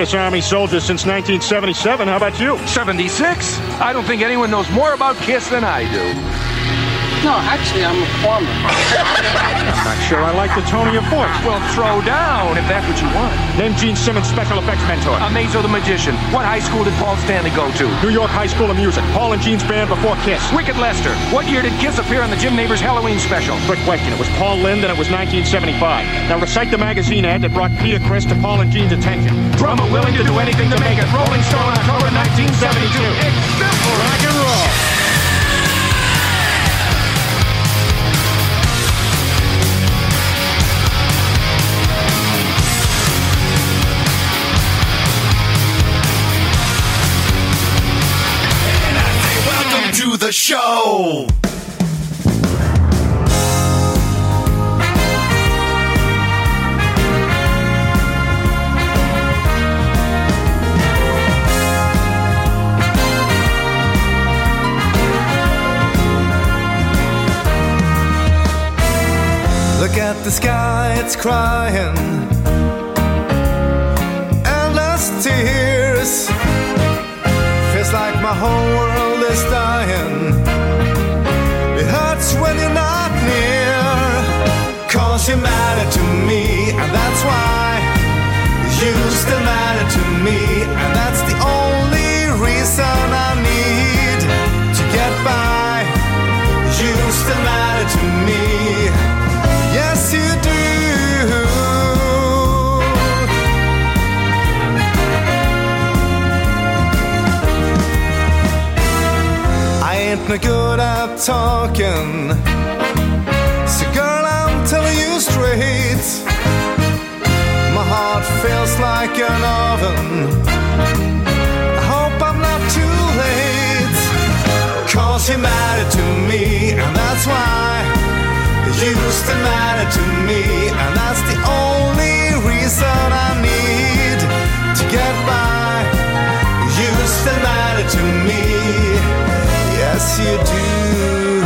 Kiss Army soldier since 1977. How about you? 76? I don't think anyone knows more about Kiss than I do. No, actually, I'm a farmer. I'm not sure I like the tone of your voice. Well, throw down if that's what you want. Name Gene Simmons' special effects mentor. Amazo the Magician. What high school did Paul Stanley go to? New York High School of Music. Paul and Gene's band before Kiss. Wicked Lester. What year did Kiss appear on the Jim Neighbors Halloween special? Quick question. It was Paul Lind and it was 1975. Now recite the magazine ad that brought Peter Chris to Paul and Gene's attention. Drummer willing to do anything to make it. Rolling Stone, October 1972. It's simple. Rock and roll. To the show. Look at the sky, it's crying. Endless tears. Me. And that's the only reason I need to get by. You still matter to me. Yes, you do. I ain't no good at talking. So, girl, I'm telling you straight. Heart feels like an oven. I hope I'm not too late. Cause you matter to me, and that's why you still matter to me, and that's the only reason I need to get by. You still matter to me, yes, you do.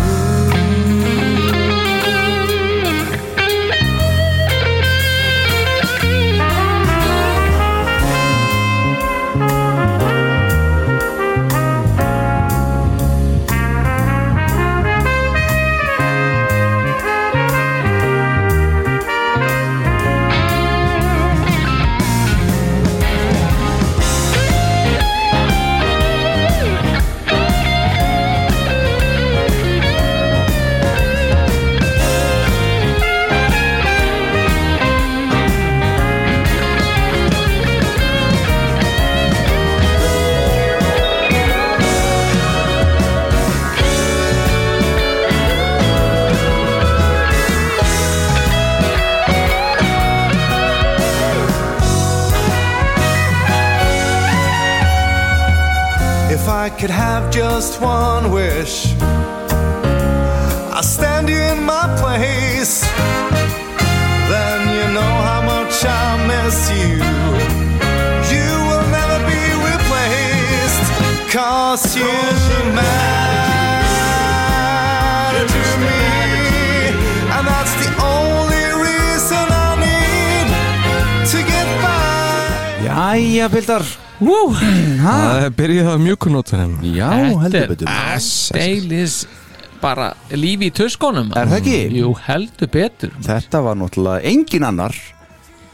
Just one wish, I'll stand you in my place. Then you know how much I miss you. You will never be replaced, cause you matter to me. And that's the only reason I need to get by. Jæja, Bildar Ha, Það byrjuði það mjúkunótunum. Já, heldur betur. Deilis bara lífi í tuskonum Er það ekki? Jú, heldur betur. Þetta var náttúrulega engin annar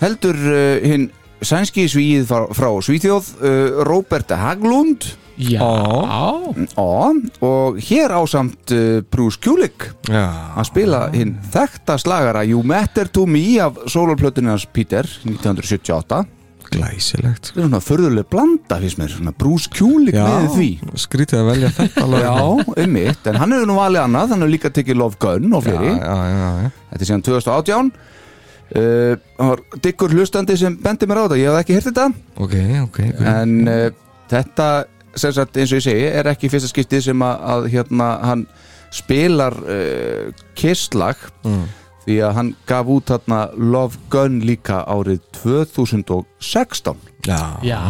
heldur uh, hinn sænski svíð frá, frá Svíþjóð uh, Robert Haglund. Já. Ó, og hér ásamt uh, Bruce Kulick. Já. að spila hinn þekta slagara You Matter To Me af soloplötunins Peter 1978 Glæsilegt Það er svona förðuleg blanda fyrst mér, svona Bruce Kulick með því. Skrítið að velja þetta. Já, einmitt, en hann hefur nú valið annað. Hann hefur líka tekið Love Gun og fleiri. Já, já, já, já. Þetta er síðan 2018 uh, Það var diggur hlustandi sem bendi mér á þetta, ég hef ekki heyrt þetta. Ok, ok, ok. En uh, þetta, sem sagt, eins og ég segi er ekki fyrsta skiptið sem að, að hérna, hann spilar uh, kisslag. Mm. Því að hann gaf út þarna Love Gun líka árið 2016 Já, Já,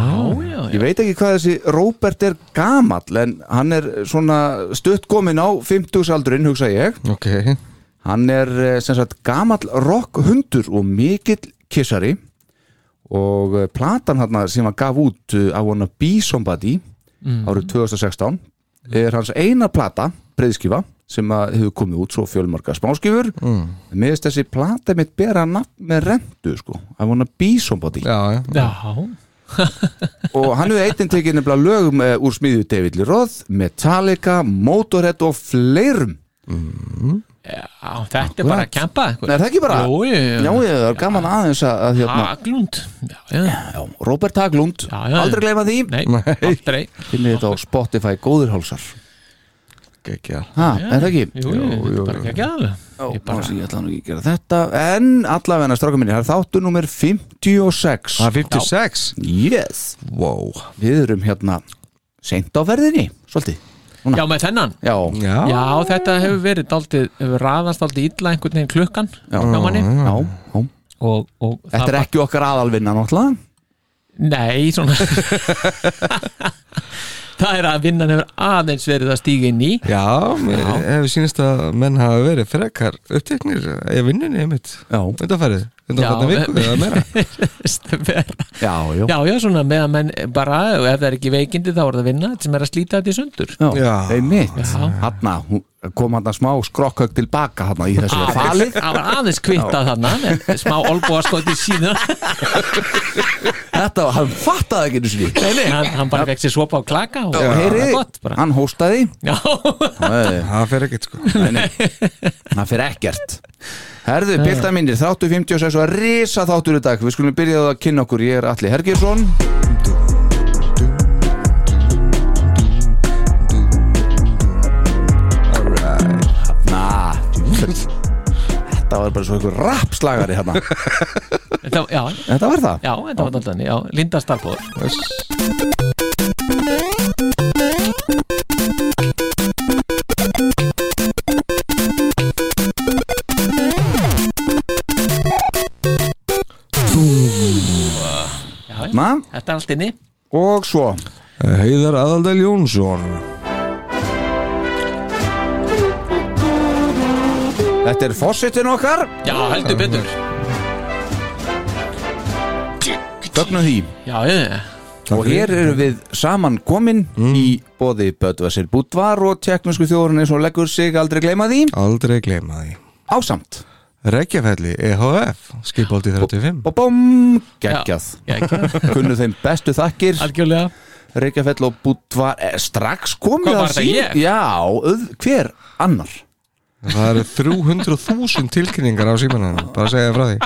já, Ég veit ekki hvað þessi Robert er gamall en hann er svona stutt komin á 50 aldurinn hugsa ég. Ok. Hann er eh, sem sagt gamall rock hundur og mikill kissari. Og uh, platan hann sem hann gaf út uh, I Wanna Be Somebody árið 2016 er hans eina plata, breyðskifa sem að hefur komið út svo fjölmarka smáskifur mm. með þess þessi plata mitt bera nafn með rendu sko. I Wanna Be Somebody. Já, já. Já, og hann hefur eittin tekið nefnilega lög með, úr smíðu David Lee Roth, Metallica Motorhead og fleirum. Já, þetta er bara að kempa Nei, er það ekki bara? Jú, jú, jú. Já, ég, það er gaman aðeins að, að hérna, Haglund. Já, já, já, Robert Haglund, aldrei gleyma því. Nei, aldrei. Finnir þetta á Spotify góður ha, er það ekki? Jú, jú, jú, bara ekki alveg. Já, Ég bara- bara... ég ætla nú ekki að gera þetta. En allavega stráka minni, það er þáttu nummer 56 Það er 56 yes, Wow. Við erum hérna seint á ferðinni, svolítið Já, með þennan. Já, Já, Já, þetta hefur verið daldið, hefur raðast daldið illa einhvern veginn klukkan Já. og, og þetta er ekki okkar aðalvinna náttúrulega? Nei, svona Það er að vinnan hefur aðeins verið að stíga inn í. Já, mér hefur sínist að menn hafa verið frekar uppteknir í vinnunni einmitt já, Undanfærið, undanfærið viku eða meira. Já, já, Já, já, svona með að menn bara ef það er ekki veikindi þá er það vinna sem er að slíta þetta í sundur. Já, einmitt. Hann kom hann smá skrokkauk tilbaka hann í þessu falið Það var aðeins kvittað þarna með smá olbúa skoti síðan þetta, hann fattaði ekki Nei, nei, hann, hann bara sér svopa á klaka og það heyri, var gott bara. hann hóstaði. Það fer ekkert sko. Nei, nei. það fyrir ekkert. Herðu, bylta mínir, þáttu 56 og að risa þáttur í dag. Við skulum byrja að kynna okkur, ég er Alli Hergjesson Þetta var bara svo einhver rapslagari hérna. Þetta, já, Þetta var það? Já, þetta var daldið Já, Linda Starfóður Já, Na, þetta er allt inni. Og svo? Heiðar Aðaldal Jónsson Þetta er fossetin okkar. Já, heldur betur. Fögnum því Já, ég, Og hér eru við saman komin í bóði Böðvarsir Búdvar og teknísku þjóðurinn eins og leggur sig. Aldrei gleyma því. Aldrei gleyma því. Ásamt. Reykjafelli EHF Skipolti 35 og bóm, geggjað. Kunnu þeim bestu þakkir. Algjörlega. Reykjafell og Búdvar er strax komið Hvað að var sín- ég? Já, hver annar Það eru 300.000 tilkynningar á símanum. Bara að segja frá því.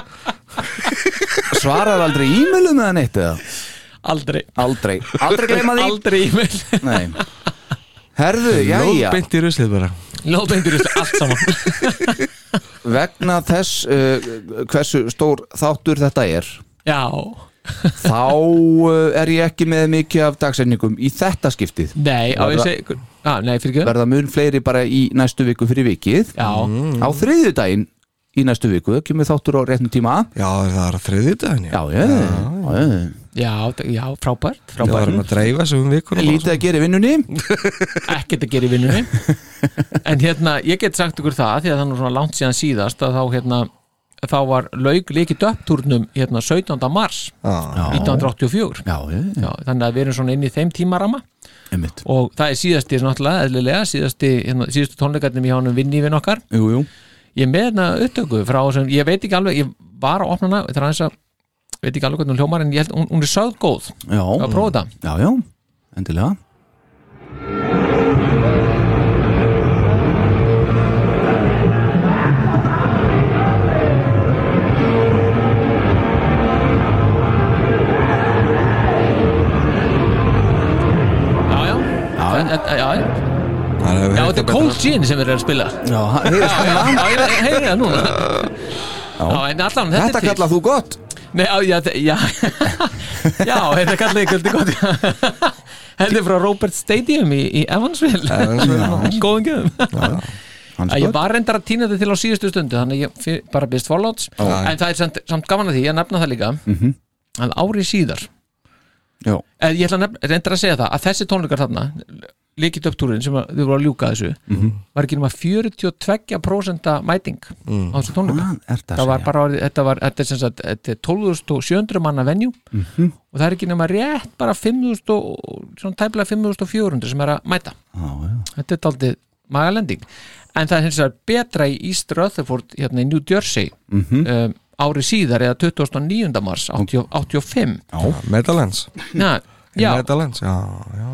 Svarar aldrei e-mailum eða neitt eða? Aldrei. Aldrei, aldrei gleyma því. Aldrei e-mail. Nei. Herðu, jæja, Lóðbeint í ruslið bara. Lóðbeindur allt saman. Vegna þess uh, hversu stór þáttur þetta er. Já, þá uh, er ég ekki með mikið af dagsendingum í þetta skiptið. Nei, á ég segi Já, nei, fyrir ekki. verða mun fleiri bara í næstu viku fyrir vikið. Já, á þriðjudaginn í næstu viku kemur þáttur á réttum tíma. Já, það er að þriði daginn já, já, já, já. já, já, frábært. Það var Frábært. að dreifa þessu um vikunum lítið að gera í vinnunni. Ekkert að gera í vinnunni. En hérna, ég get sagt ykkur það því að það er nú svona langt síðan síðast að þá hérna, þá var laug líkið upptúrnum hérna 17. mars Já, 1984 já, já, Já, þannig að við erum svona inn í þeim tímarama einmitt. Og það er síðasti náttúrulega eðlilega, síðasti, hérna, síðastu tónleikarnir í hánum vinni við okkar jú, jú. ég er með hérna upptöku frá sem, ég veit ekki alveg, ég var að opna hana það er aðeins að, veit ekki alveg hvernig hún hljómar en ég held, hún, hún er sögð góð. Já, að prófa þetta. Já, já, endilega já, já, þetta er Cold Gin sem við erum að spila. Já, heyrðist já, það? heyri það núna. Já, en allan, þetta, þetta er til. kallað þú gott. Nei, já, já, já, já, þetta kallaði ég kvöldi gott Þetta er frá Robert Stadium í, í Evansville? Evansville, Góðan gjöfum. Hans Ég gott. var reyndar að týna þetta til á síðustu stundu Þannig að ég fyr- bara byrst forláts. En það er samt, samt gaman að því, ég nefna það líka Mhm. að ári síðar Já, en ég ætla nefn- reyndar að segja það að þessi tónleikar þarna líkit upp túrin sem að þau voru að ljúka þessu Mhm. var ekki nema 42% mæting á þessu tónleika er það að það var bara, þetta var, þetta er sem sagt þetta er 12.700 manna venjú Mhm. og það er ekki nema rétt bara 5.000 og svona tæplega 5.400 sem er að mæta já. þetta er daldið magalending en það er hins vegar betra í East Rutherford hérna í New Jersey Mhm. um, ári síðar eða 29. mars 80, 85 Meadowlands já, já, já, já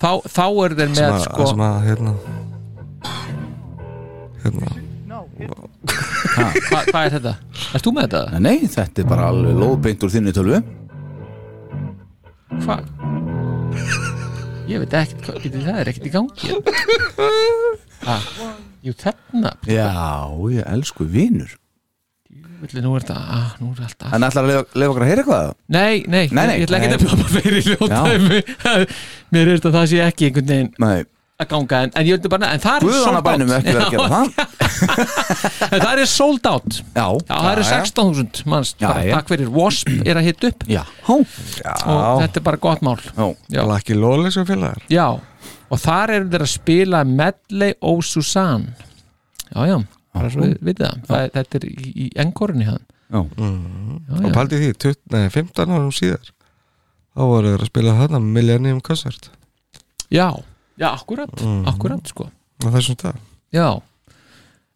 þá, þá er þeir með að, sko, sem að hérna hérna. Hva, hvað er þetta? Erst þú með þetta? Nei, þetta er bara alveg lóðbeint úr þinni tölvu. Hvað? Ég veit ekkert hvað, býttu, það er ekkert í gangi. Ah, Jú, þarna Já, ég elsku vinur Villi, nú er þetta, ah, nú er þetta En ætlar að leifa okkur að heyra eitthvað? Nei, nei, Nei, nei, ég ætla ekki nei. að bjóða fyrir ljótaðum Mér er þetta að það sé ekki einhvern veginn Nei, að ganga en, en ég vildi bara, en það er Guðana sold out bænum ekki verið að gera það. En það er sold out. Já, Já, það eru 16.000 manns Já, bara, já. Takk fyrir, Wasp er að hitta upp. Já, hó. Og þetta er bara gott mál. Já, Já, Laki Lóli sem félagar? Já. og þar eru þeir að spila Medley og Susanne. Já, já, bara svo við vitið það, það er- Þetta er í, í enkorunni hann já, og paldi því, 20, nei, 15 árum síðar. Þá voru þeir að spila þarna Millennium Concert. Já, já, akkurat, akkurat sko. Á þessum stað. Já,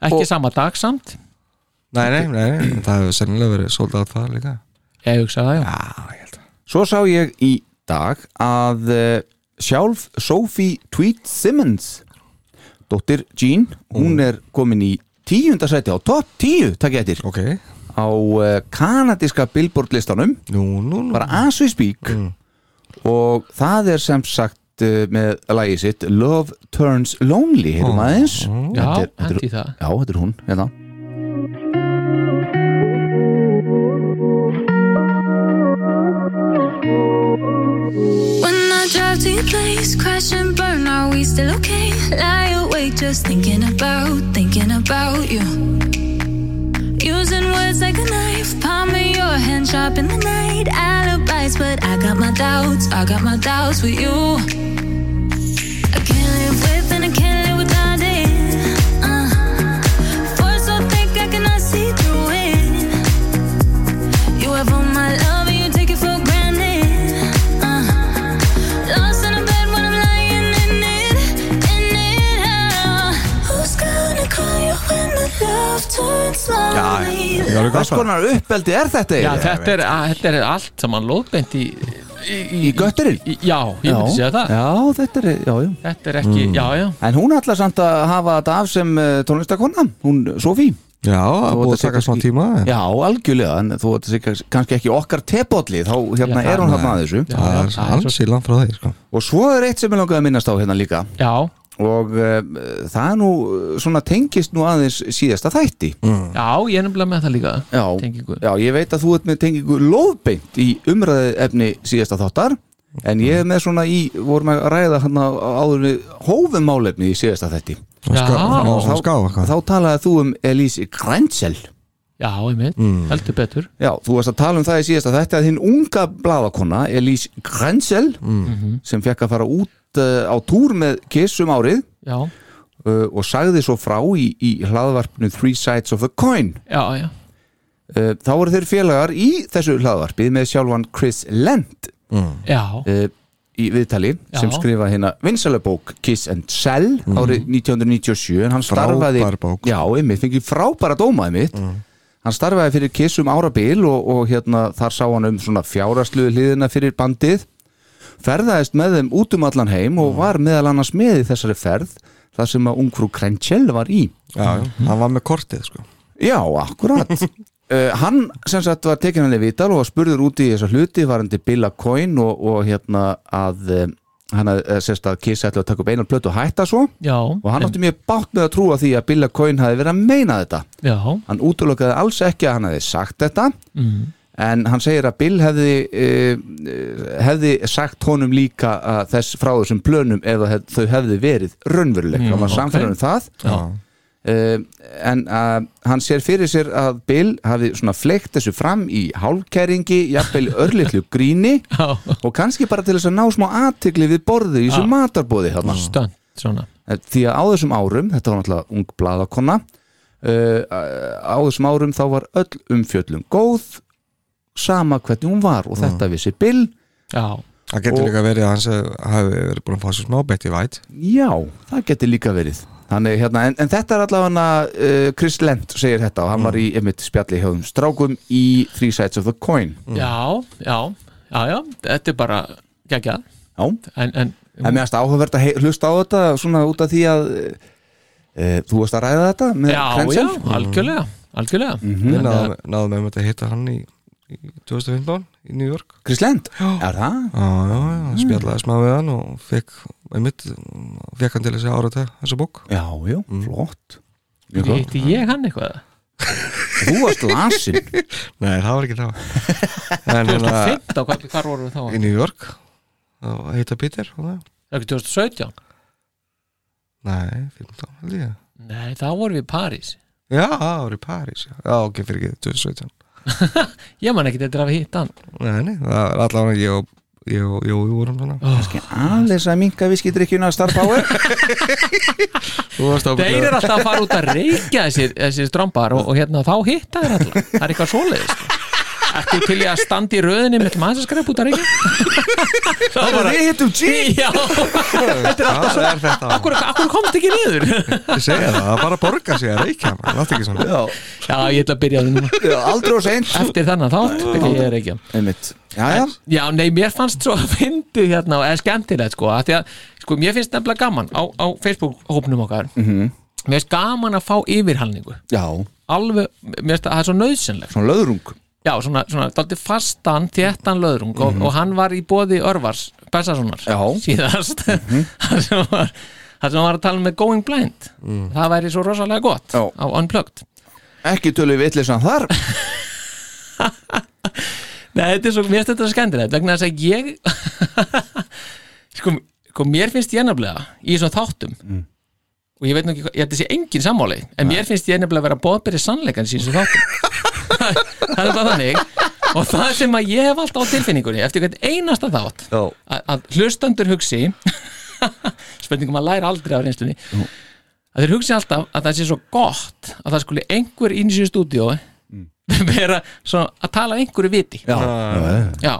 ekki Og- sama dag samt? Nei, nei, nei, nei, það hefur sennilega verið á það líka. Ég hugsa það, já. Já, Svo sá ég í dag að uh, sjálf Sophie Tweed Simmons dóttir Jean, hún er komin í tíunda sæti á topp tíu, takk ég eftir. Ok, á uh, kanadíska billboard listanum nú, nú, nú. bara as we speak. Og það er sem sagt uh, með lagi sitt Love Turns Lonely, heyrum Ó. aðeins Já, Þetta er- þetta er- hendi það. Já, þetta er hún, hérna. When I drive to your place, crash and burn, are we still okay? Lie just thinking about, thinking about you. Using words like a knife, palm of your hand sharp in the night. Alibis, but I got my doubts, I got my doubts with you. Var Hvers konar uppeldi er þetta Já, þetta er, að, þetta er allt saman lóðbeint í, í, Í götturinn? í Já, ég myndi segja það. Já, þetta er, já, já. Þetta er ekki, já, já. En hún ætlar samt að hafa þetta af sem uh, tónlistakonna, hún Sofí Já, það búið að taka smá tíma en Já, algjörlega, en þú veit kannski ekki okkar tepolli, þá hérna Já, er hún þarna að þessu. Já, Það já, er er hansi langt frá því, sko. Og svo er eitt sem ég langaði að minnast á hérna líka. Já, og uh, það er nú uh, svona tengist nú aðeins síðasta þætti. Já, ég er nefnilega með það líka Já, Tengingu. já, ég veit að þú ert með tengingu lóðbeint í umræði efni síðasta þáttar en ég er með svona í, vorum að ræða hann áður við hófum málefni í síðasta þætti. Já, Og þá, eitthvað. þá talaði þú um Elise Krenzel já, ég mynd, heldur betur. Já, þú varst að tala um það í síðasta þætti að hinn unga bladakonna Elise Krenzel sem fekk að fara út uh, á túr með Kiss um árið. Já, uh, og sagði svo frá í, í hlaðvarpinu Three Sides of the Coin. Já, já. Uh, þá voru þeir félagar í þessu hlaðvarpi með sjálfan Chris Lent Já, uh, í viðtali Já. sem skrifa hérna vinsalabók Kiss and Sell árið 1997 en hann starfaði Frábær bók. já, einmitt, fengið frábæra dóma einmitt. Hann starfaði fyrir Kiss um árabil og, og hérna þar sá hann um svona fjárasluðu hliðina fyrir bandið ferðaðist með þeim út um allan heim og var meðal annars með í þessari ferð þar sem að ungfrú Krenchell var í. Já, hann var með kortið, sko. Já, akkurat. Uh, Hann sem sagt var tekin hann í vital og var spurður út í þessa hluti varandi Billa Coyne og, og hérna að uh, hann að uh, sérst að Kiss ætla að taka upp einan plötu og hætta svo. Já. Og hann átti mjög bátt með að trúa því að Billa Coyne hafi verið að meina þetta. Já, hann útlökaði alls ekki að hann hefði sagt þetta. Mm. En hann segir að Bill hefði uh, hefði sagt honum líka að þess frá þessum plönum það hef, þau hefði verið raunveruleik Mm, hann var ok. samfélag um það. Já, uh, en uh, hann sér fyrir sér að Bill hafi svona fleikt þessu fram í hálfkæringi, jafnvel örlitlu gríni og kannski bara til þess að ná smá aðtigli við borðið í þessu matarbóði stönd svona. Því að á þessum árum, þetta var náttúrulega ung blaðakonna uh, á þessum árum þá var öll umfjöllum góð sama hvernig hún var og þetta vissi Bill. Já, Það getur líka verið að hans hafi verið búin að fá sér smá Betty White Já, það getur líka verið. Þannig, hérna, en, en þetta er allavega uh, Chris Lent segir þetta og hann var í einmitt spjalli hjá þeim strákum í Three Sides of the Coin. Já, já, já, já þetta er bara geggjað. Já, en, en en mér erst áhugavert að hei- hlusta á þetta svona út af því að uh, þú varst að ræða þetta með já, já, Krenzel algjörlega. Algjörlega. Við náðum, náðum með að hitta hann í 2015 í New York. Chris Lent, er það? Já, já, já, spjallaði smá við hann og fekk, einmitt, fekk hann til þessi árata þessa bók. Já, já, flott. Uh, flott. hitti ég hann eitthvað? Þú varst lasin. Nei, það var ekki það En hérna 2015, hvað, hvað voru við þá? í New York og heita Peter það? Er ekki 2017? Nei, 15 held ég. Nei, þá voru við í París. Já, það var í París já. Ok, fyrir ekki 2017 Ég man ekki þetta að við hitt hann. Nei, nei, það er allavega ég og ég og Jói vorum svona Aðeins að minka viskidrykkjuna Star Power. Þú varst Þeir eru alltaf að fara út að reykja þessir, þessir strömbar og, og hérna þá hitta þeir alltaf Það er eitthvað svoleiðis sko. Ertu til í að standa í röðinni með maður sem skrepp út að reykja? Það var við hittum G. Já, þetta er alltaf Það er þetta? Akkur, akkur komst ekki niður? Ég segja það, það er bara að borga sig að reykja man, Láttu ekki svona. Já, Já, ég ætla að byrja það núna. Já, aldrei og seint. Eftir þennan þátt byrja ég að reykja. Einmitt. Já, já, Já, nei, mér fannst svo að fyndi hérna og eða skemmtilegt sko, að því að sko, mér finnst nefnilega gaman á, á Facebook-hópnum okkar. Mhm. mér finnst gaman að fá yfirhalningu. Já, alveg, mér finnst að það er svo nöðsynlegt svona löðrung já, svona, svona, daldi fastan þéttan löðrung og, og hann var í bóði Örvars Bessasonar síðast. Sem var það sem var að tala með Going Blind. Það væri svo rosalega gott Já. á Unplugged. Ekki tölu við vitlisann þar. Nei, þetta er svo, mér þetta skemmtilegt vegna þess að ég sko, sko, mér finnst ég nefnilega í svona þáttum og ég veit nú ekki ég held að sé engin sammáli en mér finnst ég nefnilega að vera bóðbyrði sannleikan sín svona þáttum það er bara þannig. Og það sem að ég hef alltaf á tilfinningunni eftir hvern einasta þátt Já. að, að hlustandur hugsi spurningum að læra aldrei af reynslunni að þeir hugsi alltaf að það sé svo gott að það skuli einhver inn í sér stúdíó vera svona að tala einhverju viti. Já, já, Já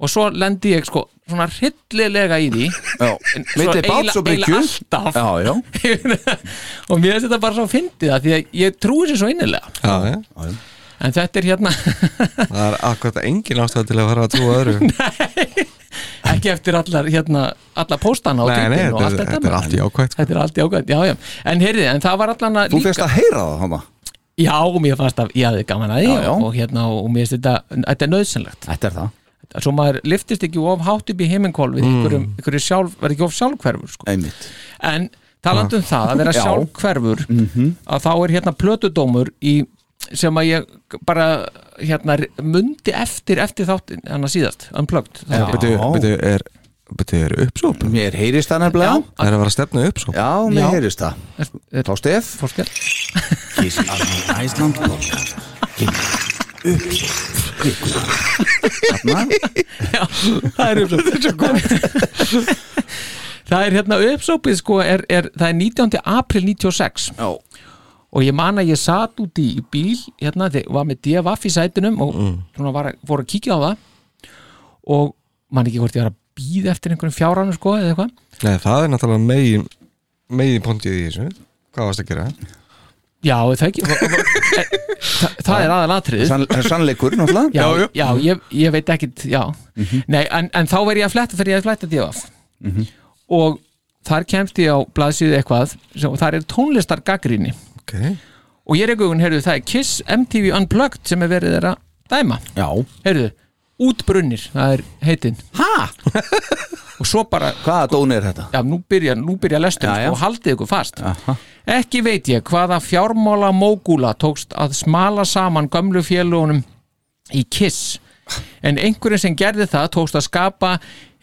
Og svo lendi ég sko svona hryllilega í því. Já. En svo Veitir báts eiginlega- og bryggju. eiginlega alltaf. Já, já, Og mér finnst þetta bara svo fyndið það Því að ég trúi sér svo innilega. Já, já En þetta er hérna. Það er akkurat engin ástæð til að fara að trúa öðru. Ekki eftir allar hérna Allar póstana og Nei, nei, þetta allt er- þetta þetta er allt jákvætt, sko. Þetta er allt jákvæmt, já, já. En heyrði, en það var allan að þú fyrst að heyra það hana Já, mér fannst að ég hafði gaman að því Já, já. Og hérna, og mér finnst þetta Þetta er nöðsynlegt Þetta er það, Svo maður liftist ekki of hátt upp í heiminkól Við einhverjum, einhverjum sjálf, verði ekki of sjálfhverfur sko. einmitt. En talandi um það að vera Já. sjálfhverfur að þá er hérna plötudómur í, sem að ég bara hérna mundi eftir eftir þáttin hann að síðast, unplugged byrju, er, er uppsóp? Mér heyrist það nefnilega. Það er að vera að stefna uppsóp Já, mér Já. heyrist það. Þá stef? Fórskjál Kiss Army Iceland podcast Þarna Já, það er uppsópið Það er hérna uppsópið sko er, er, það er 19. april 96 Já, og ég man að ég satt út í bíl hérna, þegar var með DFF í sætunum og svona var, fór að kíkja á það. Og man ekki hvort ég var að býða eftir einhverjum fjáranu sko eða eitthvað. Nei, það er náttúrulega megin megin pontið í þessu. Hvað varst að gera? Já, það ekki? Það, það er aðalatrið Sann, sannleikur náttúrulega? Já, já, ég, ég veit ekkit já. Nei, en, en þá verð ég að fletta þegar ég að fletta DFF og þar kemst ég á blaðsíðu eitthvað sem, þar er tónlistar gaggríni Ok og ég er eitthvað, heyrðu, það er Kiss MTV Unplugged sem er verið þeirra dæma Já, heyrðu, útbrunnir, það er heitin ha? og svo bara, Hvaða dóni er þetta? já, nú byrja, nú byrja lestum Já, já. og haldið ykkur fast Aha. Ekki veit ég hvaða fjármála mógúla tókst að smala saman gömlu félugunum í Kiss en einhverjum sem gerði það tókst að skapa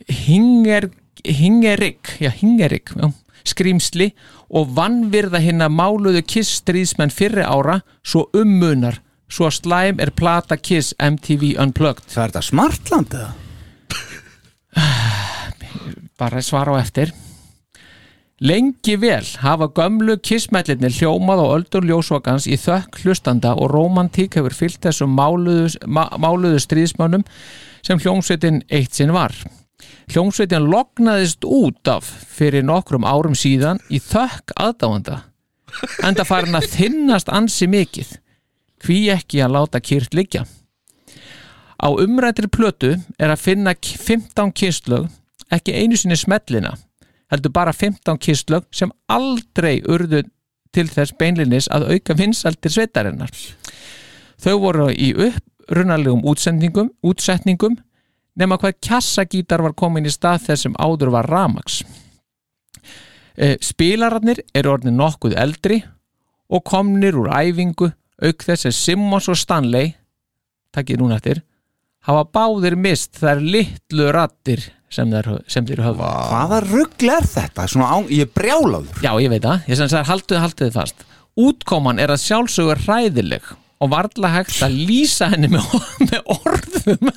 hinger, Hingerik já, Hingerik já, skrýmsli og vannvirða hinna máluðu Kiss stríðsmenn fyrri ára svo ummunar svo slæm er plata Kiss MTV Unplugged Það er þetta smartland eða? bara svara á eftir Lengi vel hafa gömlu kissmellirnir hljómað á öldur ljósvakans í þökk hlustanda og romantík hefur fyllt þessum máluðu, má, máluðu stríðsmönnum sem hljómsveitin eitt sinn var. Hljómsveitin loknaðist út af fyrir nokkrum árum síðan í þökk aðdáanda enda farin að þinnast ansi mikið hví ekki að láta kýrt liggja. Á umrættri plötu er að finna k- 15 kistlög, ekki einu sinni smellina, heldur bara 15 kistlög sem aldrei urðu til þess beinlinis að auka vinsaldir sveitarinnar. Þau voru í útsendingum, útsetningum nema hvað kjassagítar var komin í stað þess sem áður var ramax. Eh, Spilararnir eru orðin nokkuð eldri og komnir úr æfingu auk þess að Simmons og Stanley takkið núna eftir hafa báðir mist þær litlu rattir sem sem þeir höfðu. Hvaða rugl er þetta? Svona á, ég er brjálaður. Já, ég veit það, ég sem sagði haldið, haldið þið fast. Útkoman er að sjálfsögur hræðileg og varla hægt að lýsa henni með, með orðum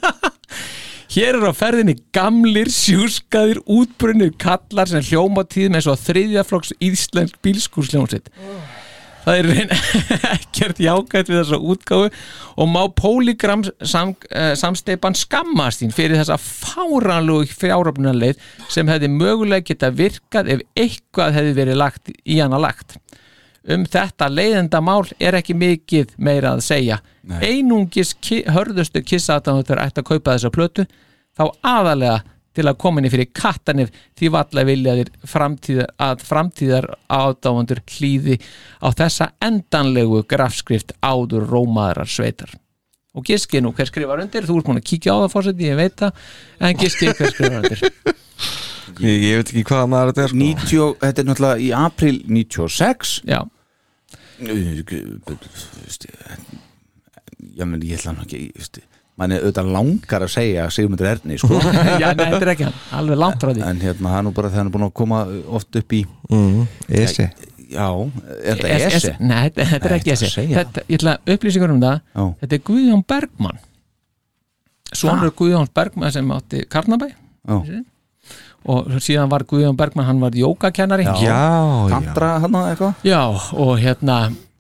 Hér er á ferðinni gamlir, sjúskaðir, útbrunnir kallar sem hljóma tíð með svo þriðjaflokks íslensk bílskúrsljónsitt Það er reyn ekkert jákvæmt við þessa útgáfu og má Polygram sam, uh, samsteipan skammast þín fyrir þessa fáranlegu fjáröfnarleið sem hefði mögulega geta virkað ef eitthvað hefði verið lagt í hana lagt. Um þetta leiðenda mál er ekki mikið meira að segja. Nei. Einungis ki hörðustu kissaðanóttur ætti að kaupa þessa plötu þá aðalega til að koma henni fyrir kattanif því valla viljaðir framtíðar, að framtíðar ádáfandur hlýði á þessa endanlegu grafskrift áður rómaðarar sveitar og giskið nú hver skrifar undir þú ert múin að kíkja á það fórseti, ég veit það en giskið hver skrifar undir Ég, ég veit ekki hvað maður þetta er sko. 90, Þetta er náttúrulega í april 96 Já, Já, menn ég ætla nú ekki mann er auðvitað langar að segja Sigmundur Erni, sko já nei, þetta er ekki hann alveg langt frá því en hérna, hann er nú bara þegar hann er búin að koma oft upp í mm, Esi Já, er þetta Es- es- Ese? Nei, þetta, þetta er Nei, ekki þetta þessi segja þetta, Ég ætla að upplýsingur um það Já. Þetta er Guðjón Bergmann Svonur Guðjón Bergmann sem átti Karnabæ Já. Og síðan var Guðjón Bergmann hann var jógakennari. Já, já Tantra hann eitthvað? Já, og hérna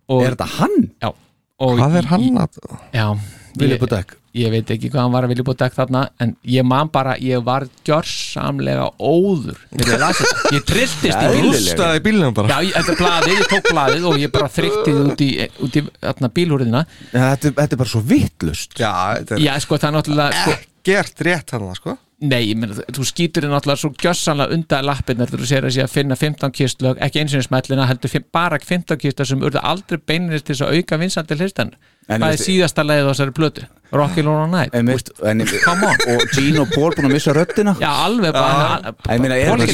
og, Er þetta hann? Já og Hvað er hann að Já, Vilja ég, Budek ég veit ekki hvað hann var að vilja búið dekk þarna en ég man bara, ég var gjörsamlega óður. Ég Ég trilltist í bílnum. Rústaði bílnum bara. Já, ég, þetta er blaðið, ég tók blaðið og ég bara þryktið út í, út í bílhúriðina þetta, þetta er bara svo vittlust Já, þetta er Já, sko, það er náttúrulega sko, gert rétt hann sko. Nei, meina, þú skýtur þér náttúrulega svo gjössanlega undan lappirnar þegar þú sér að sé að finna 15 kistlög ekki eins og smellina, heldur fimm- bara 15 kistlög sem urðu aldrei beinir til þess að auka vinsandi hlistan En Það er síðasta leiðið á þessari plötu Rocky Night. Come on. og Gene og Paul búin að missa röddina? Já, alveg bara Ég er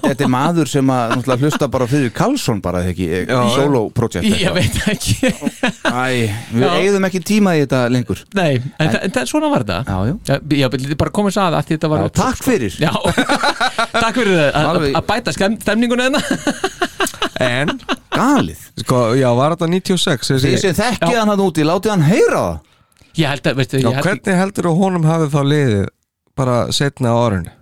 þetta er maður sem að hlusta bara fyrir Karlsson bara þegar ekki, Já. solo project Ég veit ekki. Æ, við eigðum ekki tíma í þetta lengur. Nei, en, svona var þetta. Já, já. Já, já þetta er bara komið að að þetta var takk fyrir. Já, takk fyrir að- bæta stem- stemninguna hérna. En, Galið? Sko, já, var þetta 96 Þið þessi, sem þekkið hann hann úti, látið hann heyra það? Ég held að, veistu, Já, ég held hvernig heldur þú honum hafið þá liðið bara setna á orðinu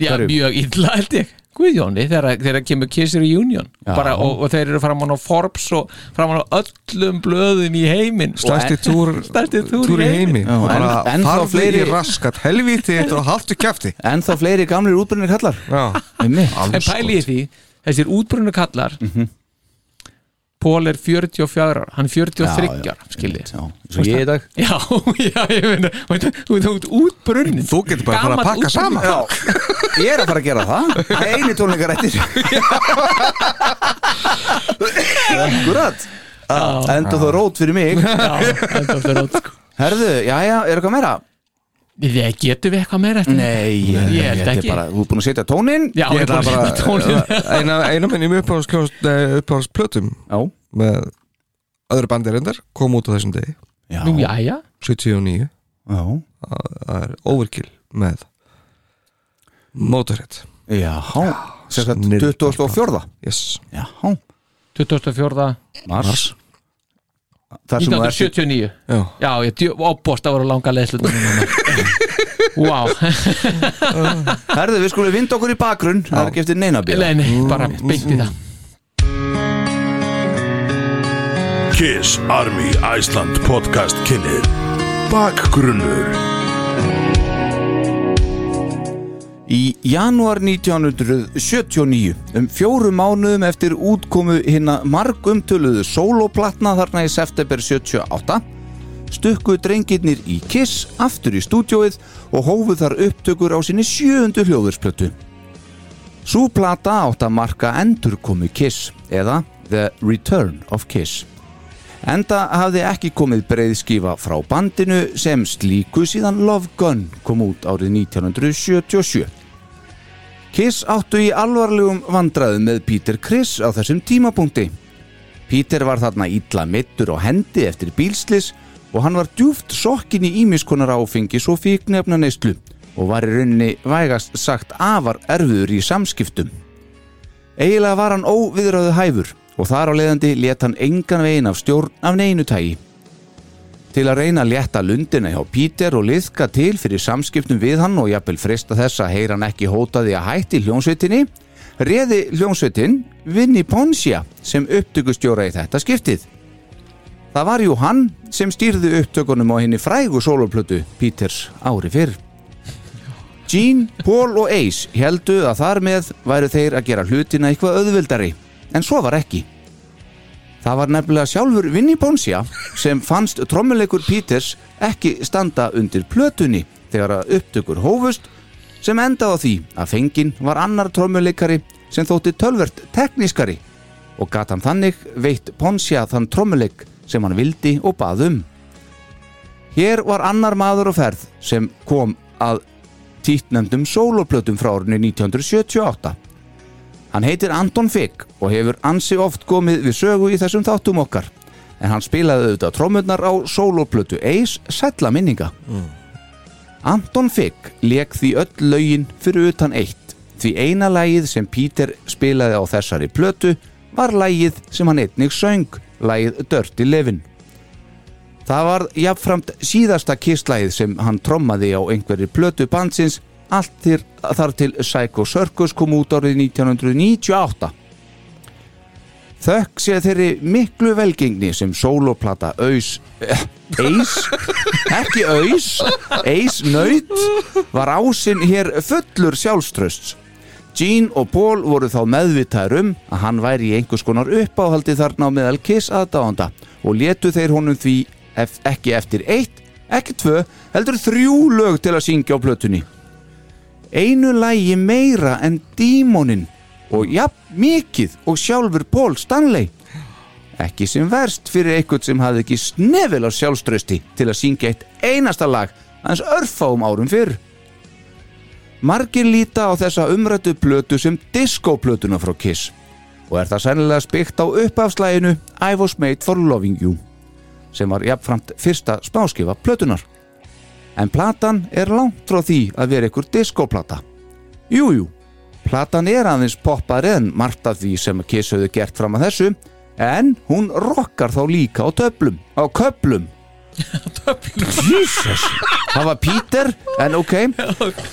Já, Hverju? mjög illa held ég. Guðjóni, þegar, þegar kemur Kiss Reunion Já. bara, og, og þeir eru framan á Forbes og framan á öllum blöðum í heiminn. Stærsti túr, Stærsti túr í túr í heimi. heimi. Já, bara en- en þá farðu fleiri- í raskat helvíti eitt og haftu kæfti En þá fleiri gamlir útbrunir kallar. Já, Einmitt. En pæli ég því, þessir útbrunnu kallar Pól er 44 ára, hann er 43 ára skilji svo ég í dag. Já, já, ég meina veitu, Þú þú ert útbrunnin. Þú getur bara að fara að pakka saman. Já, ég er að fara að gera það. Það er eini tónleikar eftir Akkurat. Enda þó rót fyrir mig. Já, þetta fyrir átt sko. Herðu, já, já, er eitthvað meira? Við getum við eitthvað meira eftir? Nei, Ég held þetta er ekki. bara, Þú er búin að setja tónin Já, Ég ég er ætla bara að setja bara eina, eina minnum uppáhaldsplötum Já, með öðru bandi reyndar kom út á þessum degi. Já, Nú, já, já 79 já. það er overkill með Motorhead. Já, sem sagt Snilld 24. Yes. Já, 24. mars Það sem þú ert 1979 Já. Já, ég djö, óbóst að voru langa leðslutum Vá, Herðu, við skulum vinda okkur í bakgrunn. Það er ekki eftir neina bíla leini, bara beint í það. Kiss Army Iceland podcast kynir Bakgrunnur Í janúar 1979, um fjórum mánuðum eftir útkomu hinna margumtöluðu sóloplatna þarna í september 78, stukku drengirnir í Kiss aftur í stúdjóið og hófu þar upptökur á sinni sjöundu hljóðursplötu. Sú plata átt að marka endurkomu Kiss eða The Return of Kiss. Enda hafði ekki komið breiðskífa frá bandinu sem slíku síðan Love Gun kom út árið 1977. Kiss áttu í alvarlegum vandræðum með Peter Criss á þessum tímapunkti. Peter var þarna illa mittur á hendi eftir bílslis og hann var djúft sokkin í ímiskonar áfengis og fíknefna neyslu og var í rauninni vægast sagt afar erfiður í samskiptum. Eiginlega var hann óviðröðu hæfur og þar á leiðandi let hann engan veginn af stjórn af neinu tægi. Til að reyna að létta lundina hjá Píter og liðka til fyrir samskiptum við hann og jafnvel frista þess að heyra hann ekki hótaði að hætti hljónsveitinni, reði hljónsveitin Vinni Ponsja sem upptökustjóra í þetta skiptið. Það var jú hann sem stýrði upptökunum á henni frægu soloplötu Píters ári fyrr. Gene, Paul og Ace heldu að þar með væru þeir að gera hlutina eitthvað auðvildari, en svo var ekki. Það var nefnilega sjálfur Vinnie Bonsja sem fannst trommuleikur Peters ekki standa undir plötunni þegar að upptökur hófust sem endaði því að fenginn var annar trommuleikari sem þótti tölvert teknískari og gat hann þannig veitt Bonsja þann trommuleik sem hann vildi og bað um. Hér var annar maður á ferð sem kom að títnefndum sóloplötum frá árinu 1978. Hann heitir Anton Figg og hefur ansi oft komið við sögu í þessum þáttum okkar en hann spilaði auðvitað trómurnar á soloplötu Ace Sætla minninga. Anton Figg leik því öll lögin fyrir utan eitt því eina lægið sem Peter spilaði á þessari plötu var lægið sem hann einnig söng, lægið Dirty Livin'. Það var jafnframt síðasta kisslægið sem hann trommaði á einhverju plötu bandsins allt þar til Psycho Circus kom út árið 1998. Þökk sé þeirri miklu velgengni sem sóloplata Aus eh, Eis, ekki Aus Eis Naut var ásinn hér fullur sjálfströsts. Gene og Paul voru þá meðvitaður um að hann væri í einhvers konar uppáhaldi þarna á meðal Kiss aðdáðanda og letu þeir honum því ekki eftir eitt, ekki tvö, heldur þrjú lög til að syngja á plötunni einu lægi meira en dímonin og jafn mikið og sjálfur Paul Stanley. Ekki sem verst fyrir eitthvað sem hafði ekki snefil á sjálfströsti til að syngja eitt einasta lag hans örfáum árum fyrr. Margir líta á þessa umrættu plötu sem discoplötuna frá Kiss og er það sennilega spygt á uppafslæginu I was made for loving you sem var jafnframt fyrsta spáskifa plötunar En platan er langt frá því að vera ykkur diskoplata. Jújú, platan er aðeins poppar en margt af því sem Kiss höfðu gert fram að þessu, en hún rockar þá líka á töflum, á köplum. Jesus, það var Peter, en ok,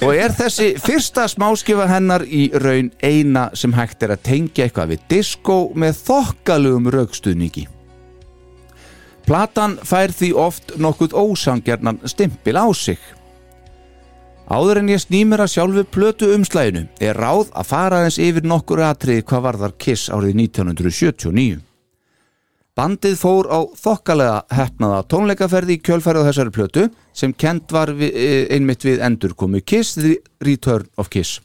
og er þessi fyrsta smáskifa hennar í raun eina sem hægt er að tengja eitthvað við disko með þokkalugum raukstuðningi. Platan fær því oft nokkuð ósangjarnan stimpil á sig. Áður en ég snýmir að sjálfu plötu umslæginu er ráð að fara eins yfir nokkur atriði hvað varðar Kiss árið 1979. Bandið fór á þokkalega hefnaða tónleikaferði í kjölfærið á þessari plötu sem kent var við, einmitt við endurkomu Kiss The Return of Kiss.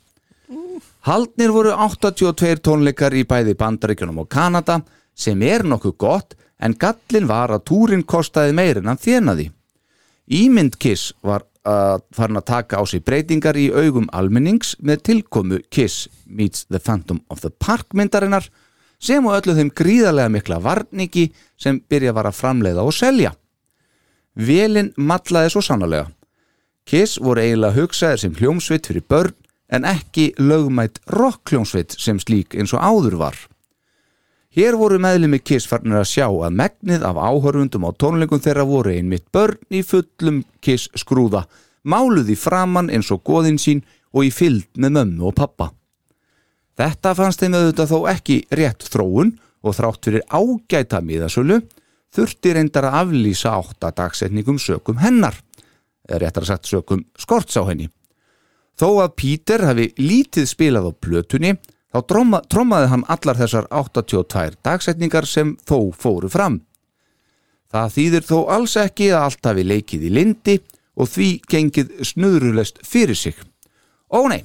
Haldnir voru 82 tónleikar í bæði bandaríkjunum og Kanada sem er nokkuð gott en gallin var að túrin kostaði meir en þjenaði. Ímynd Kiss var að farin að taka á sig breytingar í augum almennings með tilkomu Kiss meets the Phantom of the Park myndarinnar sem og öllu þeim gríðarlega mikla varningi sem byrja var að framleiða og selja. Velin matlaði svo sannlega. Kiss voru eiginlega hugsaðir sem hljómsveit fyrir börn en ekki lögmætt rockljónsveit sem slík eins og áður var. Hér voru meðlumi Kiss farnir að sjá að megnið af áhörfundum á tónleikum þeirra voru einmitt börn í fullum Kiss skrúða, máluð í framann eins og goðin sín og í fylld með mömmu og pappa. Þetta fannst þeim auðvitað þó ekki rétt þróun og þrátt fyrir ágæta miðasölu þurfti reyndar að aflýsa átta dagsetningum sökum hennar, eða réttar að sagt sökum skorts á henni. Þó að Pítur hafi lítið spilað á plötunni, þá tróma, trómaði hann allar þessar 82 dagsetningar sem þó fóru fram. Það þýðir þó alls ekki að allt hafi leikið í lindi og því gengið snuðrulest fyrir sig. Ó nei,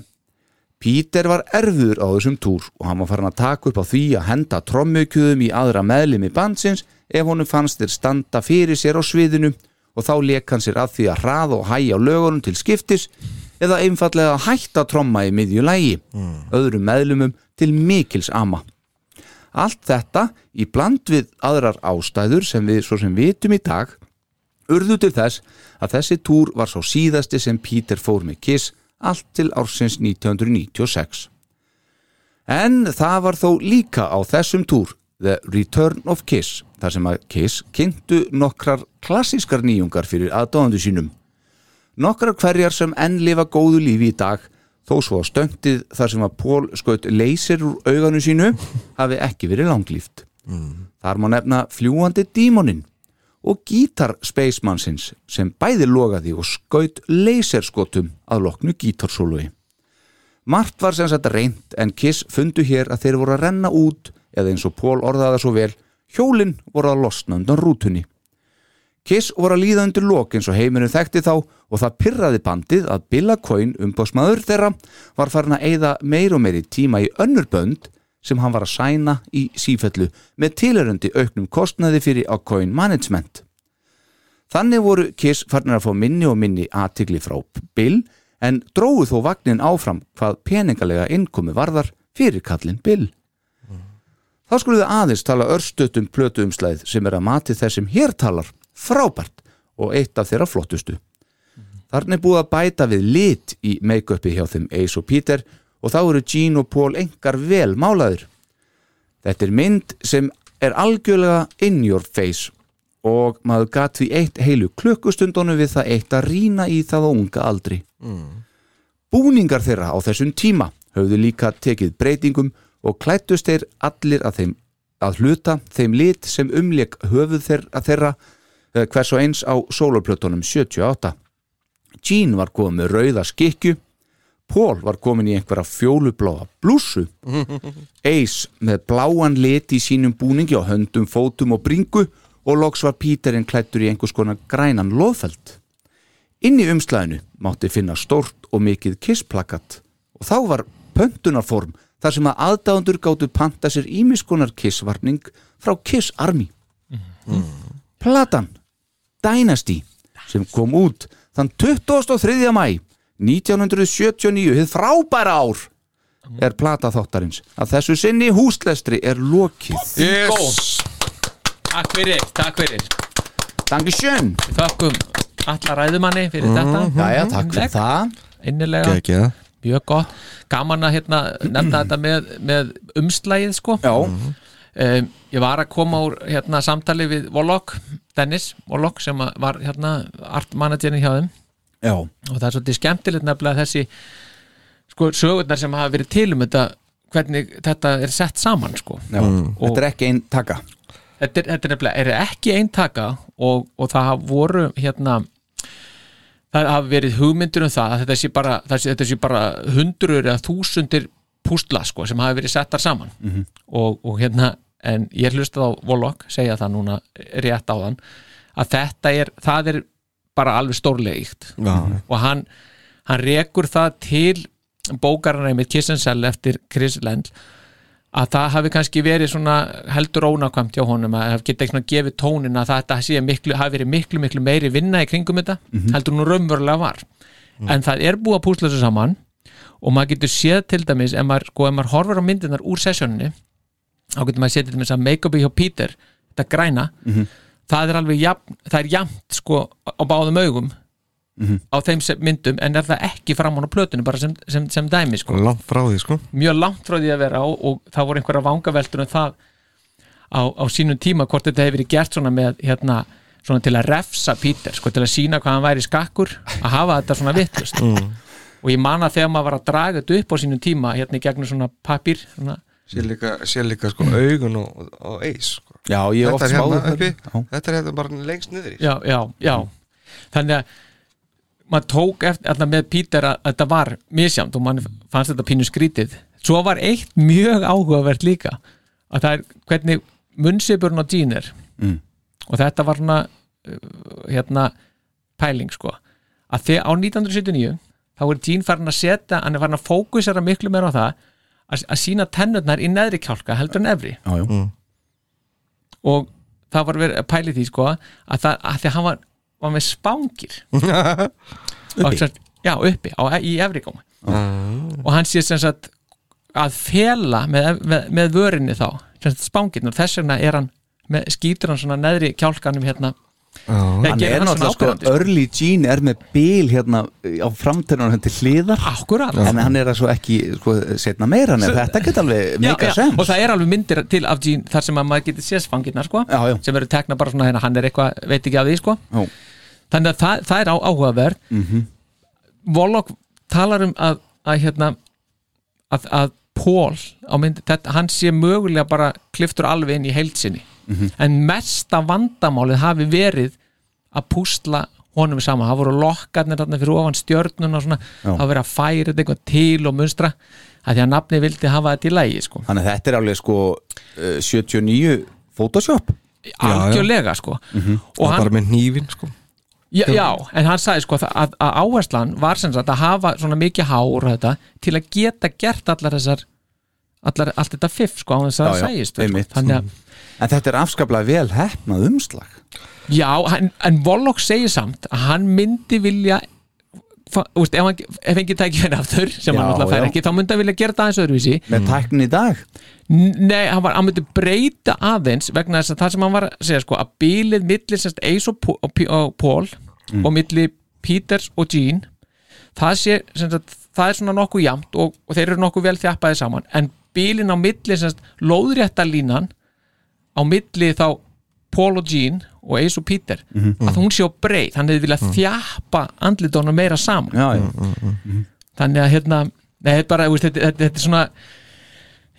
Pítur var erfur á þessum túr og hann var farin að taka upp á því að henda trommukjöðum í aðra meðlimi bandsins ef honum fannst þeir standa fyrir sér á sviðinu og þá leik hann sér að því að hraða og hæja á lögunum til skiptis eða einfallega að hætta tromma í miðju lægi, öðrum meðlumum til mikils ama. Allt þetta í bland við aðrar ástæður sem við svo sem vitum í dag urðu til þess að þessi túr var svo síðasti sem Pítur fór með Kiss allt til ársins 1996. En það var þó líka á þessum túr The Return of Kiss þar sem að Kiss kynntu nokkrar klassískar nýjungar fyrir aðdóðandu sínum. Nokkrar hverjar sem enn lifa góðu lífi í dag þó svo að stöngtið þar sem að Pól skaut leysir úr auganu sínu hafi ekki verið langlíft. Þar má nefna fljúandi dímonin og gítar Spacemannsins sem bæði logaði og skaut leyserskotum að loknu gítarsólui. Margt var sem sagt reynd en Kiss fundu hér að þeir voru að renna út eða eins og Pól orðaði svo vel, hjólinn voru að losna undan rútunni. Kiss voru að líða undir lok eins og heiminu þekkti þá og það pyrraði bandið að Billa Coyne umbásmaður þeirra var farin að eyða meir og meiri tíma í önnur bönd sem hann var að sæna í sífellu með tilhörandi auknum kostnaði fyrir á Coyne Management. Þannig voru Kiss farin að fá minni og minni aðtigli frá Bill en dróðu þó vagnin áfram hvað peningalega innkomi varðar fyrir kallin Bill. Þá skulum við aðeins tala örstutum plötuumslæð sem er að mati þessum hér talar frábært og eitt af þeirra flottustu. Þarna er búið að bæta við lit í make-upi hjá þeim Ace og Peter og þá eru Gene og Paul engar vel málaður. Þetta er mynd sem er algjörlega in your face og maður gat því eitt heilu klukkustundonu við það eitt að rína í það á unga aldri. Búningar þeirra á þessum tíma höfðu líka tekið breytingum og klættust þeir allir að, þeim, að hluta þeim lit sem umleik höfuð þeirra, þeirra hvers og eins á soloplötunum 78. Gene var komið með rauða skikju, Paul var komin í einhverja fjólubláa blússu, Ace með bláan lit í sínum búningi á höndum, fótum og bringu og loks var Peterinn klættur í einhvers konar grænan loðfeld. Inn í umslæðinu mátti finna stórt og mikið kissplakat og þá var pöntunarform þar sem að aðdáðundur gáttu panta sér ímiskonar kissvarning frá Kiss Army. Platan Dynasty sem kom út þann 23. mæ 1979, hið frábæra ár er plata þáttarins að þessu sinni húslestri er lokið. Yes. Takk fyrir, takk fyrir. Dankeschön Við þakkum alla ræðumanni fyrir þetta. Jæja, takk fyrir það. Innilega, Gekja mjög gott. Gaman að hérna nefna þetta með, með umslægið sko. Já, um, Ég var að koma úr hérna samtali við Volok, Dennis Volok sem að var hérna artmanagerin hjá þeim. Já, og það er svolítið skemmtilegt nefnilega þessi sko sögurnar sem hafa verið til um þetta hvernig þetta er sett saman sko. Já. Þetta er ekki einn taka. Þetta er, þetta er nefnilega er ekki einn taka og, og það hafa voru hérna það hafa verið hugmyndur um það að þetta sé bara, það sé, þetta sé bara hundruður eða þúsundir pústla sko sem hafa verið settar saman. Og, og hérna en ég hlustað á Volok segja það núna rétt á þann að þetta er, það er bara alveg stórlega íkt Já. og hann, hann rekur það til bókarana með Kiss and Sell eftir Chris Land að það hafi kannski verið svona heldur ónákvæmt hjá honum að það geta eitthvað gefið tónin að þetta miklu, hafi verið miklu miklu meiri vinna í kringum þetta heldur nú raunverulega var. En það er búið að púsla þessu saman og maður getur séð til dæmis ef maður, sko, maður horfir á myndirnar úr sessjóninni þá getur maður séð til dæmis að make-upi hjá Peter þetta græna það er alveg jafn, það er jafnt sko á báðum augum á þeim myndum en er það ekki fram á plötunum bara sem, sem, sem dæmi sko. langt frá því sko mjög langt frá því að vera og, og það voru einhverja vangaveltur um það á, á sínum tíma hvort þetta hefur verið gert svona með hérna, svona til að refsa Peter sko, til að sína hvað hann væri skakkur að hafa þetta svona vittlust Mm. og ég man að þegar maður var að draga þetta upp á sínum tíma hérna í gegnum svona papír svona, Sér líka, sér líka sko augun og, og eis sko. Já, Þetta er hérna uppi. Þetta er hérna bara lengst niður í já, já, já þannig að maður tók eftir alltaf með Peter að, að þetta var misjamt og mann fannst þetta pínu skrítið. Svo var eitt mjög áhugavert líka að það er hvernig munnsipurinn á Jean er. Mm. og þetta var svona uh, hérna pæling sko. Að þegar á 1979 þá er Jean farin að setja hann er farin að fókusera miklu meira á það að, sína tennurnar í neðri kjálka heldur en efri. Já, já. Mm. og það var verið að pæli því sko að það, að því að hann var, var með spángir og sem sagt, já uppi á, í efri gáma og hann sé sem sagt að fela með, með, með vörinni þá sem sagt spángirn og þess vegna er hann með, skýtur hann svona neðri kjálkanum hérna Hann er náttúrulega sko, sko. early Gene er með bil hérna á framtennunum til hliðar Akkurat En hann er að svo ekki sko, setna meira en þetta get alveg já, sens og það er alveg myndir til af Jean þar sem að maður getur séð spangirna sko, Já, já. sem eru tekna bara svona hérna, hann er eitthvað, veit ekki af því sko. Já. þannig að það, það er á, áhugaverð mm Mhm. Volok talar um að, að hérna að, að Paul á mynd, þetta, hann sé mögulega bara kliftur alveg inn í heilsinni Mhm. en mesta vandamálið hafi verið að púsla honum saman, það voru lokkarnir þarna fyrir ofan stjörnun og svona, það var verið að færa þetta eitthvað til og munstra að því að nafni vildi hafa þetta í lægi sko. Þannig að þetta er alveg sko uh, 79 Photoshop algjörlega sko Mhm. og Og hann, bara með hnífin sko já, já, en hann sagði sko að, að, áherslan var sem sagt að hafa svona mikið hár þetta til að geta gert allar þessar allar, allt þetta fiff sko á þess að það já, sæjist sko. þannig að En þetta er afskaplega vel hefnað umslag Já, en, en Vollock segir samt að hann myndi vilja úst, ef, hann, ef engin tæki henni aftur sem Já, hann alltaf fær já. ekki, þá myndi hann vilja gera það eins öðruvísi með tæknin í dag Nei, hann, var, hann myndi breyta aðeins vegna þess að það sem hann var að segja sko, að bílið milli sérst Ace og, og, og Paul Mm. og milli Peters og Jean það, sé, sagt, það er svona nokkuð jamt og, og þeir eru nokkuð vel þjappaði saman en bílinn á milli sérst, lóðréttalínan á milli þá Paul og Jean og Ace og Peter Mhm. að hún sé á breið, hann hefði viljað þjappa andlitónu meira saman Já, já, þannig að hérna nei, þetta, er bara, veist, þetta, þetta, þetta er svona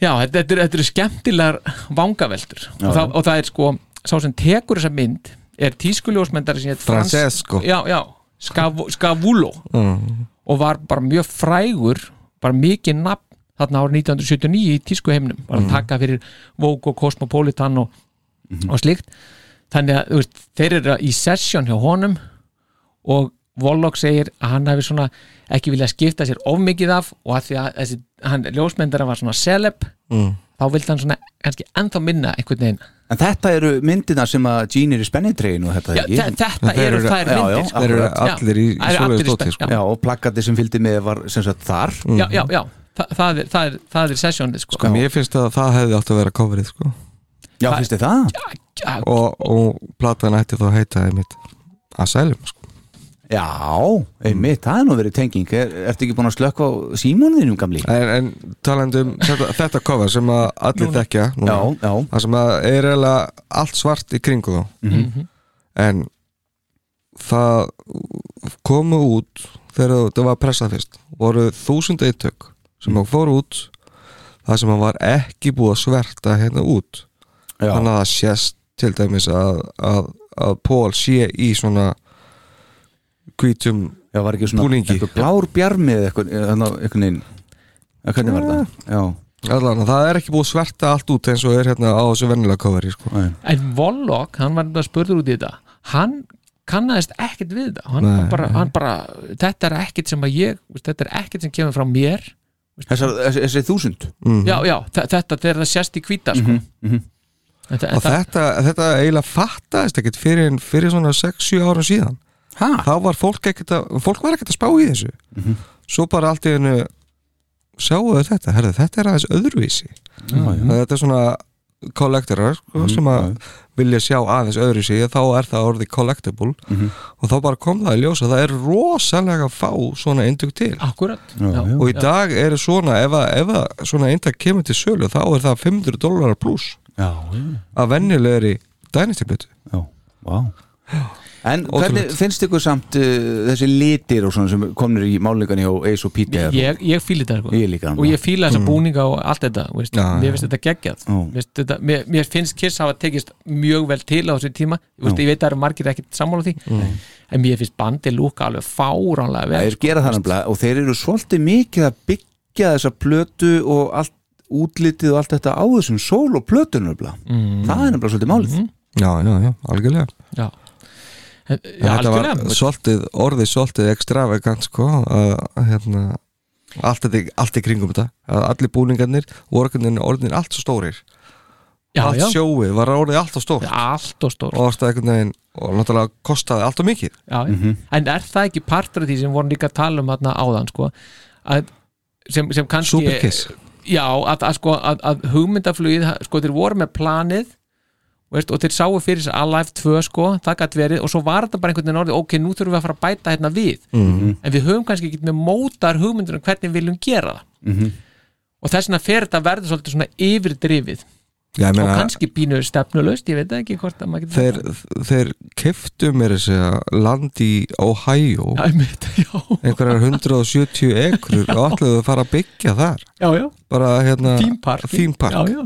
já, þetta, þetta, er, þetta eru skemmtilegar vangaveltur Já, og, já. og það er sko sá sem tekur þessa mynd er tískuljósmyndari sem heit Francesco. já, já, Scav- Scavulo Mm. og var bara mjög frægur bara mikið nafn þarna árið 1979 í tískuheimnum var að taka fyrir Vogue og Cosmopolitan og, og slíkt. Þannig að veist, þeir eru í session hjá honum og Vollock segir að hann hefði svona ekki viljað skipta sér of mikið af og að því að þessi, hann ljósmyndara var svona celeb Mm. þá vildi hann svona kannski ennþá minna einhvern veginn. En þetta eru myndina sem að Gene er í spennintreginu og þetta Já, þetta Þeir eru þær já, já, myndir sko. Þeir eru allir í, í dóti spe- sko. Já. Já, og plaggati sem fylgdi með var sem sagt þar. Já, já, já, Þa, það, er, það, er, það er sessionið sko. Sko mér finnst að það hefði átt að vera coverið sko. Já, finnst þið það? Já, og, og platan ætti þá að heita einmitt Asylum sko. Já, einmitt, það er nú verið tenging. Er, Ertu ekki búin að slökka á símónuðinum gamli? En, en talandi um þetta, þetta cover sem að allir þekkja núna, Já, já, það sem að er eiginlega allt svart í kringu þá. Mhm. en það komu út þegar þetta var pressað fyrst voru þúsund eitök sem mm. fóru út það sem að var ekki búið að sverta hérna út já. þannig að það sést til dæmis að, að, að Paul sé í svona hvítum já var ekki svona Búningi. einhver blár bjarmi eða eitthvað þannig að einhvern veginn að hvernig var það? Já, allan, það er ekki búið að sverta allt út eins og er hérna á þessu vennilega coveri sko. Nei. en Vollock, hann var þetta spurður út í þetta hann kannaðist ekkert við þetta hann, Nei, bara, hann bara, þetta er ekkert sem að ég þetta er ekkert sem kemur frá mér þessi, þessi þúsund mm. já, já, þe- þetta þegar það sést í hvíta sko. mhm. þetta, en og þetta, þetta eiginlega fattaðist ekkert fyrir, fyrir svona 6-7 árum síðan Ha? þá var fólk ekkert að fólk var ekkert að spá í þessu Mhm. svo bara allt í hennu sjáu þetta, herðu, þetta er aðeins öðruvísi Já, já. þetta er svona kollektorar sko, sem að vilja sjá aðeins öðru sig þá er það orðið collectible. Og þá bara kom það í ljós að það er rosalega fá svona eindug til. Akkurat Já, já. og í dag er svona ef að, ef að svona eindag kemur til sölu þá er það 500 dólarar pluss Já, já, að venjulegri dænistiblutu já, vá En hvernig finnst ykkur samt uh, þessi litir og svona sem komnir í málingan hjá Ace og Pete ég, ég fíla þetta sko. Ég líka og ég fíla þessa búninga og allt þetta veist, Já, mér finnst þetta geggjað. Finnst þetta, mér, mér finnst Kiss hafa tekist mjög vel til á þessu tíma. Veist, ég veit að það eru margir ekkert sammála því en mér finnst bandi lúka alveg fáránlega vel Þeir gera það nefnilega og þeir eru svolítið mikið að byggja þessa plötu og allt útlitið og allt þetta á þessum sól og plötunum Mm. Það er nefnilega svolítið málið. Já, já, já, algjörlega. Já, já þetta var svolítið, orðið svolítið extravagant sko að hérna allt, þetta, allt í kringum þetta. Að allir búningarnir voru orðin allt svo stórir. Já, allt já, sjóið var orðið allt svo stórt. Allt og stór og veginn og náttúrulega kostaði allt og mikið. Já, en er það ekki partur af því sem vorum líka að tala um þarna áðan sko, að, sem, sem kannski Superkiss. Já, að, að, sko, að, að hugmyndaflugið sko, þeir voru með planið veist, og þeir sáu fyrir sér Alive 2 sko, það gæti verið og svo var þetta bara einhvern veginn orðið ok, nú þurfum við að fara að bæta hérna við. Mhm. en við höfum kannski ekki með mótar hugmyndur um hvernig við viljum gera það. Mhm. og þess vegna fer þetta að verða svolítið svona yfirdrifið. Já, ég og meina, kannski pínu stefnulaust, ég veit ekki hvort að maður getur þeir, þeir keftu mér þessi land í Ohio. Já, já, einhverjar 170 ekrur og ætluðu að fara að byggja þar. Já, já, bara hérna theme park. theme park.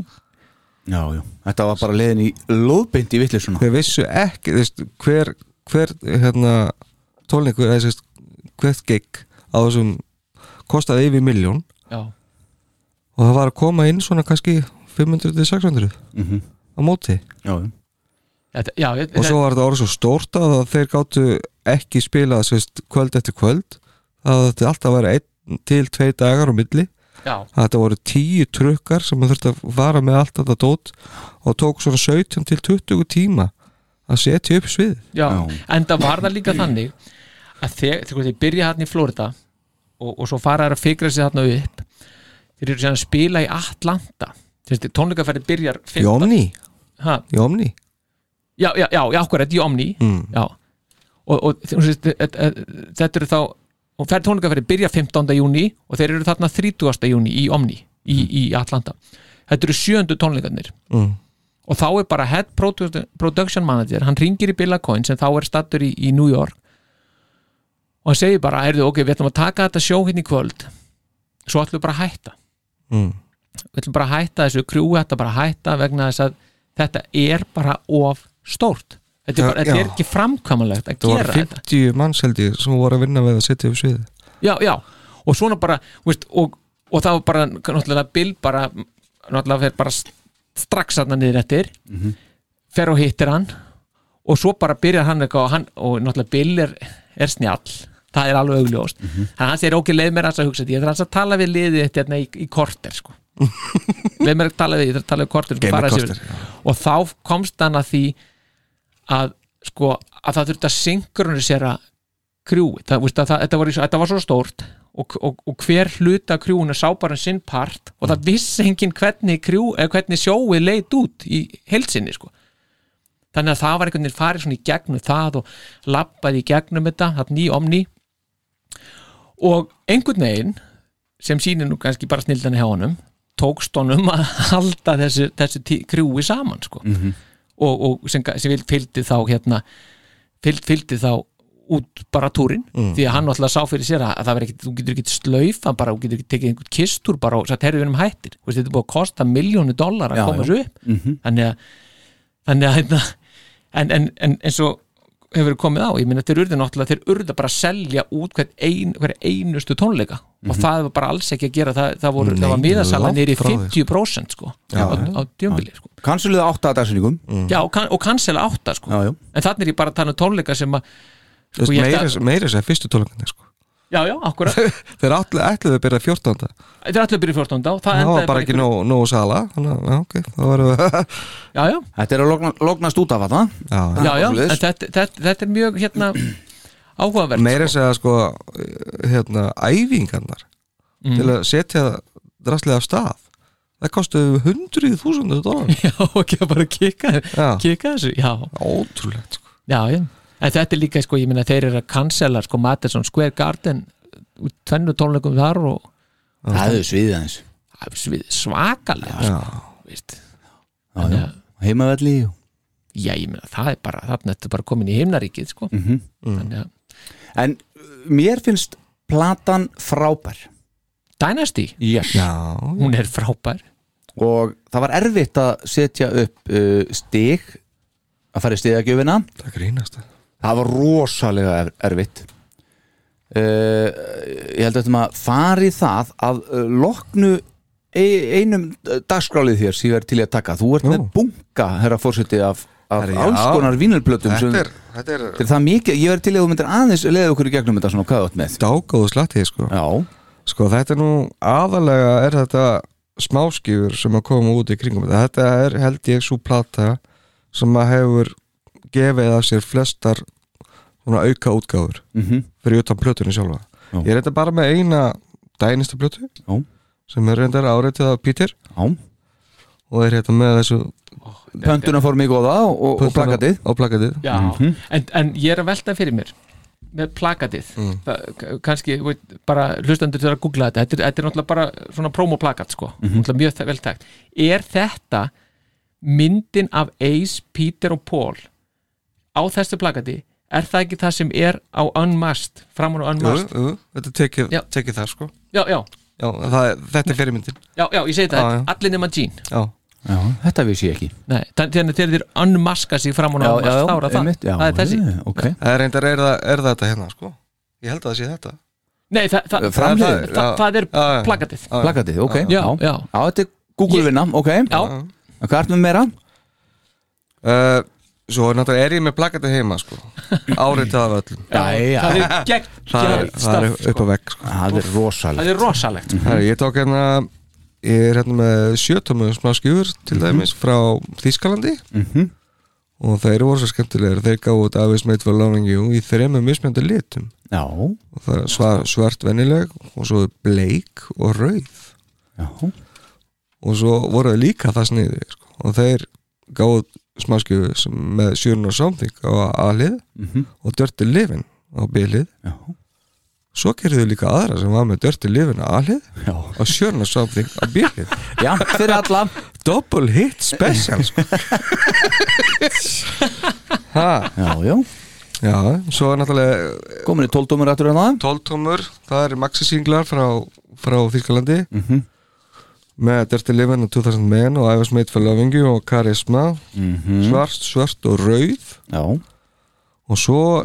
Já, já, þetta var bara leiðin í lóðbeint í vittlisuna þeir vissu ekki veist, hver, hver hérna, tólningur hvert gig á þessum kostaði yfir miljón já, og það var að koma inn svona kannski 500-600 Mhm. á móti. Já, já. Þetta, já, ég- og svo var þetta orðið svo stórt að þeir gáttu ekki spila sérst, kvöld eftir kvöld. Það þetta alltaf að vera einn til tvei dagar á milli þetta voru tíu trukkar sem maður þurfti að fara með allt þetta dót og tók svona 17 til 20 tíma að setja upp svið já, Já. en það var það líka þannig að þegar þegar þeir byrja hann í Florida og, og svo fara þær að fikra sig þarna upp þeir eru síðan að spila í Atlanta. Tónleikaferði byrjar í 15 Omni, ha, í Omni? Já, já, já, já, okkur, í Omni. Mm. já. Og, og þú veist, e- e- þetta eru þá og fer tónleikaferði byrja 15. júni og þeir eru þarna 30. júni í Omni í, í Atlanta þetta eru sjöndu tónleikarnir Mm. og þá er bara head produ- production manager hann ringir í Bill Coin sem þá er stattur í, í New York og hann segir bara, heyrðu, ok, við ætlum að taka þetta sjó hérna í kvöld svo ætlum við bara að hætta Mm. við ætlum bara að hætta þessu krjú þetta bara að hætta vegna þess að þetta er bara of stórt þetta er, bara, þetta er ekki framkvæmanlegt að það gera þetta. 50 manns held ég sem voru að vinna við að setja upp svið já, já, og svona bara veist, og, og það var bara náttúrulega Bill bara, náttúrulega fer bara strax hann niður eftir fer og hittir hann og svo bara byrjar hann eitthvað og, hann, og náttúrulega Bill er, er snjall. Það er alveg augljóst. Þannig að hann segir ok, leið mér aðeins að hugsa þetta. Ég þarf aðeins að tala við liðið þetta hérna í, í korter sko. leið mér að tala við, ég þarf að tala við korter, korter, og þá komst hann að því að sko að það þurfti að synkronisera krjúi, það, veist, að, það, þetta, var, í þetta var svo stórt og, og, og hver hluta krjúinu sá bara sinn part og það vissi enginn hvernig krjú hvernig sjóið leit út í heilsinni sko. Þannig að það var einhvern veginn farið svona í gegnum það og labbaði í gegnum þetta þarna í omni og einhvern veginn sem sýnir nú kannski bara snildan hjá honum tókst honum að halda þessu, þessu krjúi saman sko. Og, og sem, sem fylgdi þá hérna fylg, fylgdi þá út bara túrin því að hann alltaf sá fyrir sér að, að það verður ekki, þú getur ekki slaufa bara, þú getur ekki tekið einhvern kistúr bara og satt herrið við um hættir, Þú veist, þetta er búið að kosta miljónu dólar að Já, koma þessu upp. Þannig að þannig að hérna, en, en, en eins og hefur verið komið á, ég minna þeir urðu náttúrulega þeir urðu bara að selja út hver, ein, hver einustu tónleika og það var bara alls ekki að gera, það, það, voru, það var Nei, miðasala því. 50% sko, á, á djömbili sko. Kansulega átta að dagsinningum já, og, kann, og cancela átta sko. Já, já en þannig er ég bara að tala um tónleika sem að Sko, að- meira sér fyrstu tólangandi sko. já, já, akkurat, þeir ætlu, ætluðu að byrja 14. þetta er allir byrjuð 14. og það það endaði bara ekki nóg, nóg sala þannig að já, það já, já, Þetta er að logna, lognast út af þetta já, já, já, en svoleiðis. þetta, þetta, þetta er mjög hérna áhugaverð meira sko. segja sko hérna, æfingarnar Mm. til að setja drastlega af stað. Það kostuðu hundruð þúsundu dólar já, ekki að bara kika, Já. kika þessu já, ótrúlegt sko. já, já. En þetta er líka, sko, ég minna, þeir eru að cancela sko, Madison Square Garden út tvennu tónleikum þar og Það er sviðið er svið- svakalega sko, Heimavelli og... já, ég minna, það er bara þarna þetta er bara komin í himnaríkið, sko. Mhm. þannig að En uh, mér finnst platan frábær. Dynasty, yes. já, hún er frábær. Og það var erfitt að setja upp uh, stig að fara í stigagjöfina. Það grínast það. Var rosalega er, erfitt. Uh, ég held að þetta maður fari það að uh, loknu ein, einum dagskálið þér sem ég er til í að taka. Þú ert með bunga, herra fórseti af, af já. alls konar vínilblötum sem, þetta er, þetta er þetta er það mikið, ég verð til að þú myndir aðeins leiða okkur í gegnum þetta svona hvað ert með dágóðu slattið sko. já, sko þetta er nú aðalega er þetta smáskifur sem að koma út í kringum þetta þetta er held ég svo plata sem að hefur gefið af sér flestar svona auka útgáfur mhm fyrir utan plötunni sjálfa Já. ég er þetta bara með eina dænistu plötu Já. sem er reyndar áreitið af Peter já, og er hérna með þessu pöntuna fór mig góða og, og, plakatið. og plakatið. Já, en, en ég er að velta fyrir mér með plakatið. Mm. það, kannski, veit, bara hlustandur til að googla þetta, þetta er, þetta er náttúrulega bara svona promoplakat sko, náttúrulega mjög þe- vel tækt er þetta myndin af Ace, Peter og Paul á þessu plakati? Er það ekki það sem er á Unmasked framan á jú, Unmasked? Jú, þetta er tekið, Já. tekið það sko. Já, já, já, það, þetta er fyrirmyndin. Já, já, ég segi það, allir nema Jean já, já, þetta vissi ég ekki. Nei, þannig að þeir unmaska sig framan á Unmasked, þá er það. einmitt, já, það er þessi. eh, ok. Það er reyndar er, það, er þetta hérna sko? Ég held að það sé þetta. Nei, það, það, Framhliðin, það, það, það er plakatið. Plakatið, ok. Já, já. já. Þetta er Google-vinna, ok. Hvað ertu með meira? uh, svo náttúrulega er ég með plakatið heima sko? Áreitið af öllum. Það er gegn það er, það er upp á vegg sko. það er er rosalegt. Sko. Ég tók hérna ég er hérna með sjötómu smá skjúur til dæmis frá Þískalandi Mhm. og þeir voru svo skemmtilegir. Þeir gáðu út Avis Made for Loving You í þremmu mismjöndu litum. Já, og það er svar, svart vennileg og svo bleik og rauð. Já, og svo voru þeir líka það sniði sko. og þeir gáðu smáskjöfu sem með Sjörn og Something á A-lið Mhm. og Dirty Living á B-lið. Já, svo gerðu þau líka aðra sem var með Dirty Living á A-lið já. og Sjörn og Something á B-lið já fyrir alla. Double hit special sko. já, já, já, svo er náttúrulega komin í 12 dómur aftur en það 12 tómur, það er maxi singlar frá, frá Þýrkalandi Mhm. með Dirty Living og 2000 Men og Made for Loving You og Charisma. Mhm. svart, svart og rauð. Já, og svo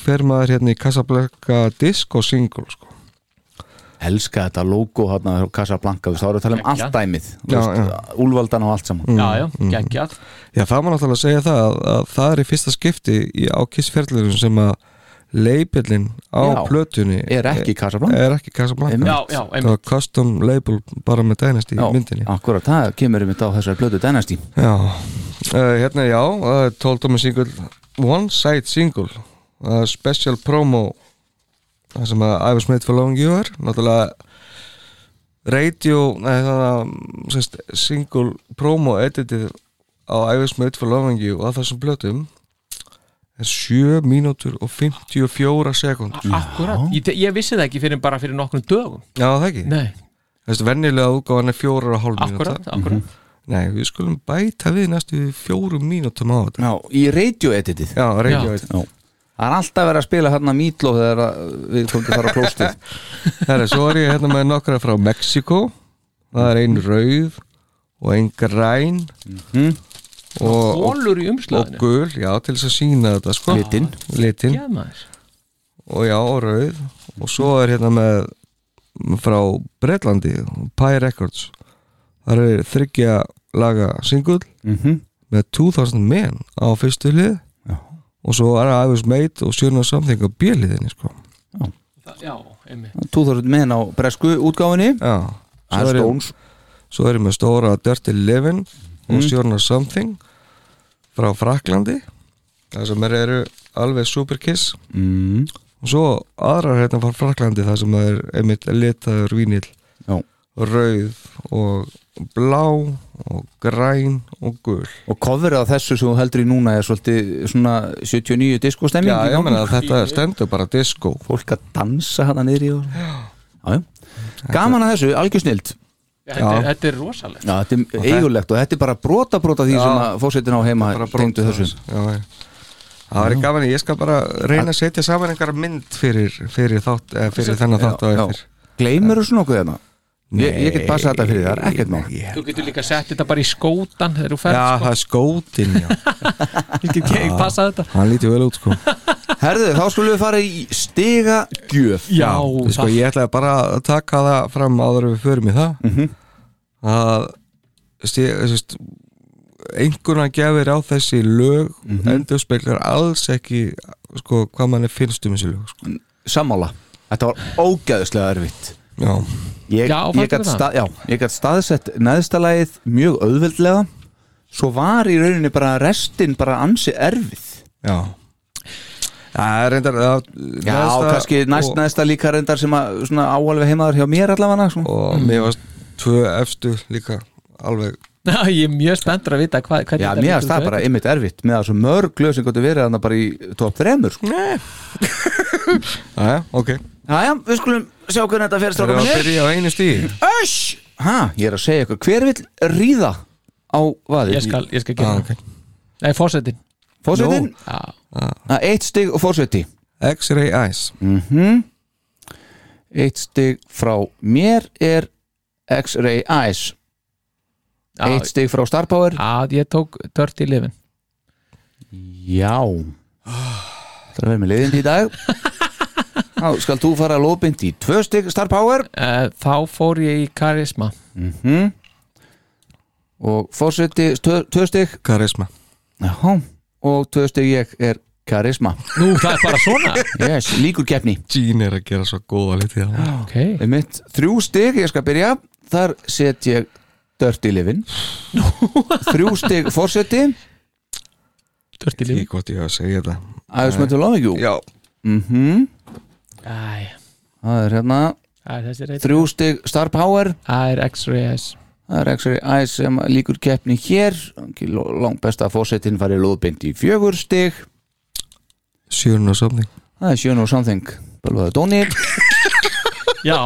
fer maður hérna í Casablanca disco single sko. elska þetta logo hérna á Casablanca, þú veist, þá erum við að tala um allt dæmið úlvaldan og allt saman. Já, já, geggjað. Já, það má náttúrulega segja það að, að það er í fyrsta skipti í ákissferðlunum sem að leipillin á Já, plötunni er ekki Casablanca. er ekki Casablanca. Já, já, það var custom label bara með já, myndinni. akkurat, það kemur um þetta á þessari blödu Dynasty. Já, uh, hérna já uh, 12 með single One Side Single uh, Special Promo það sem að I Was Made for Loving You er. Náttúrulega radio nei, þannig að sérst, single promo editið á I Was Made for Loving You á þessum blötum er 7 mínútur og 54 sekund Akkurat, ég, ég vissi það ekki fyrir bara fyrir nokkrum dögum. Já, það ekki? Nei, Þessi venjulega útgáðan er 4 og hálf mínúta akkurat, akkurat. Nei, við skulum bæta við næstu fjórum mínútum á þetta. Já, í radio editið Já, radio Já. Það er alltaf verið að spila hérna mítlo þegar við komum til að fara á klóstið Herra, svo er ég hérna með nokkra frá Mexiko Það er ein rauð og ein græn. Mhm. og, og, Hólur í og umslaginu. gul, já, til þess að sína þetta sko. Litin. Litin Já, maður. Og já, og rauð. Og svo er hérna með frá Breitlandi Pie Records. Það er þryggja laga singull Mhm. með 2000 men á fyrstu hlið. Og svo er I Was Made og Sjöna Something á bjöliðinni sko. Já, einmitt. 2000 menn á bresku útgáfinni já, svo er ég, svo er ég með stóra Dirty Living og Mm. Sjöna Something frá Fraklandi það sem er, eru alveg superkiss mm. og svo aðrar hérna frá Fraklandi það sem er einmitt litaður vínil Já. rauð og blá og græn og gul. Og coverið á þessu sem þú heldur í núna er svolítið svona 79 diskostemming Já, ég meina að þetta stendur bara disco. Fólk að dansa hana niðri og... Já, já Gaman að þessu, algjör snild. Þetta, er- þetta er rosalegt. Já, þetta er eigulegt og þetta er bara brota brota því Já. sem að fórsetin á heima brota þessu. Það var gaman, ég skal bara reyna að setja saman einhverja mynd fyrir, fyrir, þátt, eða fyrir þennan þátt á eftir. Gleimur þú svona okkur þarna? Ég, ég get passað þetta fyrir þar, ekkert má þú getur líka sett þetta bara í skótan þegar þú ferð Já, sko. það er skótin, já. Ég get ekki passað þetta. Hann lítið vel út, sko. Herðu, þá skulum við fara í stiga gjöf. Já, Sko, ég ætlaði bara að taka það fram áður við förum í það. Mhm. að sti- sest, einhverna gefir á þessi lög mm Mhm. endur speklar alls ekki sko, hvað manni finnst um þessi lög sko. Sammála, þetta var ógæðislega erfitt Já, Ég, Já, ég, það? stað, já, ég gat staðsett neðstalagið mjög auðveldlega. Svo var í rauninni bara restin bara ansi erfið. Já. Það er reyndar að, Já, kannski næst og, neðsta líka reyndar sem að svona áalveg heimaður hjá mér allavega sko. og mér varst tvö efstu líka alveg Já, ég er mjög spenntur að vita hvað, hvernig Já, þetta mér finnst það bara einmitt erfitt með að svo mörg lög sem gott verið þannig bara í top 3 sko. Jæja, ok Jæja, við skulum sjá hvernig þetta fer Það er að byrja á einu stíði Öss! Ha, ég er að segja ykkur, hver vill ríða á vaðið? Ég skal, ég skal gera ah, okay. Nei, fórsetin Fórsetin? Já, Ah, Eitt stig og fórseti X-ray eyes. Mm Eitt stig frá mér er X-Ray Eyes. Já, Eitt stig frá Star Power. Já, ég tók Dirty Livin Já. Það er að vera með leiðindi í dag Þá skal þú fara lóðbind í tvö stig Star Power. Uh, Þá fór ég í Karisma. Mm Og fórseti tvö, stig. Karisma. Já Og tvö stig ég er Karisma. Nú, það er bara svona. Yes, líkur keppni. Gene er að gera svo góða liti Ok, Með mitt þrjú stig, ég skal byrja. Þar set ég Dirty Livin. Þrjú stig fórseti Dirty Í Livin. hvort ég á að segja þetta. I was meant to love you Já. Mm Æ, Það er hérna það er þessi reynd Þrjú stig Star Power. Það er X-Ray Það er X-Ray Eyes sem líkur keppni hér. Langt besta fórsetin farið lóðbind í fjögur stig. Sjörn og something. Það er sjön og something. Bölvaða Dóni. Já,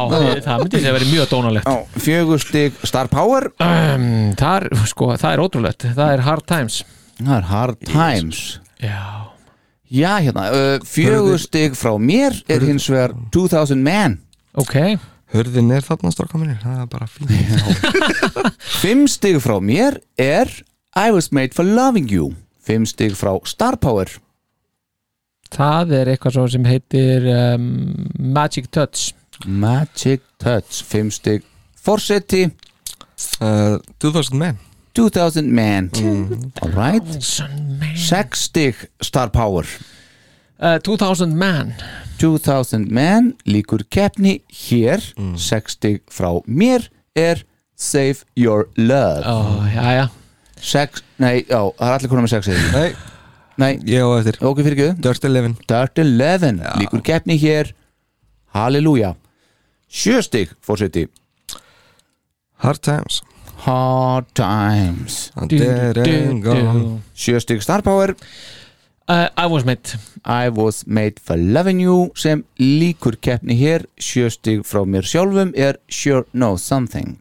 það myndi að vera mjög dónalegt. Fjögur stig Star Power. Um, það, er, sko, það er ótrúlegt. Það er Hard Times. Það er Hard Times. Já, Já, hérna, uh, fjögur stig frá mér er hins vegar 2000 Man. Ok. Hörðin er þarna stráka minni Það er bara fín Fimm stig frá mér er I was made for loving you. Fimm stig frá Star Power. Það er eitthvað svo sem heitir um, Magic Touch. Magic Touch. Fimm stig Forseti. Uh, 2000 men 2000 Man. Alright Sex stig Star Power. Uh, 2000 Man. 2000 Man líkur keppni hér. Sex stig frá mér er Save Your Love. Ó, já, já. Sex, nei, já, það er allir konar með sex eða Nei, Nei, ég á eftir. Ok fyrir ekki. Dirty Living Dirt 11, líkur keppni hér. Halleluja. Sjö stig fórseti Hard Times Hard Times. A dead and gone. Sjö stig. Star Power. Uh, I was made. I was made for loving you sem líkur keppni hér. Sjö stig frá mér sjálfum er Sure Know Something.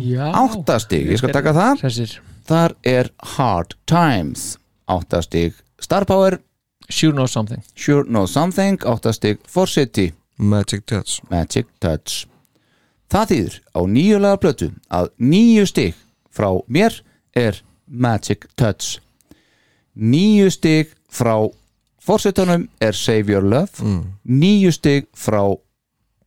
Já. Átta stig, ég skal taka það. Þessir. Þar er Hard Times. Átta stig. Star Power. Sure know something. Sure Know Something. Átta stig. Forseti. Magic Touch. Magic Touch Það þýðir á nýjulega plötu að nýju stig frá mér er Magic Touch. Nýju stig frá fórsetunum er Save Your Love. Nýju stig frá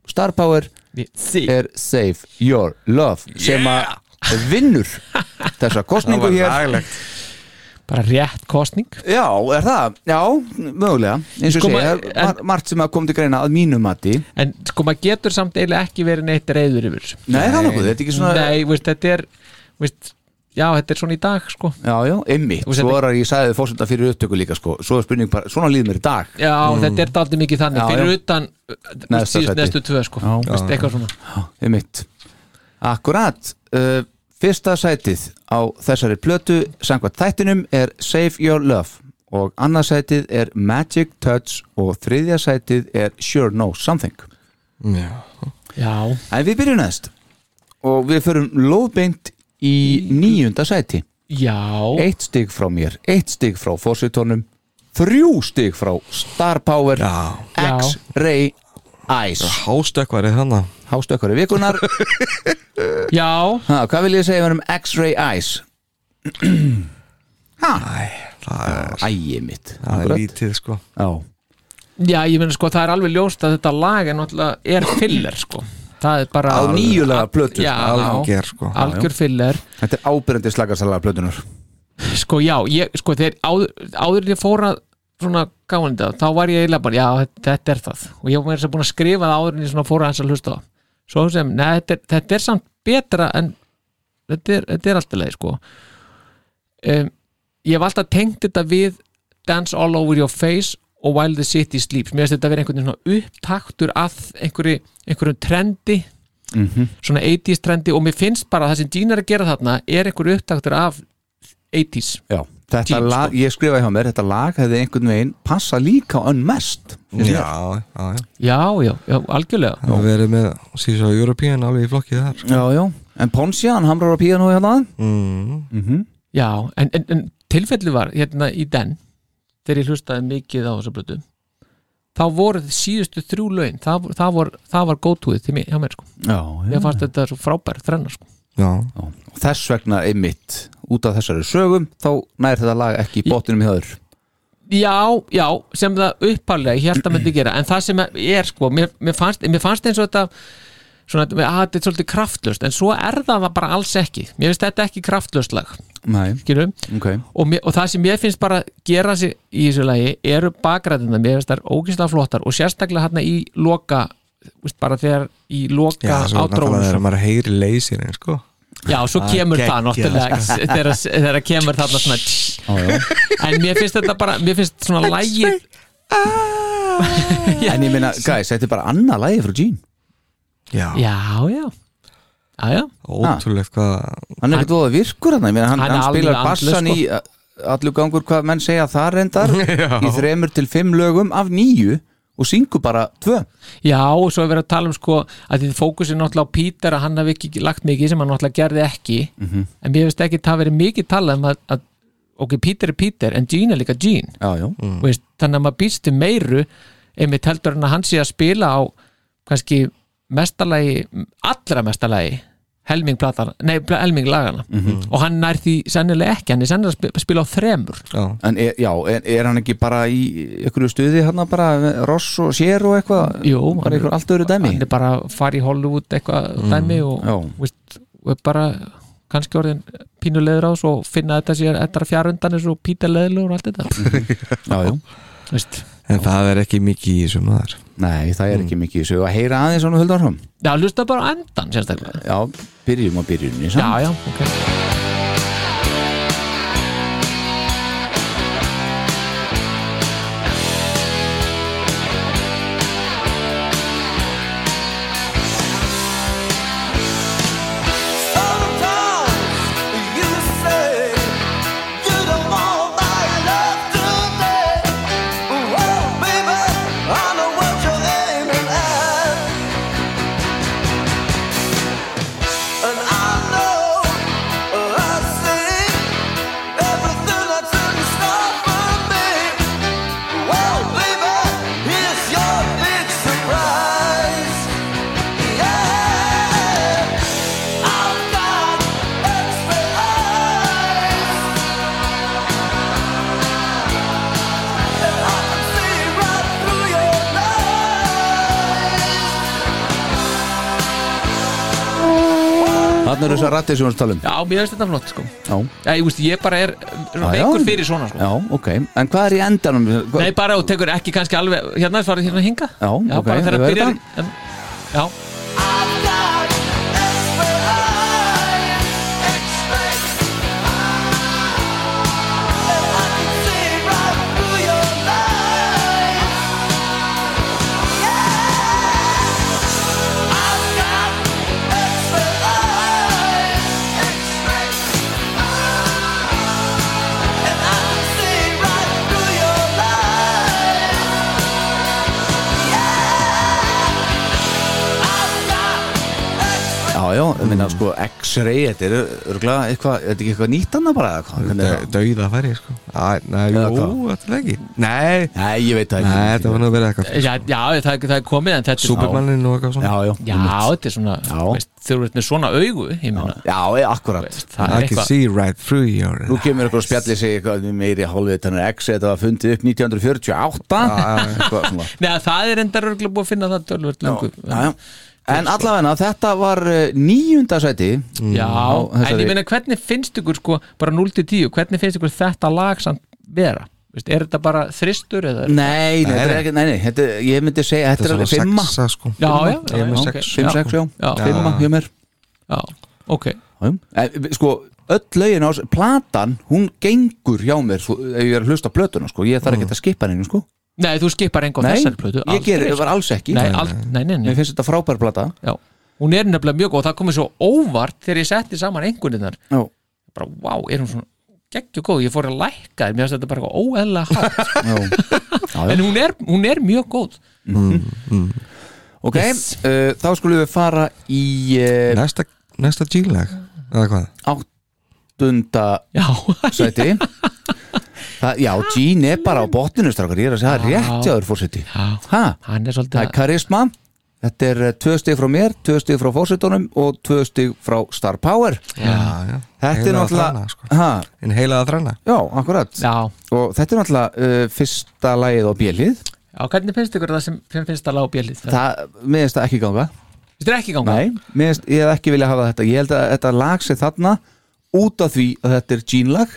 Star Power Sí er Save Your Love sem að vinnur þessa kostningu hér Bara rétt kostning Já, er það? Já, mögulega. Eins og Sko, segja, mar- margt sem að koma til greina að mínu mati. En sko maður getur samt eiginlega ekki verið neitt reyður yfir. Nei, það er nokkuð, þetta er ekki svona Nei, veist, þetta er veist, Já, þetta er svona í dag sko. Já, já, einmitt, svo er að ég sagði fórsenda fyrir upptöku líka sko, svo er spurning bara, svona líður mér í dag. Já, þetta er daldið mikið þannig. Já, Fyrir já. utan síðust neðstu tvö sko. Já. veist, Eitthvað svona. Einmitt. Akkurat. Uh, Fyrsta sætið á þessari plötu samkvæmt þættinum er Save Your Love og annað sætið er Magic Touch og þriðja sætið er Sure Know Something. Já, Já, En við byrjum næst og við förum lóðbeint í níunda sæti. Já. Eitt stig frá mér, eitt stig frá fósitónum þrjú stig frá Star Power Já. X-Ray Ice hástökkvarið þannig Hástökkari vikunar Já, ha, Hvað vil ég segja um X-Ray Ice? ha, Það er, ægi mitt. það er lítið sko. Já, já, ég meina sko það er alveg ljóst að þetta lag er náttúrulega er filler sko. Það er bara á nýjulega plötu Já, Alger sko. Algjör filler. Þetta er ábyrjandi slagasalega plötunar Sko já, ég, sko þegar áður, áður en ég fór að svona gáðan þetta, þá var ég eiginlega bara, já, þetta, er það. Og ég var með þess að búin að skrifa það áður en ég svona fór að hans að hlusta á svo sem, neða, þetta, þetta er samt betra en þetta er, þetta er alltaf leið, sko. Um, ég hef alltaf tengt þetta við Dance All Over Your Face og While the City Sleeps, mér finnst þetta að vera einhvern svona upptaktur að einhverju, einhverjum trendi svona 80s trendi. Og mér finnst bara að það sem Gina er að gera þarna er einhverju upptaktur af 80s Já, þetta Jeans, lag, sko. ég skrifaði hjá mér Þetta lag hefði einhvern veginn passa líka á Unmest Já, já, já. Já, já, já, algjörlega. Það hefur verið með síðan European alveg í flokkið þar. Já, já, en Ponsi, hann hamrar á píanói hérna. Mm. Já, en, en, en tilfelli var hérna í den þegar ég hlustaði mikið á þessa blötu þá voru síðustu þrjú lögin það, það, var, það var góðtúðið til mig hjá mér sko. Já, ég fannst þetta svo frábær þrenna sko. Já, Já, og þess vegna einmitt út af þessari sögum þá nær þetta lag ekki í botninum hjá þér. Já, já, sem það uppalega ég held að myndi gera, en það sem er sko, mér, mér, fannst, mér fannst eins og þetta svona, að þetta er svolítið kraftlöst en svo er það bara alls ekki. Mér finnst þetta ekki kraftlöst lag Nei, skilur ok. Og, mér, og það sem ég finnst bara gera sig í þessu lagi eru bakræðina mér finnst það ógislega flottar og sérstaklega hérna í loka bara þegar í loka já svo náttúrulega þegar átrónu maður heyri leysirinn sko já, svo Það kemur það náttúrulega þegar, þegar kemur þarna svona Já, já. en mér finnst þetta bara, mér finnst svona lagið En ég meina, guys, þetta er bara annað lagi frá Gene. Já, já, já. Já, já, ótrúlegt hvað Hann er ekkert voða virkur hann, ég meina, hann, Hann er hann spilar alveg andlaus, bassan í uh, allur gangur hvað menn segja það reyndar í þremur til fimm lögum af nýju og syngur bara tvö. Já, og svo er verið að tala um sko að því fókusin náttúrulega á Pítur að hann hafi ekki lagt mikið sem hann náttúrulega gerði ekki. En mér finnst ekki það verið mikið talað um að, að ok, Pítur er Pítur en Gene er líka Gene. Já, já, mm. veist, þannig að maður býst til meiru einmitt heldur en að hann sé að spila á kannski mestalagi allra mestalagi helming, platan, nei, helming lagana og hann nær því sennilega ekki hann er sennilega að spi- spila á þremur. Já, en er, já, er, er hann ekki bara í einhverju stuði hann bara Ross og Sér og eitthvað? Jú, bara einhver allt öðru dæmi? hann er bara að fara í Hollywood eitthvað dæmi og, veist, og bara kannski orðin pínulegur á þessu og finna þetta sér þetta fjárundan eins og Pítur leðilegur og allt þetta. Já, já. Veist. en það er ekki mikið í þessu maður. Nei, það er ekki mikið í sögu að heyra aðeins svona höldar fram já, hlusta bara á endan sérstaklega. Já, byrjum á byrjunni já, já, ok Þannig eru þessar rættið sem við erum að tala um. Já, mér finnst þetta flott sko. Já, já, ég, veist, ég bara er Já, já. veikur fyrir svona sko. Já, ok. En hvað er í endanum? Hva- Nei, bara og tekur ekki kannski alveg hérna er farið hérna að hinga. Já, ok, bara þegar við verðum en, Já, Já, ég minna sko X-ray, þetta er örgulega eitthvað, þetta er ekki eitthvað nýtt annað bara eða hvað? Er? Dauða færi sko. Nei, þetta er ekki. Nei, Nei, ég veit það nei, ekki þetta var nú að vera eitthvað Já, já það, er- það er komið en þetta er Supermannin og eitthvað svona. Já, já, Já, þetta er svona, veist, þú ert með svona augu ég meina, já, já, akkurat. Veist, það I er can see right through your Nú kemur eitthvað spjallið sig eitthvað meiri hálfið þannig X þetta var fundið upp 1948 eitthvað svona. Nei, það er endar örgulega búið að finna það En allavega þetta var uh, níunda sæti Já, en ég meina hvernig finnst ykkur sko, bara 0-10, hvernig finnst ykkur þetta lag samt vera? Veist, er þetta bara þristur eða? Nei, nei, þetta er ekki, nei, nei þetta, ég myndi segja, þetta er alveg fimma sexa sko. Já, já, já, ok, Fimm, já, sex, já, Já. fimma hjá mér Já, ok. Já, en, Sko, öll lögin á platan, hún gengur hjá mér svo, ef ég er að hlusta á plötuna, sko, ég þarf ekki að skipa henni, sko Nei, þú skipar enga á Nei, þessari plötu ég gerir, sko. það var alls ekki. Nei, ald, nei, nei, nei. Mér finnst þetta frábær plata. Já. Hún er nefnilega mjög góð og það komið svo óvart þegar ég setti saman einhverninnar Já, bara, vá, er hún svona geggju góð, ég fór að lækka þér, mér finnst þetta bara óeðlega hátt. Já, já, en hún er, hún er mjög góð. Ok, uh, þá skulum við fara í uh, Næsta, næsta G-lag Eða hvað? áttunda Já, sæti Það, Já, Gene er bara á botninu strákar, ég er að segja það Já. rétt jáður fórseti hann er það svolítið er karisma. Þetta er uh, tvö stig frá mér, tvö stig frá fórsetunum og tvö stig frá Star Power. Já, já. Þetta er náttúrulega sko. ha, En heilaða þrenna Já, akkurat. Já, Og þetta er náttúrulega uh, fyrsta lagið á bjölið já, hvernig finnst ykkur það sem finnst að lág bjölið? Það, mér finnst það ekki ganga. Finnst þér ekki ganga? Nei, mér finnst, ég hef ekki vilja hafa þetta. Ég held að þetta lag sér þarna út af því að þetta er Gene lag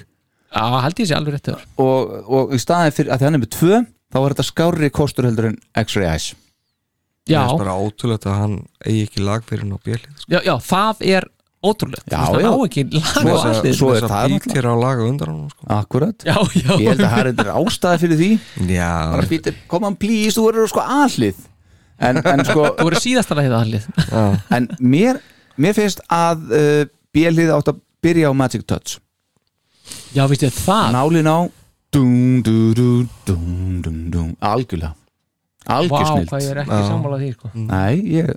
Já, held ég sé alveg rétt þér. Og, og í staðin fyrir að því hann er með tvö þá var þetta skárri kostur heldur en X-Ray Eyes. Já, Það er bara ótrúlegt að hann eigi ekki lag fyrir hann á bjölið sko. já, já, það er ótrúlegt. Já, veist, já. hann á ekki lag Svo- og allir svo er það að náttúrulega. bítir á laga undan hann sko. Akkurat. Já, já. Ég held að það er eitthvað ástæði fyrir því. Já, bara Peter, come on please, þú verður sko aðlið en, en sko Þú voru síðasta lagið aðlið já, en mér, mér finnst að uh, bjölið átt að byrja á Magic Touch Já, veistu það? Nálin á algjörlega. Vá, algjörsnild hvað ég er ekki sammálað því sko. Nei, ég,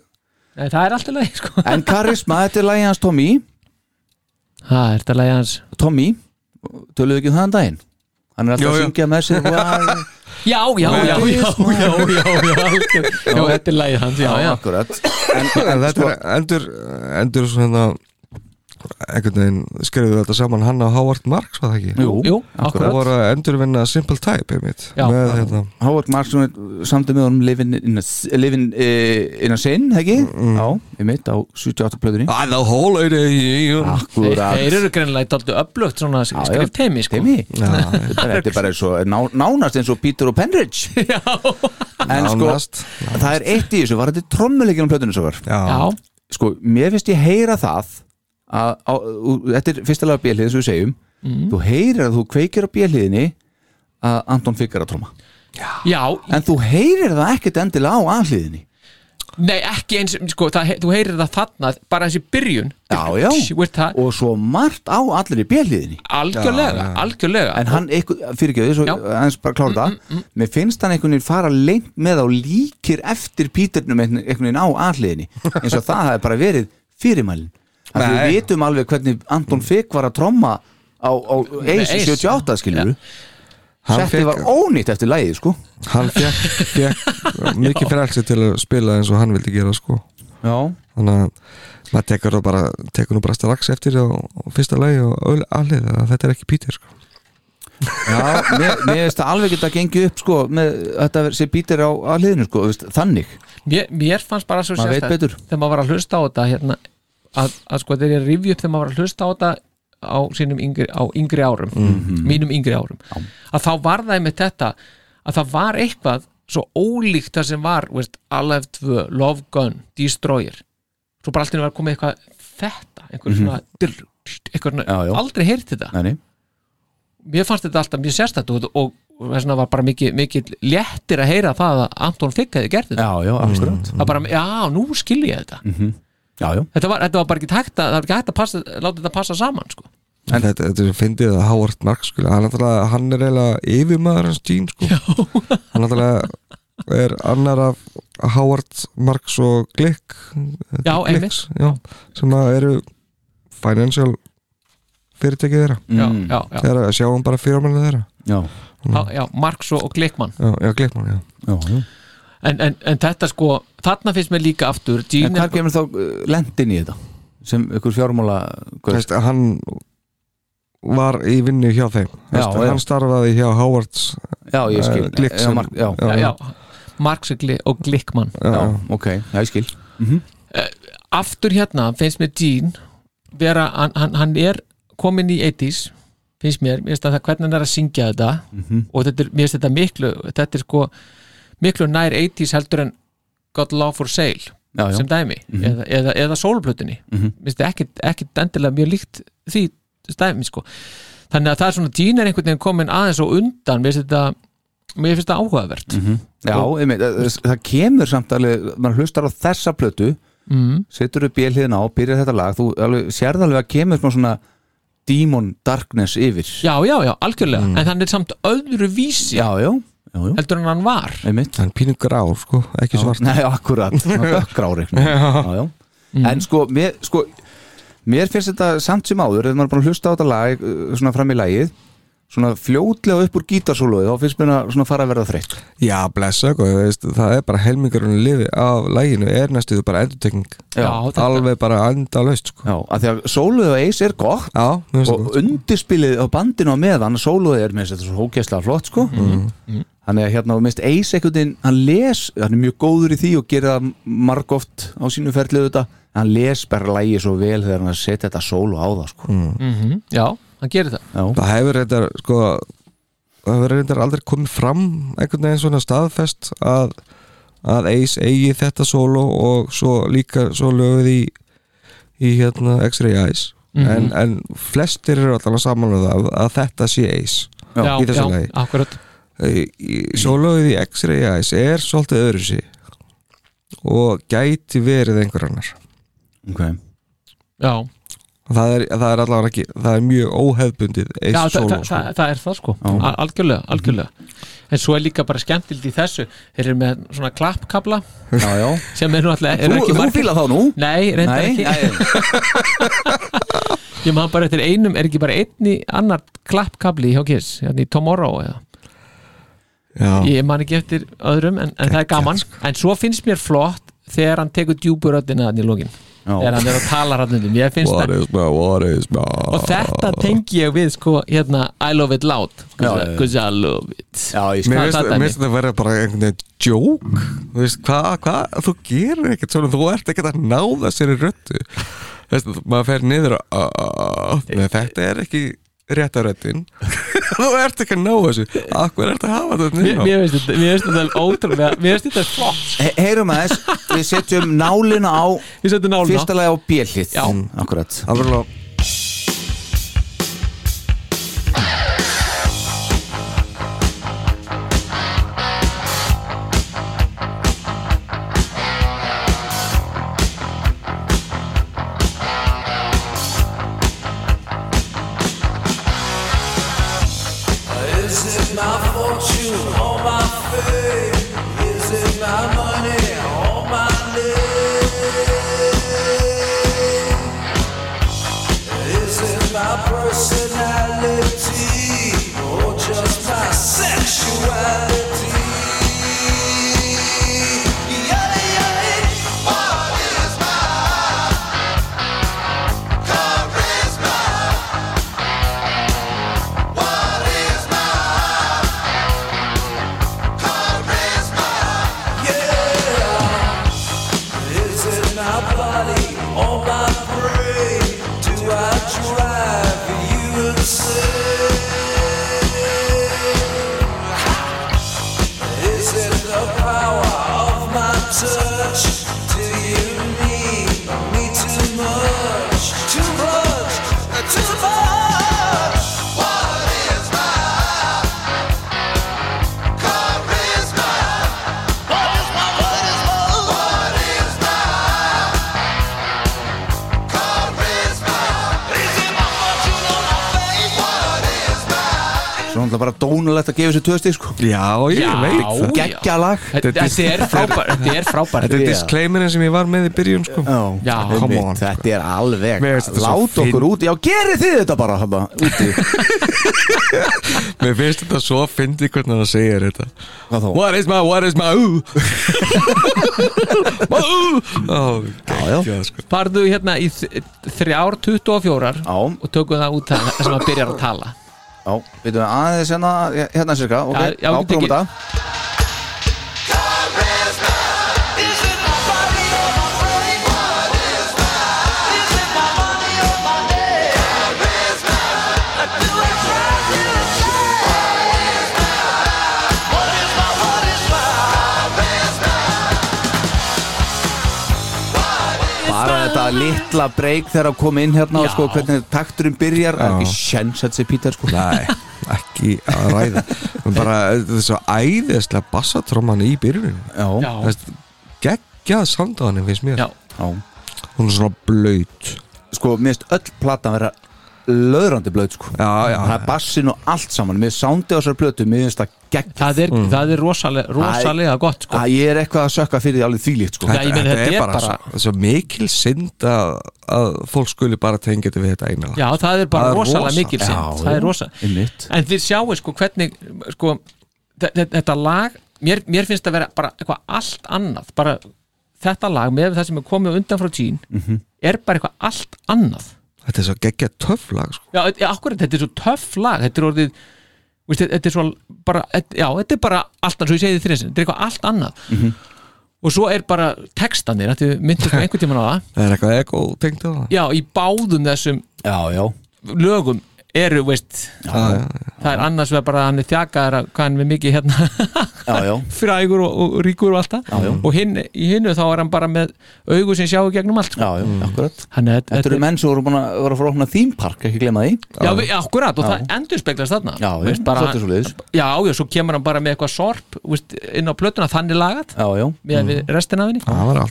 Nei, það er alltaf lagi sko. en karisma, þetta er lagi hans Tommy. Það er þetta lagi hans? Tommy, töluðu ekki um það en daginn? Hann er alltaf að syngja með sér. Já, já, já, já, já, já, já, já, algjör. já, þetta er lagið hans, já, já akkurat. En, þetta sko, er endur endur svona einhvern veginn skrifuðu þetta saman hann á Howard Marks var það ekki? jú, Jú, Það akkurat voru að endurvinna Simple Type einmitt, Já. með hérna. Howard Markson samt með honum Living in a, living, uh, in a Sin, ekki? Já, ég mitt á 78 plöðunni I know whole lady Þeir Akkurat. Þeir eru greinlega dálítið öflugt svona já. skrifteimi sko. Teimi Þetta er bara eins og, ná, nánast eins og Peter og Penridge Já, En sko, Nánast. það er eitt í þessu Var þetta trommuleikin á plöðunni svo var Já, já, Sko, mér finnst ég heyra það að, á, Þetta er fyrsta lag bjölið sem við segjum. Þú heyrir að þú kveikir á bjöliðinni að Anton Figgar að tromma. Já. En þú heyrir það ekkert endilega á aðliðinni Nei, ekki eins, sko, það, þú heyrir það þarna bara þessi byrjun. Já, já. Og svo margt á allir í bjöliðinni algjörlega, algjörlega. En hann, fyrir ekki, svo Já. Mm, aðeins bara klára það. Mér finnst hann einhvern veginn fara lengt með á líkir eftir Píternum einhvern veginn á aðliðinni eins og það hefði bara verið fyrirmælin. Þannig að Nei. Við vitum alveg hvernig Anton Figg var að tromma á, á Ace Ace. 78 skilur Hann Setti var ónýtt eftir lægið sko. Hann fekk, fekk mikið frelsi til að spila eins og hann vildi gera sko. Já, þannig að maður tekur, það bara, tekur nú bara strax eftir á, á fyrsta lagi og allir að þetta er ekki Peter sko. Já mér, mér finnst það alveg geta gengið upp sko með þetta sé Pítur á aðliðinu sko, veist, þannig. Mér, mér fannst bara svo betur. þegar maður var að hlusta á þetta hérna, að, að sko þegar ég rifja upp þegar maður var að hlusta á þetta á sínum yngri, á yngri árum Mhm. mínum yngri árum að þá var það með þetta að það var eitthvað svo ólíkt það sem var Alive 2, Love Gun, Destroyer. Svo bara alltaf var komið eitthvað þetta, einhver svona drr, eitthvað, svona- Mhm. Já, já. aldrei heyrt þetta. Nei, mér fannst þetta alltaf mjög sérstætt og, og, þess vegna var bara mikið, mikið léttir að heyra það að Anton Figg hefði gert þetta. Já, já, akkurat. Það bara, já, nú skil ég þetta. Já, já, þetta, var, þetta var bara ekki hægt að, það var ekki hægt að passa, láta þetta passa saman sko. en þetta, þetta er fyndið að Howard Marks sko, hann, er er eiginlega yfirmaður hans Gene sko. hann er er annar af Howard Marks og Glick Já, Glicks, já, sem eru financial fyrirtækið þeirra. Já, Mm. já, já, þeirra sjáum bara fyrirmælið þeirra. Já, já, já Marx og, og Glickmann já, já, Glickmann, já. Já, já en, en, en þetta sko, þarna finnst mér líka aftur En hvað kemur þá uh, lendin í þetta? Sem ykkur fjármála Veist, hann var í vinnu hjá þeim. Já, já. hann starfaði hjá Howards Já, ég skil. Eh, Glicks já, mark, já, já, já, Marx og Gli- og Glickmann já, já, ok, já, ég skil. Aftur hérna finnst mér Gene vera, hann, hann, hann er komin í 80s finnst mér, mér finnst að það hvernig hann er að syngja þetta. Og þetta er, mér finnst þetta miklu þetta er sko miklu nær 80s heldur en Got Love for Sale Já, já, sem dæmi, eða, eða, eða Mhm. mér finnst þetta ekkit, ekkit endilega mjög líkt því dæmi sko. Þannig að það er svona er einhvern veginn komin aðeins og undan mér finnst þetta mér finnst þetta áhugavert. Já einmitt, það, það kemur samt alveg mann hlustar á þessa plötu mm. setur upp bélhiðina á, byrjar þetta lag þú alveg, sérð alveg að kemur svona demon darkness yfir. Já, já, já, algjörlega, en hann er samt öðru vísi já, já, já, já. heldur en hann var. Einmitt. Hann er pínu grár, sko, ekki svart Nei, akkurat, já, já. En sko mér, sko, mér finnst þetta samt sem áður, ef maður er bara að hlusta á þetta lag uh, svona fram í lagið svona fljótlega upp úr gítarsóluði þá finnst mér að svona fara að verða þreytt. Já, blessa, sko, veist, það er bara helmingurinn lifi af læginu er næstuðu bara þetta- alveg bara enda laust, sko. Já, að því að sóluði og eis er gott já, mér og gott. undirspilið á bandinu á meðan sóluði er með þetta svo hókjæslega flott sko. Þannig að hérna og mist eis einhvern veginn, hann les, hann er mjög góður í því og gerir það margóft á sínu ferlið þetta, hann les bara lægi svo vel þegar hann setja þetta sólu á það sko. Mm. Já, hann gerir það. Já, það hefur reyndar sko það hefur reyndar aldrei komið fram einhvern veginn svona staðfest að að Ace eigi þetta solo og svo líka svo löguð í í hérna X-Ray Eyes. Mhm. en, en flestir eru allavega saman með það að þetta sé Ace já, í þessu lagi. akkurat. Svo löguð í X-Ray Eyes er svolítið öðru sig og gæti verið einhver annar. Ok. Já, það er, það er allavega ekki það er mjög óhefbundið já Ace það, solo það, sko. það, það er það sko. Al- algjörlega, algjörlega. En svo er líka bara skemmtild í þessu. Þeir eru með svona klappkabla. Sem er náttúrulega er Þú, þú fíla þá nú? Nei, reyndar ekki. Ég maður bara eftir einum, er ekki bara einni annar klappkabli hjá Kiss, hérna í Tomorrow eða? Já, Ég man ekki eftir öðrum, en, en það er gaman. En svo finnst mér flott þegar hann tekur djúburöddina hann í lókin þegar hann er að tala hann um Ég finnst what það is my, what is my og þetta tengi ég við sko hérna I love it loud. Because I love it. Já, Mér finnst þetta að vera bara einhvern veginn joke. Þú veist, hvað, hvað, þú gerir ekkert svona Þú ert ekkert að náða sér í röttu Þú veist, maður fer niður uh, uh, Nei, þetta er ekki rétta röttin Þú ert ekki að ná þessu. Akkur ert að hafa þetta Mér mér finnst þetta- ótrúlega Mér finnst þetta flott. He- Heyrum aðeins, við setjum nálina á Við setjum nálina fyrsta lagi á bjellið Já. Akkurat. Það sér tvö stík sko Já, ég Já, veit það já. Geggja lag Þetta er frábær Þetta er frábær Þetta er Já. disclaimerin sem ég var með í byrjun sko. Já, einmitt, come on, Þetta er alveg Mér finnst þetta svo Lát okkur út Já, gerið þið þetta bara hana, úti Mér finnst þetta svo að fyndi hvernig hann segir þetta Hvað þá? What is my, what is my ooh My ooh Ó, já. geggjað, sko. Farðu hérna í þ- þrjár 24 Já. og tökum það út það sem að byrjar að tala Já, veitum við aðeins hérna Hérna cirka, ok við prófum tekið- þetta litla breyk þegar að koma inn hérna og sko hvernig takturinn byrjar Það er ekki sjens að sé Pítur sko. Nei, ekki að ræða. Bara þetta er svo æðislega bassatróman í byrjunin Já, Já, Geggjað sandaðaninn finnst mér. Já, já. Hún er svona blöyt Sko, mér finnst öll platan vera löðrandi blöð sko Já, já, Það er bassin og allt saman Mér sándi á þessar plötu, mér finnst það gegn það er, það er rosalega, rosalega gott sko. að ég er eitthvað að sökka fyrir því alveg þvílíkt sko. Ég meina, þetta er bara- svo, svo mikil synd að, að fólk skuli bara tengja þetta við þetta eina. Já, það er bara Það er rosalega rosa. mikil sinn Já, Það er rosa. En þið sjáu sko hvernig sko, þe- þe- þetta lag mér, mér finnst að vera bara eitthvað allt annað bara þetta lag með það sem er komið undan frá tín Mhm. er bara eitthvað allt annað Þetta er svo geggjað töff lag sko. Já, ja, akkurat, þetta er svo töff lag þetta er orðið veist, þetta er svo bara, já, þetta er bara allt annað, svo ég segi þið þetta er eitthvað allt annað Mhm. og svo er bara textanir, þetta myndist með einhvern tímann á það Það er eitthvað ego tengt á það já, í báðum þessum Já, já lögum eru, veist Já, já, það er annars vegar bara að hann er þjakaðar að hvað hann er mikið hérna. Já, já, frægur og, og ríkur og allt það. Og hinn, í hinnu þá er hann bara með augu sem sjáu gegnum allt sko. já, já, akkurat. Hann er, Þetta eru menn sem voru búin að vera opna þýmpark, ekki glemma því. Já, við- akkurat og það endur speglast þarna. Já, Veist, bara, svoleiðis. já, já, svo kemur hann bara með eitthvað sorp veist, inn á plötuna þannig lagat Já, já. með við restina af henni. Það var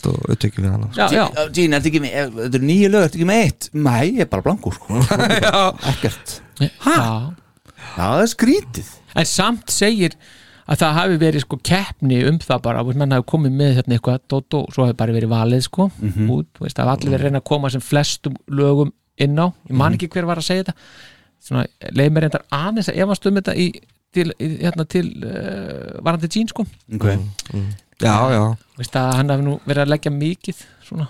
við hana. Sko. já, já, Gín, þetta ekki með, ef- þetta eru nýju lög, þetta ekki með eitt? Nei, ég er bara blankur, sko. Ekkert Já, það er skrítið. En samt segir að það hafi verið sko keppni um það bara, veist, menn hafi komið með hérna eitthvað dót og svo hafi bara verið valið sko. Út, veist, það hafi allir verið að reyna að koma sem flestum lögum inn á. Ég man ekki hver var að segja þetta. Svona, leið mér reyndar aðeins að efast um þetta í, til, í, hérna til uh, varandi Jean sko. Okay. Já, já, veist að hann hafi nú verið að leggja mikið svona.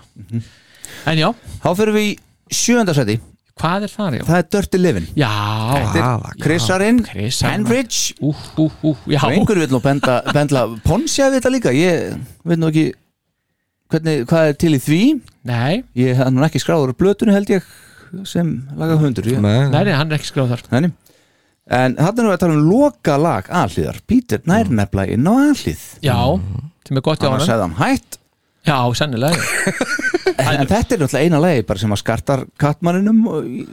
En já, Þá fyrir við í sjöndasæti hvað er það já? Það er Dirty er Chrisarinn, Chrisarinn. Henrich. Og einhver vil nú benda, bendla Ponsia við þetta líka, ég veit nú ekki hvernig, hvað er til í því. Nei, ég hef nú ekki skráður á blötunni held ég sem laga hundur. Nei, nei, nei, hann er ekki skráð þar Nei, en þarna erum við að tala um loka lag aðhlýðar, Pítur nær nefnilega inn á aðhlýð Já, sem er gott hjá hann hann sagði hann hætt Já, sennilega. En, en þetta er náttúrulega eina lagi bara sem að skartar kattmanninum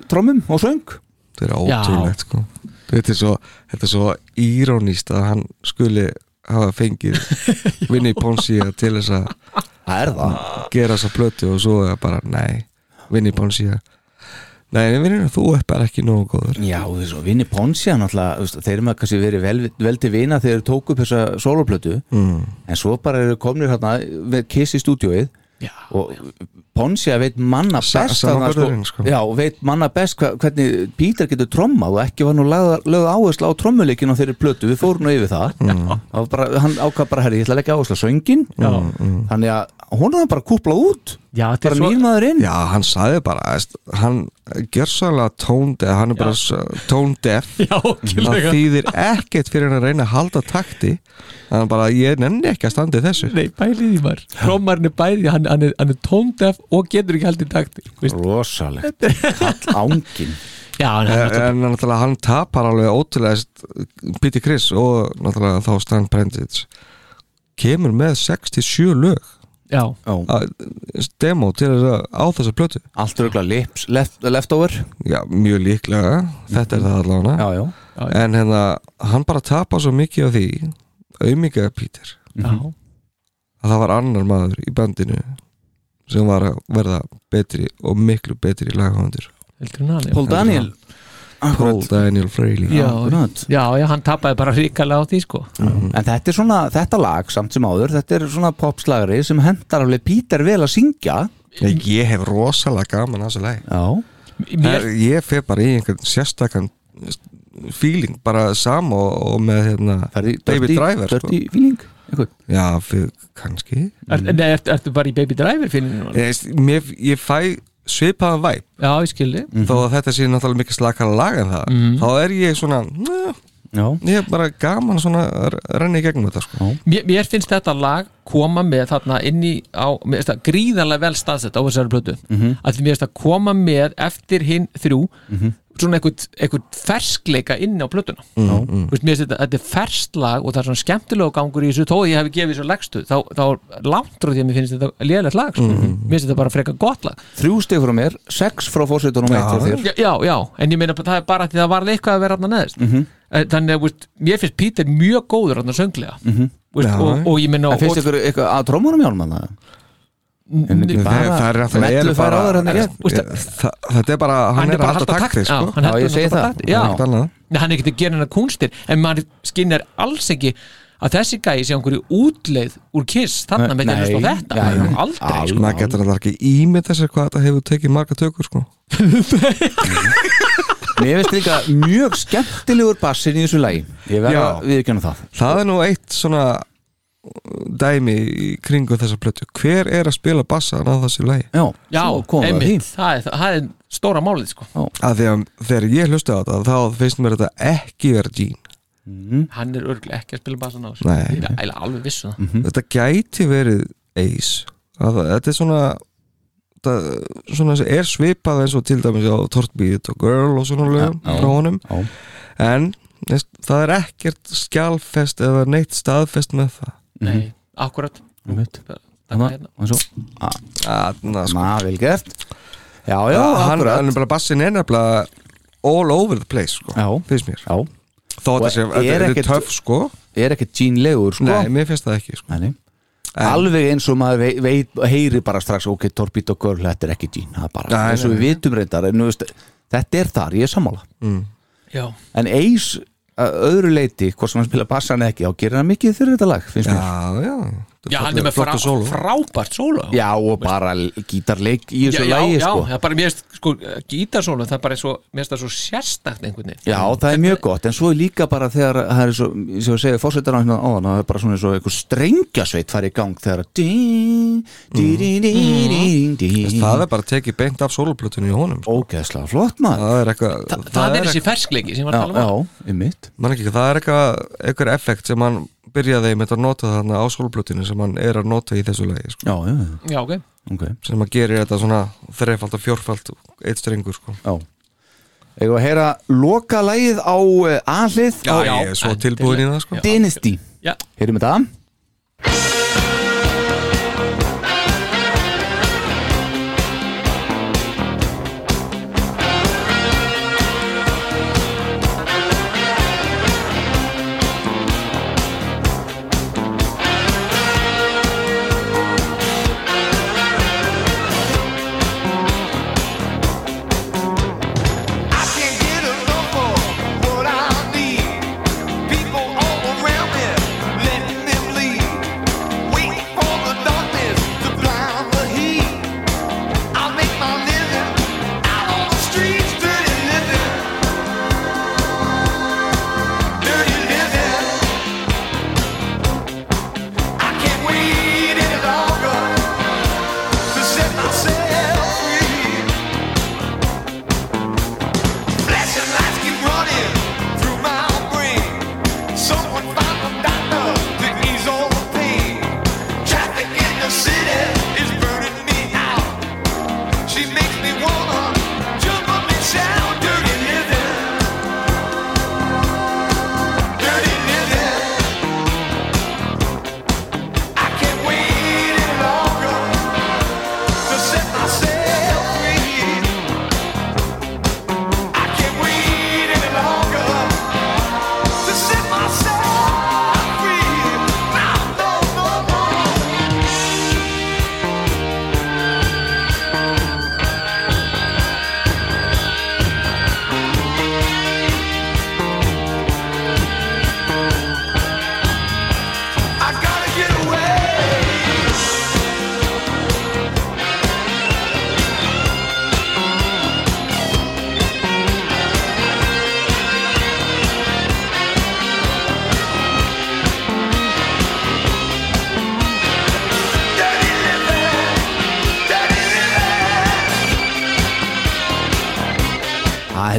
trommum og söng. Þetta er ótrúlegt sko. þetta, er svo, þetta er svo írónist að hann skuli hafa fengið Vinnie Ponsia til þess að er gera þessa plötu og svo bara, nei Vinnie Ponsia Nei, vinnir, þú er bara ekki nógu góður. Já, veist, og Vinni Ponsi þeir eru með kannski verið vel, vel til vina þegar þeir tóku upp þessa soloplötu mm. en svo bara eru komnir hérna með Kiss í stúdíóið Já, og Ponsi að veit manna Sa- best sama þarna, gaurinn, sko. Já, veit manna best hva, hvernig Pítur getur trommað og ekki var nú lögð áherslu á trommuleikin á þeirri plötu, við fórum nú yfir það. Mm. og bara, hann ákvað bara, herri, ég ætla að leggja áherslu á söngin já, þannig að hún er bara kúplað út. Já bara svo nýrnaður inn. Já, hann sagði bara, hann gerðsvæðlega tone deaf, hann er bara s- tone deaf Já, það þýðir ekkert fyrir hann að reyna að halda takti. Hann er bara, ég nenni ekki að standa í þessu. Nei, bælið í maður. Trómarinn er bæði, hann, hann er, hann er tóndef og getur ekki haldið takti? Rosalegt, kall ángin Já, hann en, er en náttúrulega hann tapar alveg ótrúlega Píti Chris og náttúrulega þá Stan Prentice kemur með 67 lög demo til þess að á þessa plötu. Allt rögla lips, left, leftover. Já, mjög líklega, þetta er það allavega. Já, já, en hérna, hann bara tapar svo mikið af því. Auðmikið Pítur. Já, að það var annar maður í bandinu sem var að verða betri og miklu betri hann Paul Daniel Paul Daniel Fraley já, já, já, hann tapaði bara ríkalega á því sko. En þetta er svona, þetta lag samt sem áður Þetta er svona popslagari sem hendar alveg Pítur vel að syngja. Ég, ég hef rosalega gaman að þessu Já, Mér, ég fer bara í einhvern sérstakann feeling bara sam og, og með hérna, David Driver sko. Dirty feeling? Einhvern. já, fyrir, kannski. Er, nei, ertu, ertu bara í Baby Driver finninu? ég, ég fæ svipaðan væp Já, ég skildi þó að þetta sé náttúrulega mikið slakara lag en það Mhm. þá er ég svona Já, ég er bara gaman svona að renna í gegnum þetta sko. mér, mér finnst þetta lag koma með þarna inn í á, mér finnst það gríðarlega vel staðsett á þessari plötu. Mhm. að því mér finnst það koma með eftir hinn þrjú svona einhvern ferskleika inn á plötuna. Mm, mér finnst þetta, þetta er ferskt lag og það er svona skemmtilegu gangur í þessu. Þó ég hef gefið svo legstu þá, þá er langt frá því að mér finnst þetta lélægt lag sko. Mm, mér finnst þetta bara freka gott lag. Þrjú stig frá mér Sex frá þér. Já, já, já, en ég meina það er bara því það var eitthvað að vera hann neðist Mhm. mm þannig að veist, mér finnst Peter mjög góður hann sönglega. Veist, Já. og, og ég meina finnst ykkur eitthvað að trómunum hjálma það? Það, bara það er bara- hann það, þetta er bara, hann, er, alltaf taktið sko. hann alltaf er ekkert að gera hennar kúnstir en maður skinnir alls ekki að þessi gæi sé einhverju útleið úr kiss þarna með því að þetta já, já. aldrei Alveg. sko. maður getur alltaf ekki ímynd þessar hvað þetta hefur tekið marga tökur sko. Mér finnst líka mjög skemmtilegur bassin í þessu lagi Ég verða Já. að viðkjöna það það er nú eitt svona dæmi í kringu þessa plötu. Hver er að spila bassan á þessu lagi? Já, já, einmitt, það er, það er stóra málið sko. að því að þegar ég hlusta á þetta þá finnst mér þetta ekki vera Gene. Hann er örglega ekki að spila bassan á þessu. Ég er alveg vissu það. Þetta gæti verið Ace. Að þetta er svona þetta, svona er svipað eins og til dæmis á Tortbeat og Girl og svona lögum frá honum. En það er ekkert skjálfest eða neitt staðfest með það nei, akkurat Einmitt. Takk Þannig hérna. og. Svo Þarna, sko. Ma, vel gert. Já, já, hann, akkurat. hann er bara bassin er nefnilega all over the place sko, Já. finnst mér. Já, þó Og þetta sé, er er töff sko. er ekkert Gene legur sko? Nei, mér finnst það ekki sko. Nei, Alveg eins og maður veit, veit heyri bara strax ok, Torpedo Girl, þetta er ekki það er Nei, eins og við vitum reyndar en, veist, þetta er þar, ég er sammála. Já, en Ace að öðru leiti, hvort sem hann spila bassan ekki þá gerir hann mikið fyrir þetta lag, finnst mér. já, já já, hann er með frá, frábært sólo Já, og bara gítarleik í já, þessu já, lagi, já, sko. er bara, mér finnst, sko, gítarsólu það er bara svo, mér finnst það svo sérstakt einhvern veginn. Já, það er mjög gott, en svo er líka bara þegar það er svo, sem við segja, fórsetar á hérna áðan það er bara svona eins og einhver strengjasveit fari í gang þegar að það er bara tekið beint af sóluplutunni í honum sko. Ógeðslega flott maður. Það er eitthvað Þa, það, er þessi ferskleiki sem ég var Já, að tala um já, mitt man ekki, það er eitthvað, eitthvað effekt sem hann byrjaði með að nota þarna á sólplutinu sem hann er að nota í þessu lagi sko. Já, já, já, ok, ok. Sem hann gerir þetta svona þreifald og fjórfald eitt strengur sko. Já. Eða að heyra loka lagið á uh, aðlið á ég er svo tilbúin í það sko. Dynasty. Já, Heyrum þetta I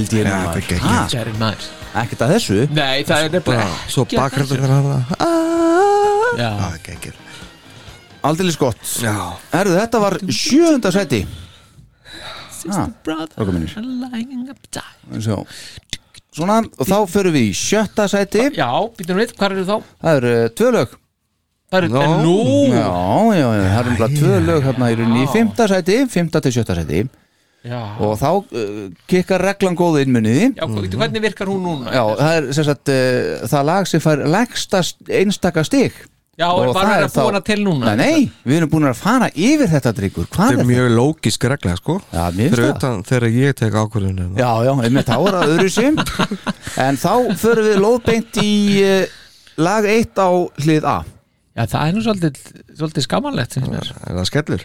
Það held ég er geggjað. Ha, Gerri maður. Ekkert að þessu? Nei, það er nefnilega Svo ekki að bakgröndur hann Já, Það er geggir Aldeilis gott. Já. Erðu, þetta var sjöunda seti sister brother Strákar mínir. lying upside Sjá. Svona, og þá förum við í sjötta seti Já, býtum við, hvað eru þá? Það eru uh, tvö lög. Það eru, Nú. en nú? Já, já, já, það eru bara tvö lög hérna í rauninni í fymta seti, fymta til sjötta seti Já, og þá uh, kikkar reglan góða innmunniði já mm hvernig virkar hún núna? Já, það er sem sagt uh, það lag sem fær legsta einstaka stig Já, Og var það það er þá- til núna? Nei, nei, við erum búin að fara yfir þetta drikkur Hvað Þetta er er mjög lógisk regla sko Já, Fyrir það. utan þegar ég tek ákvörðunum Já, já, einmitt þá það öðru sim En þá förum við lóðbeint í uh, lag 1 á hlið A Já, það er nú svolítið, svolítið mér. Er það skellur?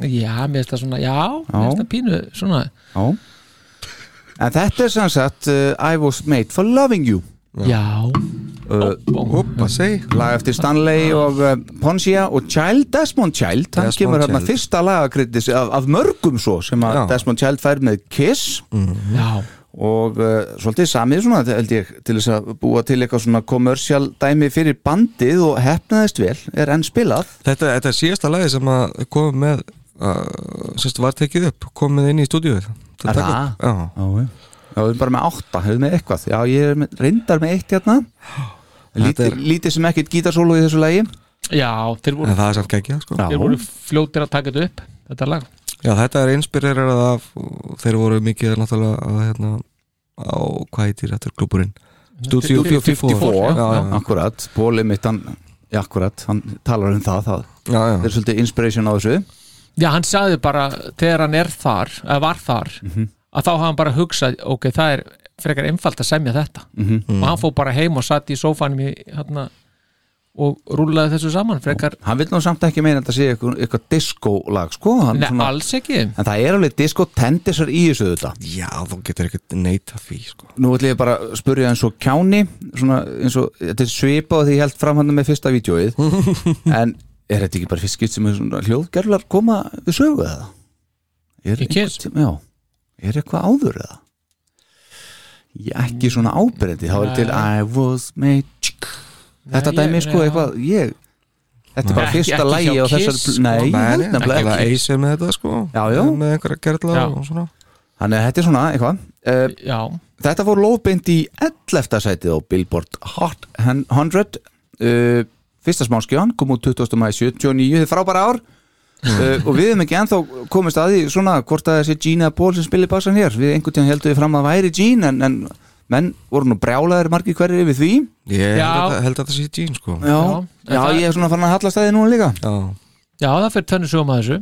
Já, mér finnst það svona, já, mér finnst það pínu svona. Já. En þetta er sem sagt uh, I was made for loving you. Já, uh, Oppa, seg Lag eftir Stanley og uh, Poncia og Child, Desmond Child. Hann Desmond kemur hérna Child. fyrsta lagakritis af, af mörgum svo sem að Já. Desmond Child fær með Kiss. Já, og uh, svolítið samið svona held ég til þess að búa til eitthvað svona kommersial dæmi fyrir bandið og hefnaðist vel, er enn spilað. Þetta, þetta er síðasta lagi sem að komið með Sérst var tekið upp Komið inn í stúdíuð Er það? Já, Já, já, við erum bara með átta, hefur með eitthvað? Já, ég er með, reyndar með eitt hérna. Lítið, er- lítið sem ekkert gítarsólu í þessu lagi. Já, þeir voru, en það er samt geggjað sko. Já, þeir voru fljótir að taka þetta upp, þetta lag. Já, þetta er inspirerað af Þeir voru mikið náttúrulega að, hérna, á hvað heitir þetta klúburinn Studio 54 54, Já, já, akkurat Bóli mitt, hann, já, akkurat hann talar um það, það já, já. er svolítið inspiration á þessu Já, hann sagði bara, þegar hann er þar, eða var þar, að þá hafa hann bara hugsað, ok, það er frekar einfalt að semja þetta. Og hann fór bara heim og satt í sófanum í, hérna, og rúlaði þessu saman, frekar, Hann vil nú samt ekki meina að þetta sé eitthvað, eitthvað disco-lag, sko hann, nei, alls ekki. En það er alveg disco-tendisar í þessu þetta já, þú getur ekkert neita því sko. Nú ætlum ég bara að spurja eins og kjáni svona eins og, þetta er svipað því ég held framhannu með fyrsta vídjóið en er þetta ekki bara fyrst skipt sem er svona hljóðgerlar koma við sögu eða? Er Í Kiss? einhvern tíma- Já, er eitthvað áður eða? Ég ekki svona ábyrjandi þá er til I was made Þetta Nei, dæmi ég- sko já. eitthvað ég, Þetta er bara fyrsta lægi á þessar sko. Nei, ég Nei, held nei, ekki nefnilega ekki eisir með þetta sko Já, já. með einhverja gerla Já. og svona Þannig að þetta er svona eitthvað uh, Já, Þetta fór lóðbeint í 11. sætið á Billboard Hot 100 uh, Fyrsta smáskjáðan kom út 20. mæði 79 Þetta er frábæra ár. Uh, og við hefum ekki ennþá komist að því svona hvort að þessi Gene eða Paul sem spilir bassan hér. Við einhvern tíðan heldum við fram að það væri Gene en, en menn voru nú brjálaðir margir hverjir yfir því. Ég held að, held að þetta sé Jean sko. Já, Já, já, það- ég er svona farin að halla stæði núna líka. Já, já, það fyrir tönnu sögum að þessu.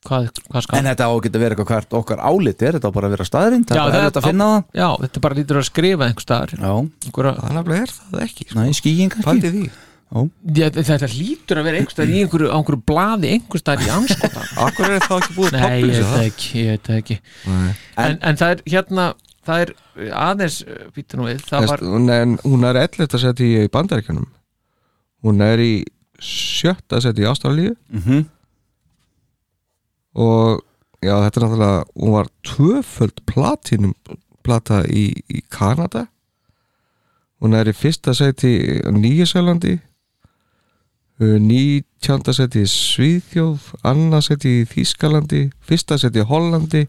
Hvað, hvað skal? En þetta á að geta verið eitthvað hvert okkar álit er þetta á bara að vera staðrind, Já, það er það- þetta að finna það. Já, þetta bara lítur að skrifa einhver staðar. Já, Einhverja, það nefnilega er það ekki sko. næ, Já, þetta hlýtur að vera einhverstað í einhverju, einhverju bladi einhverstað í anskota Akkur er það ekki búið Nei, ég veit ekki, ég veit ekki. En, en, en það er hérna það er eh, aðeins eh, býta nú við var... en, Hún er 11. seti í bandaríkanum hún er í 7. seti í Ástralíu mm -hmm. og já, þetta er náttúrulega hún var tvöföld platinum plata í, í Kanada hún er í fyrsta seti í Nýjasjálandi Eh, 19. seti í Svíðjóð, annars seti í Þískalandi, fyrsta seti í Hollandi,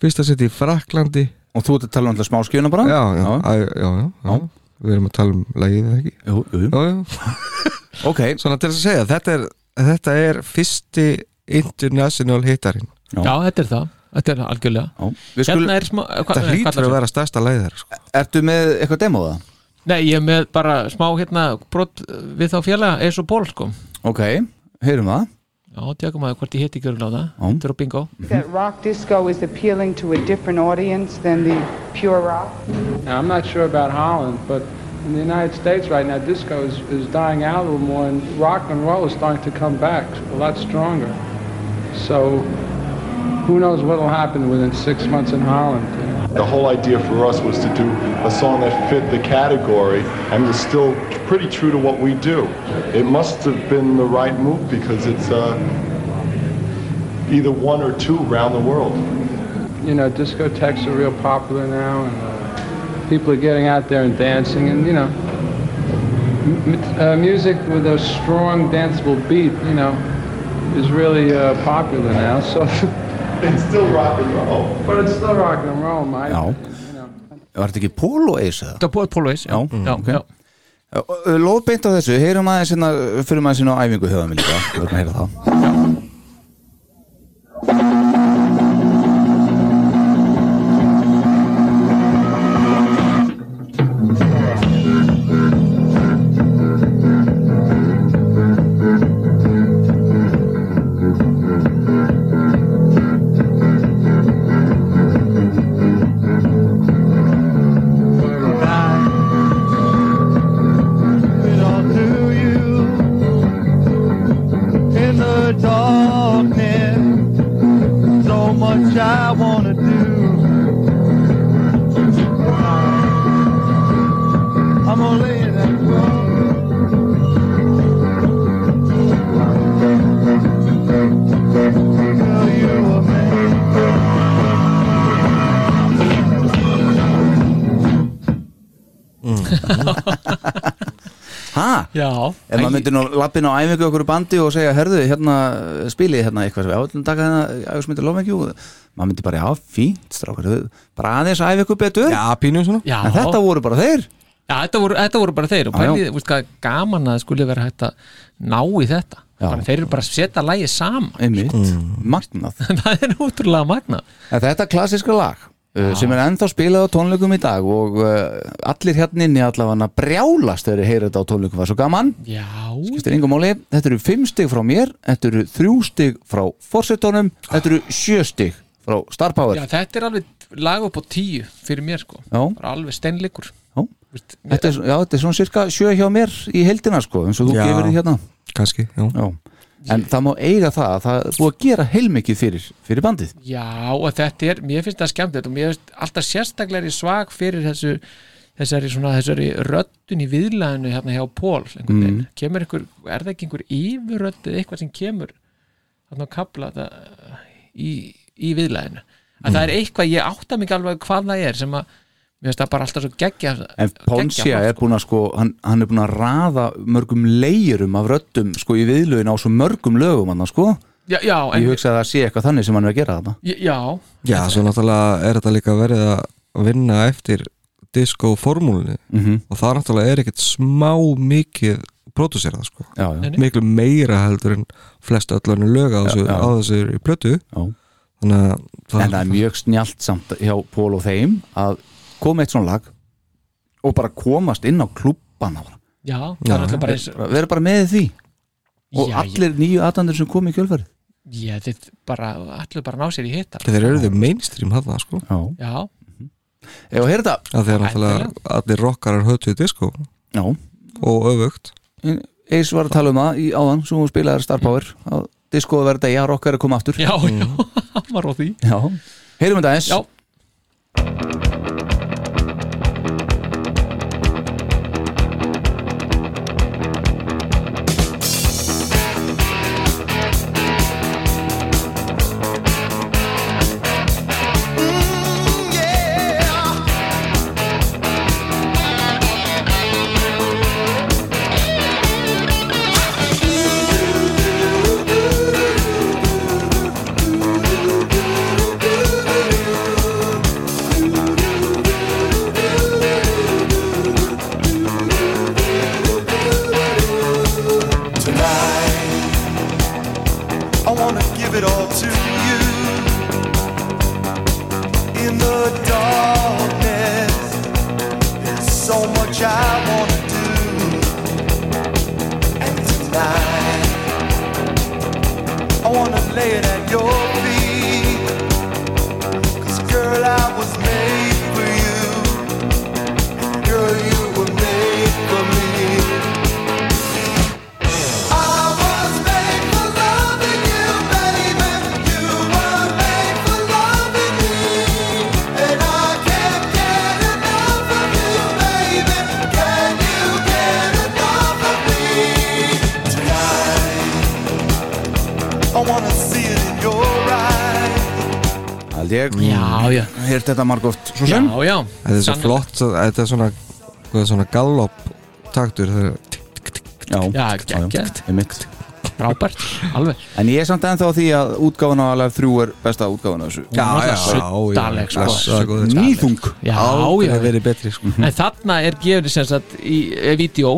fyrsta seti í Fraklandi. Og þú ert að tala um alltaf smá skjöna bara? Já, já, já, já, já. við erum að tala um lægið þegar ekki. Jú, jú. Já, já. ok. Svona til að segja, þetta er, þetta er fyrsti international hitarinn. Já. já, þetta er það. Þetta er algjörlega. Hérna er smá, hva, þetta hlýtur að vera stærsta lægið þar. Sko. Ertu með eitthvað demoða? Nei, ég er með bara smá hérna brot við þá félaga eins og ból sko Ok, heyrum það já, tjákum að hvort ég hitt ekki örgulega Já. það þetta er á bingo that rock disco is appealing to a different audience than the pure rock? Now, I'm not sure about Holland, but in the United States right now, disco is, is dying out a little more, and rock and roll is starting to come back a lot stronger. So, who knows what will happen within six months in Holland? The whole idea for us was to do a song that fit the category and was still pretty true to what we do. It must have been the right move because it's uh, either one or two around the world. You know, discotheques are real popular now, and uh, people are getting out there and dancing, and you know, m- uh, music with a strong danceable beat, you know, is really uh, popular now. So It's still rock and roll. but it's still rock and roll, my Já. Var þetta ekki Polo Ace? Þetta er Polo Ace, já, já, ok. já. Lóðbeint á þessu, heyrum aðeins hérna, fyrir maður sinna á æfingu höfðum við líka, við erum að heyra það it Ef maður myndir nú lappin á æfingu okkur bandi og segja, herðu, hérna spilið hérna eitthvað sem við átlum taka hérna ægusmyndir lofengjú maður myndir bara, já, fínt strákar bara aðeins æfingu betur. Já, pínu svona. Já. En þetta voru bara þeir. Já, þetta voru, þetta voru bara þeir og pælið, þú veist hvað gaman að það skuli vera hægt að ná í þetta. Bara, þeir eru bara að setja lægi saman. Einmitt, magnað. Það er útrúlega magnað. En Þetta klassiska lag uh, sem er ennþá spilað á tónleikum í dag og uh, allir hérna inni allavega brjálast þegar þeir heyra þetta á tónleikum. Var svo gaman. Já, máli, þetta eru fimm stig frá mér þetta eru þrjú stig frá forsetónum þetta eru sjö stig frá Star Power. Já, þetta er alveg lag upp á tíu fyrir mér sko, Já. bara alveg steinleikur. Já. Þetta er, já, þetta er svona cirka sjö hjá mér í heldina sko, eins og þú Já. gefur því hérna. Kannski, já, já. En það má eiga það að það búið að gera heilmikið fyrir, fyrir bandið. Já, og þetta er, mér finnst það skemmt og mér finnst alltaf sérstaklega svag fyrir þessu þessari, svona, þessari röddun í viðlæðinu hérna hjá Pól Mm. kemur einhver, er það ekki einhver yfirrödd eða eitthvað sem kemur þarna að kapla þetta í, í viðlæðinu að það er eitthvað, ég átta mig alveg hvað það er sem að, mér finnst það bara alltaf svo geggja En Ponsia er búin að sko hann, hann er búin að raða mörgum leirum af röddum sko í viðlögin á svo mörgum lögum hann sko. Já, já, en, Ég hugsa að það sé eitthvað þannig sem hann er að gera þetta já, Já, svo náttúrulega er þetta líka verið að vinna eftir disco-formúlunni Mhm. og það náttúrulega er ekkert smá mikið pródúserað sko. Miklu meira heldur en flest öllunni lög á þessu, plötu. Já. þannig að En það er mjög snjált samt hjá Pól og þeim að koma eitt svona lag og bara komast inn á klubbana bara. já, það er alltaf bara eins Bara vera bara með því. Og Já, allir nýju aðdandur sem kom í kjölfarið. Já, þetta bara, allir bara ná sér í hittar þeir eru þau mainstream hafða sko. Já, Já, að heyra þetta að þeir náttúrulega allir rockarar höfðu í disco. Já, og öfugt. Eis var að tala um það í áðan sem hún spilaði Star Power að diskoðu verða degja, rockar að koma aftur. Já, já, hann var á því. Já. Heyrum þetta eins Já. Já, já. Hér þetta margóft svo sem Já, já Þetta er svo flott, svo- þetta er svona hvað er svona gallop taktur þegar Já, Já, geggjað. Einmitt. Frábært, alveg En ég er samt ennþá á því að útgáfan á alveg þrjú er besta útgáfan á þessu Já, já, Suttaleg, sko. Blessaður góður. Nýþung Já, Aldrei já verið betri sko. En þarna er gefið sem sagt í e, vídeo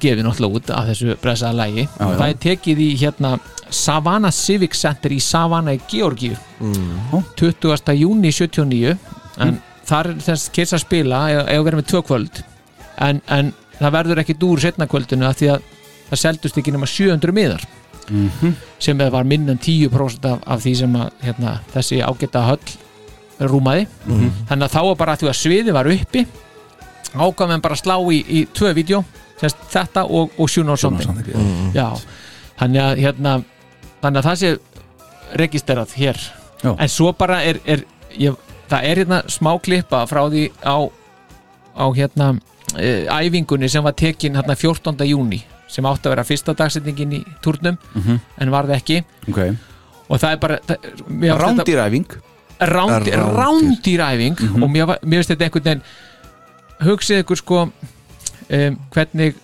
gefið náttúrulega út af þessu bressaða lægi Já, já. það er tekið í hérna Savannah Civic Center í Savannah í Georgíu Mm. 20. júni 79 en þar er þess kyrsa að spila eða að vera með tvö kvöld en, en það verður ekki dúr setna kvöldinu af því að það seldust ekki nema 700 miðar Mhm. sem var minn en 10% af, af því sem að hérna, þessi ágæta höll rúmaði Mhm. þannig að þá var bara að því að sviði var uppi ákvæmum en bara að slá í, í tvö vídeo semst þetta og, og Mhm. já, þannig að hérna, þannig að það sé registerað hér Já. en svo bara er, er ég, það er hérna smá klippa frá því á, á hérna e, æfingunni sem var tekin hérna 14. júni sem átti að vera fyrsta dagsetningin í turnum Mhm. en var það ekki Ok og það er bara Rándýræfing rándýræfing Mhm. og mér, mér finnst þetta einhvern veginn hugsið ykkur sko um, hvernig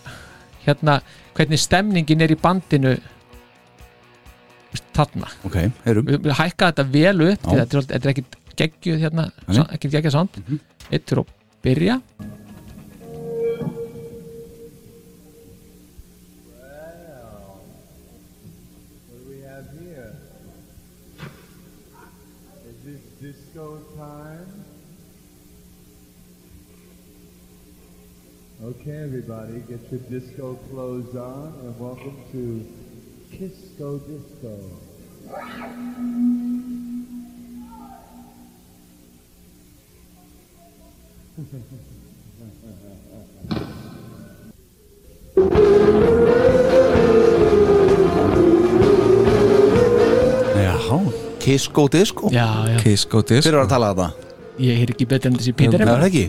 hérna, hvernig stemningin er í bandinu þarna Ok, erum við við hækka þetta vel upp þetta er, er ekkit geggjuð hérna, ekkit geggjuð sand mm -hmm. eitt fyrir að byrja What do we have here? Is this disco time? Okay, everybody, get your disco clothes on and welcome to Kisco Disco. Já, Kisko Disco já, já. Kisko Hver Disco var að tala það? Ég er ekki betur en þessi er?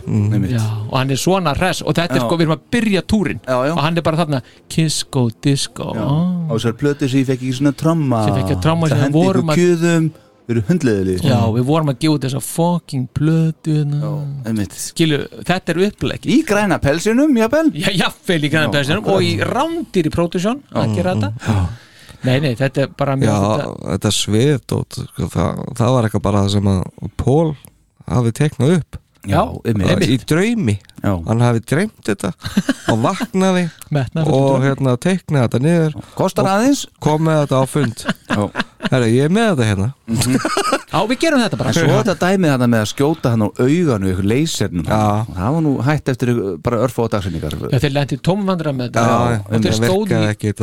Nei, já, og hann er svona res og þetta er sko, við erum að byrja túrin Já, já. og hann er bara þarna Kisco Disco oh. Og þessar plötu sem ég fekk ekki svona tromma. Sem fékk ekki tromma sem Það við vorum ykkur að- kjöðum Við erum hundleðileg Já, við vorum að gefa út þessa fucking plötu hérna. Skilu, þetta er upplegg. Í græna pelsinum, jafnvel? Já, jafnvel í græna pelsinum og í rándir í production að gera þetta. Nei, nei, þetta er bara mjög Já, þetta, þetta sviðdót sko, það, það var eitthvað bara það sem að Pól hafi teknað upp. Já, einmitt. í draumi. Já. hann hafi dreymt þetta. Og vaknaði og hérna teiknaði þetta niður. Kostar aðeins. kom með þetta á fund. Já. Herra, ég er með þetta hérna. Já, við gerum þetta bara. En svo þetta dæmið þetta með að skjóta hann á auganu ykkur leysernum Já. Það var nú hætt eftir bara örfá dagsinningar Já, þeir lendi tómvandra með þetta. Já, og en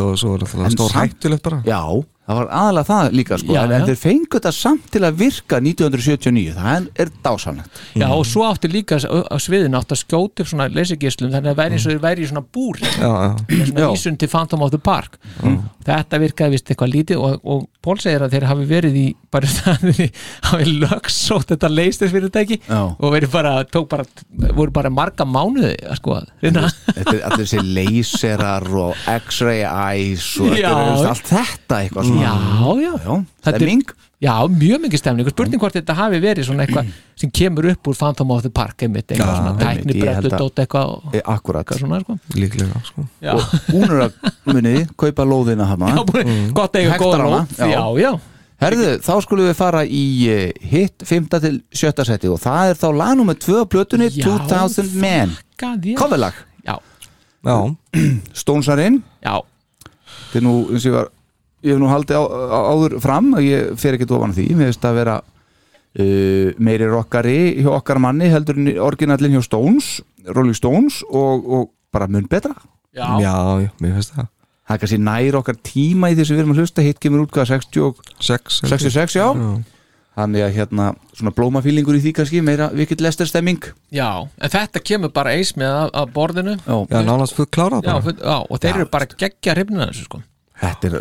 og stór hættulegt bara. Já, það var aðalega það líka sko Já, en, en þeir fengu þetta samt til að virka 1979 Það er dásanlegt Já, og svo átti líka á sviðinu átti að skjóta upp svona leysigislum þannig að væri eins og þeir væri í svona búri. Já, já, með svona vísun til Phantom of the Park. Þetta virkaði vist eitthvað lítið og, og Pól segir að þeir hafi verið í bara staðinni, hafi lögsótt þetta leistisfyrirtæki Já. og verið bara, tók bara voru bara marga mánuði að sko hérna. Þetta er allir þessi leyserar og x-ray eyes og þetta allt þetta eitthvað já, já, Já, Þetta er- stemming. Já, mjög mikið stemning. Og spurning hvort þetta hafi verið svona eitthvað sem kemur upp úr Phantom of the Park einmitt, eitthvað Já, svona einmitt, tækni ég held brettu að- dót eitthvað og e, Akkurat. eitthvað svona sko. Líklega sko. Og hún er að muniði, kaupa lóðina hana já búin, gott eiga góða lóð. Já, já, Herðu, þá skulum við fara í eh, hitt 5. til 7. seti og það er þá lag nummer 2 á plötunni Já, 2000 Men. Já, Stónsarinn. Já, Þetta er nú, eins og ég var ég hef nú haldið á, á, áður fram að ég fer ekkert ofan því, mér finnst að vera uh, meiri rockari hjá okkar manni heldur en orginallin hjá Stones Rolling Stones og, og bara mun betra. Já, já, já, mér finnst það. Það er kannski nær okkar tíma í þessu við erum að hlusta. Hitt kemur út hvað 60 og Sex, 66 já. Þannig að hérna svona blómafílingur í því kannski meira vikill lester stemming. Já En þetta kemur bara eis með að, að borðinu. Já, Já, nánast full klárað Já, já, og þeir Já. eru bara geggja hrifnina þessu sko þetta er,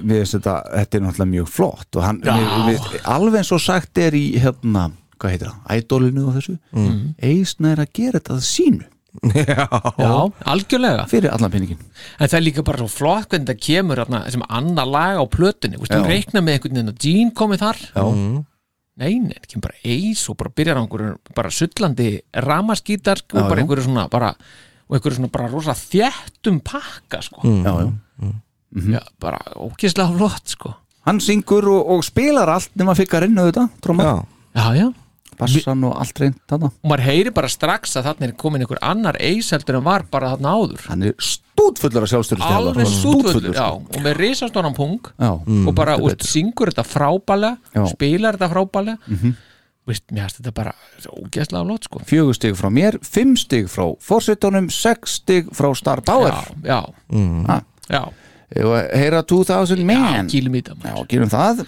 finnst þetta, þetta er náttúrulega mjög flott og hann, mér, alveg eins og sagt er í hérna, hvað heitir það, ædolinu og þessu. Mm. eisna er að gera þetta sínu. Já, Já, algjörlega. Fyrir allan pinningin En það er líka bara svo flott hvernig það kemur þarna, sem annar lag á plötunni. Þú reikna með einhvern veginn að Gene komið þar. Já, nei, nei, það kemur bara eis og bara byrjar á einhverju bara sullandi ramaskítar og bara einhverju svona bara og einhverju svona bara rosa þjættum pakka sko. Mm. Já, já. já, bara ókislega flott sko. Hann syngur og, og spilar allt nema fikar inn auðvitað, tróma. Já, já, já. Bassan og allt reynd þarna. Og maður heyri bara strax að þarna er komin einhver annar eis heldur en var bara þarna áður. Hann er stútfullur af sjálfstyrst alveg stúdfullur, já, og með risastónan pung Já. og bara, og syngur þetta frábælega Já. spilar þetta frábælega Mhm. veist, mér finnst þetta bara ógeðslega flott sko. Fjögur stig frá mér, fimm stig frá fórsetunum, sex stig frá Star Power. Já, já, Ha, já, Heyra 2000 Man. Kýlum í þetta Já, gerum það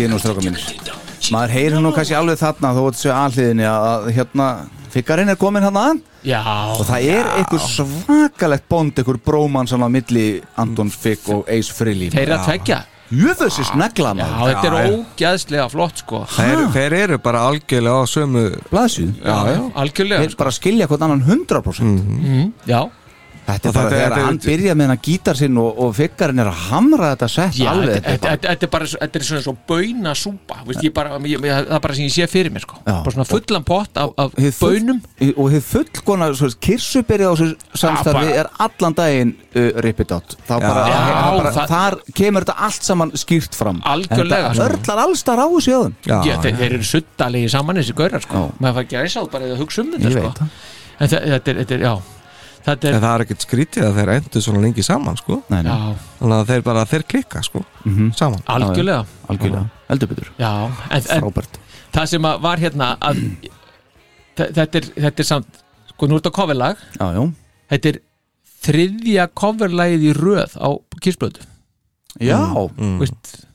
held ég nú stráka mínir. Maður heyrir nú kannski alveg þarna þó að þessu alliðinni að, að hérna Fikkarinn er komin hann? Að já, og það er einhver svakalegt bond einhver bróman sem á milli Anton Fikk og Ace Frehley þeir að tvekja Jöfessi snegla já, maður. þetta er Já, já. ógeðslega flott sko. Þeir, þeir eru bara algjörlega á sömu Blaðsvíð Já, já algjörlega Þeir bara skilja hvort annan 100% mm, já, Þetta er bara þetta- þegar þetta- hann byrja með hann gítar sinn og, og Fikkarinn er að hamra þetta sett já alveg þetta, þetta, þetta, þetta er bara er svona svo bauna súpa veist, ég bara, ég, ég, það er bara sem ég sé fyrir mér sko. Já. bara svona fullan pott af, af Hið full- baunum og þið fullkona kirsubyrði á þessu samstarfi er allan daginn uh, ripið átt þá bara, Já, það bara það- þar kemur þetta allt saman skýrt fram Algjörlega, þetta sko. örlar allstar á þessu jöðum Já, Já, þeir, eru suttalegi saman þessi gaurar sko. Já. maður fær ekki að reysa á bara að hugsa um þetta Ég veit það. en þe- þetta er, þetta er, En er, það er ekkert skrítið að þeir endur svona lengi saman sko. Nei, nei. já, Þannig að þeir bara, þeir klikka sko, Mhm. saman algjörlega algjörlega, en frábært það sem að var hérna að, þe- þetta, er, þetta er samt sko, nú er þetta coverlag já, já, þetta er þriðja coverlægið í röð á kissblötu Já. mm. Vist,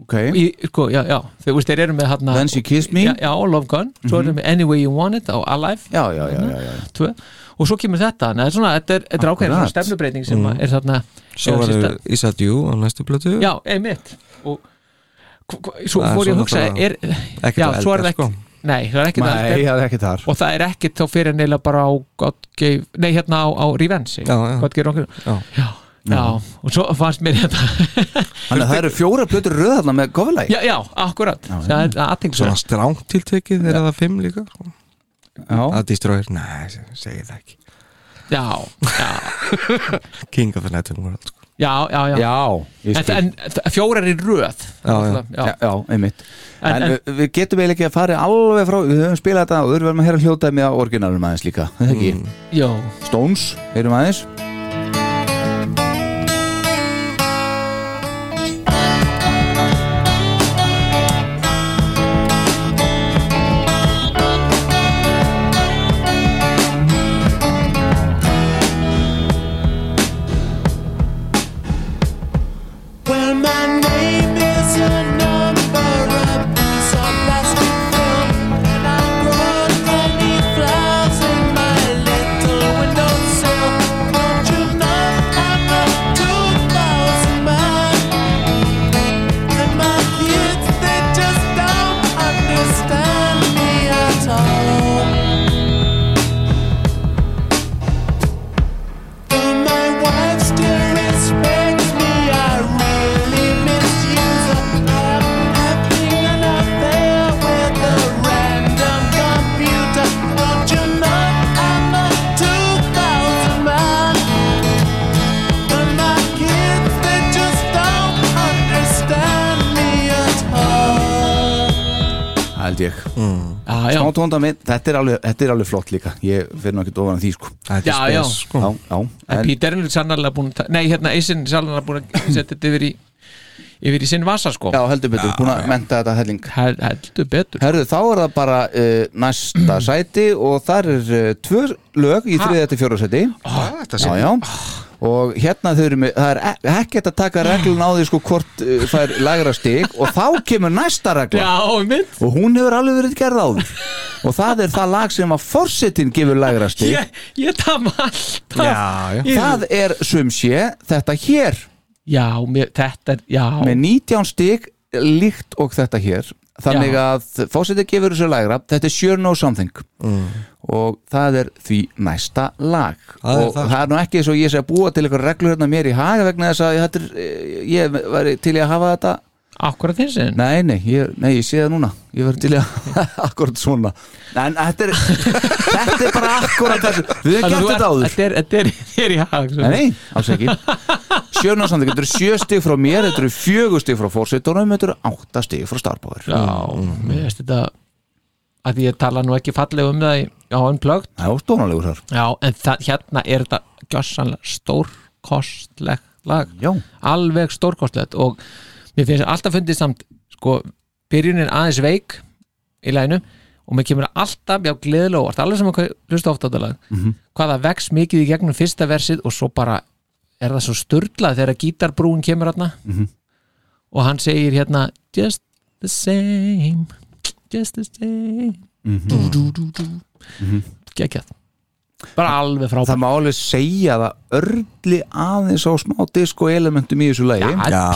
ok í, sko, já, já, þeir, þeir eru með hérna Then She Kissed Me. já, já, Love Gun, svo Mhm. eru með Any Way You Want It á Alive já, já, já, já, já. Og svo kemur þetta Nei, svona, þetta er, þetta er ákveðin svona stefnubreiting sem Mm. er þarna Svo er Is That You á næstu plötu. Já, einmitt. Og svo Það er fór ég að hugsa er, ekkert já, svo er það ekki sko. nei, það er ekkert á Nei, það er ekki þar. Og það er ekkert þá fyrir neila bara á God gave, nei hérna á, á Revenge. Já, já. God gave okkur Já. já, já, og svo fannst mér þetta Þannig að það eru fjóra plötur röð þarna með coverlæg já, já, akkurat. Það er Svona stránt tiltekið er það fimm líka Það Destroyer, nei, segi það ekki. Já, já, King of the Night World sko. já, já, já. Já, en, en fjórar í röð. Já, já. Já, einmitt. En- En, en- við, við getum eiginlega ekki að fara alveg frá Við höfum spilað þetta og við verðum að heyra hljótaði með orginalum aðeins líka Það er ekki já, Stones, heyrum aðeins tónda minn, þetta er alveg, þetta er alveg flott líka. Ég fyrir nú ekki ofan að því sko. Þetta Já, já. sko. Já, já en Peter er sannarlega búin að ta- nei, hérna, Eisen er sannarlega búin að setja þetta yfir í yfir í sinn vasa sko. Já, heldur betur, búin að menta þetta helling. Hel, heldur betur. Herðu, þá er það bara uh, næsta sæti og þar er uh, tvö lög í Ha? þriðja til fjóra sæti. Þetta Já, já Og hérna þau eru með, það er e- ekkert að taka reglun á því sko hvort uh, það er lægra stig. Og þá kemur næsta regla. Já, og hún hefur alveg verið gerð áður og það er það lag sem að forsetin gefur lægra stig. Ég, ég tama alltaf Já, já. Það er sum sé þetta hér. Já, mér, þetta er, já. Með 19 stig líkt og þetta hér þannig Já. að fórsetið gefur þessu lægra. Þetta er Sure Know Something. Og það er því næsta lag. Það er og það. það er nú ekki eins og ég sé að búa til eitthvað reglur hérna mér í haga vegna þess að er, eh, ég væri til í að hafa þetta akkurat þinn? Sinn nei, nei, ég, nei, ég sé það núna. Ég verði til í að akkurat svona. En þetta er þetta er bara akkurat þessu. Við hefum gert þetta áður. þetta er, þetta er, í hag Nei, nei, alls ekki. Sjö náttúrulega, þetta eru sjö stig frá mér Þetta eru fjögur stig frá fórsetunum Þetta eru átta stig frá Starpower já, mér veist þetta að ég tala nú ekki fallega um það á Það er stónalegur þar. Já, en það, hérna er þetta gjössanlega stórkostlegt lag. Já. alveg stórkostlegt og mér finnst alltaf fundið samt sko, byrjunin aðeins veik í læginu og mér kemur alltaf, já, gleðilega óvart alveg sem að hlusta ofta á þetta lag Mhm. hvað það vex mikið í gegnum fyrsta versið og svo bara er það svo störlað þegar gítarbrúin kemur hérna Mhm. og hann segir hérna just the same just the same dú, dú. geggjað bara alveg frábært. Það má alveg segja að það örli aðeins á smá disco elementum í þessu lagi. Já, Já,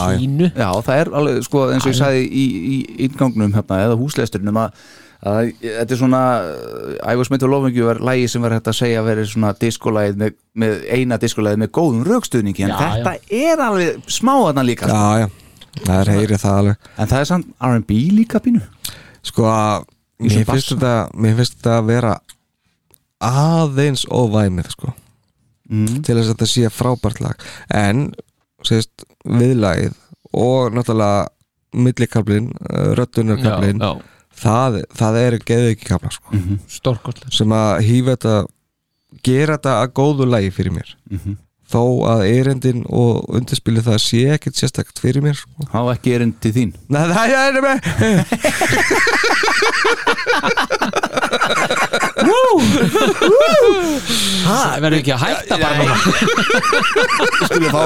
já. það er alveg, sko, eins og ég sagði í, í inngangnum hérna, eða húsleisturinnum að, að þetta er svona for loving you var lagi sem var hægt að segja að vera svona diskolægið með, með eina diskolægið með góðum raukstuðningi en Já, þetta er alveg smá þarna líka sko. Já, já, það er heyrið það alveg. En það er samt R&B líka pínu. Sko að mér finnst þetta að vera aðeins óvæmið sko mm. til þess að þetta sé frábært lag en sést, viðlagið og náttúrulega millikablin, röddunarkablin já, það, það er geðu ekki kabla sko. Mhm. stórkostlegt sem að hýfa þetta gera þetta að góðu lagi fyrir mér Mhm. þó að erindin og undirspilið það sé ekkert sérstakt fyrir mér sko. Há ekki erinn til þín Nei, það er með Það verður ekki að hætta bara núna. Skulum fá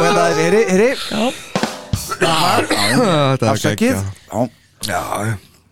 Þetta er Afsakið. Geggjað. Já, Já,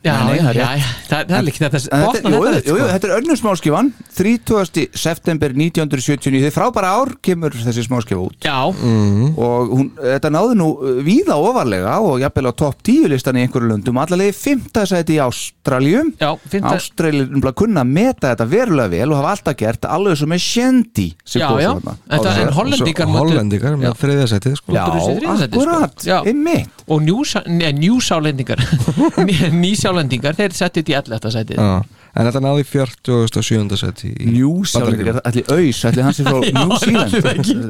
Já, Nei, já, það er já, já, það það er líka þetta En opna þetta, jú, þetta jú, sko. þetta er önnur smáskifan 30. september 1979 þið frábæra ár kemur þessi smáskifa út. Já, og hún, þetta náði nú uh, víða ofarlega og jafnvel á topp 10 listan í einhverju löndum. Allavega í 5. sæti í Ástraljum það Ástraljum kunna að meta þetta verulega vel og hafa alltaf gert alveg sem er sem Já, já, það er hollendingar Hollendingar með þriðja setið sko. Já, sko. akkurat, einmitt. Og njúsálendingar nýsálendingar, þeir settu þetta í 11. sætið Já. En þetta náði 47. seti í Njúsjálfur, allir auðs, allir hans er frá New Zealand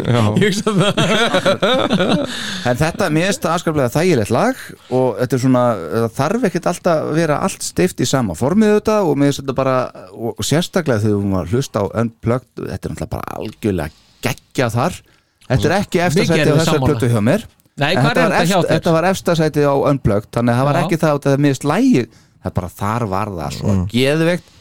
Já. Ég hugsa það En þetta, mér finnst það afskaplega þægilegt lag og þetta er svona, það þarf ekkert alltaf að vera allt steift í sama formið þetta og mér finnst þetta bara, og, og sérstaklega þegar hún var að hlusta á Unplugged, þetta er náttúrulega bara algjörlega geggja þar Þetta er ekki á erum við þessar plötu hjá mér Nei, hvað er var þetta hjá þér? Þetta var efsta sæti á Unplugged þannig að það var Já. ekki það að það miðst lægi það er bara þar var það svo Mm. geðveikt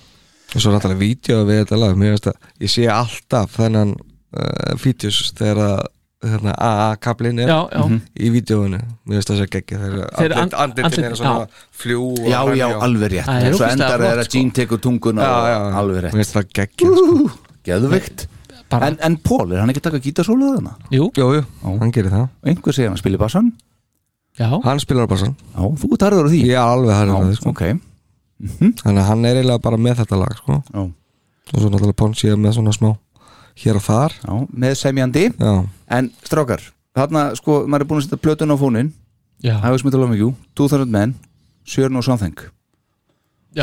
Og svo náttúrulega vídeo við þetta lag Mér finnst að ég sé alltaf þennan uh, vídeos þegar að hérna, AA-kablin er Já, já. Mhm. í vídeoinu Mér finnst það svo geggi þegar and- andlitin andlit- er svona já. fljú og Já, já, og- alveg rétt Það er Svo ógeðslega endar er að sko. Jean tekur tunguna Já, og já, alveg rétt Mér finnst það geggi sko. En, en Pól, er hann ekki að taka gítarsólu þarna? Jú, Jú, jú, hann gerir það. Einhver segir hann spilir bassan já, Hann spilar á bassan Já, þú ert harður á því. Ég er alveg harður á því sko. ok. Þannig að hann er eiginlega bara með þetta lag sko. Já, Og svo náttúrulega Ponsi er með svona smá Hér og þar. Já, með semjandi. Já, En strákar, þarna sko, maður er búin að setja plötun á fónin já, I was metal loving you, 2000 men Sure no something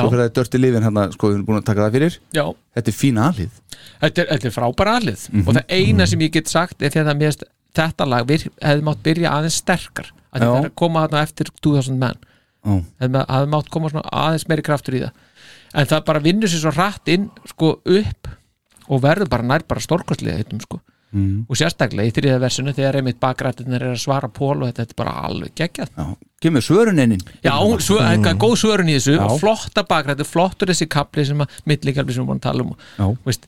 Svo fyrir það dörti lífin hérna, sko, við erum búin að taka það fyrir. Já. Þetta er fína aðlið Þetta er, þetta er frábæra aðlið Mhm. og það eina sem ég get sagt er þegar finnst þetta lag hefði mátt byrja aðeins sterkar. Að þetta er að koma þarna eftir 2000 menn hefði mátt koma aðeins meiri kraftur í það. En það bara vinnur sér svo rætt inn sko upp og verður bara nær bara stórkostlega heitum sko. Mm. og sérstaklega í þriða versinu þegar einmitt bakrættinir er að svara pól og þetta, þetta er bara alveg geggjað já Kemur svörun inn Já, svo, mm. góð svörun í þessu Já. og flotta bakrættu, flottur þessi kapli sem að millikapli sem við búin að tala um og, Já. veist,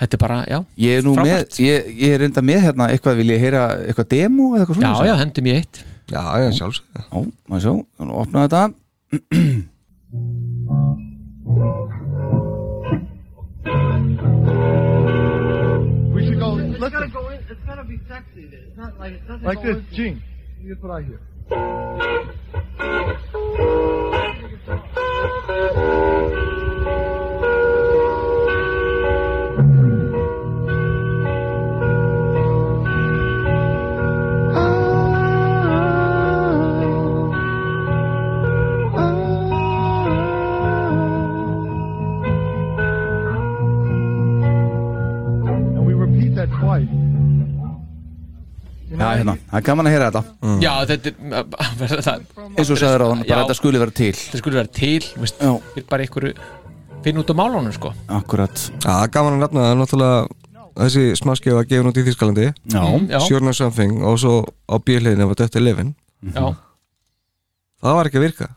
þetta er bara, já Ég er nú með, Frábært. ég, ég er reynda með hérna eitthvað, vil ég heyra eitthvað demo eða eitthvað Já, svona já, hendum ég eitt já, já, sjálfsög Já, maður sjá, þannig að opna þetta We should go. It's Listen, gotta go in. It's gotta be sexy. It's not like it doesn't like go this, in- Gene. Here's what I hear. Thank you. Já, hérna, það er gaman að heyra þetta. Já, þetta er það, eins og sagður á hann, bara þetta skuli vera til. Þetta skulle vera til veist, Já. fyrir bara einhverju finn út á málunum sko. Akkurat. Já, gaman að nefna það er náttúrulega þessi smaskið var gefin út í Þýskalandi. Já, Mm. Sure No Something og svo á bíliðinu var Dötti Livin Já, Það var ekki að virka.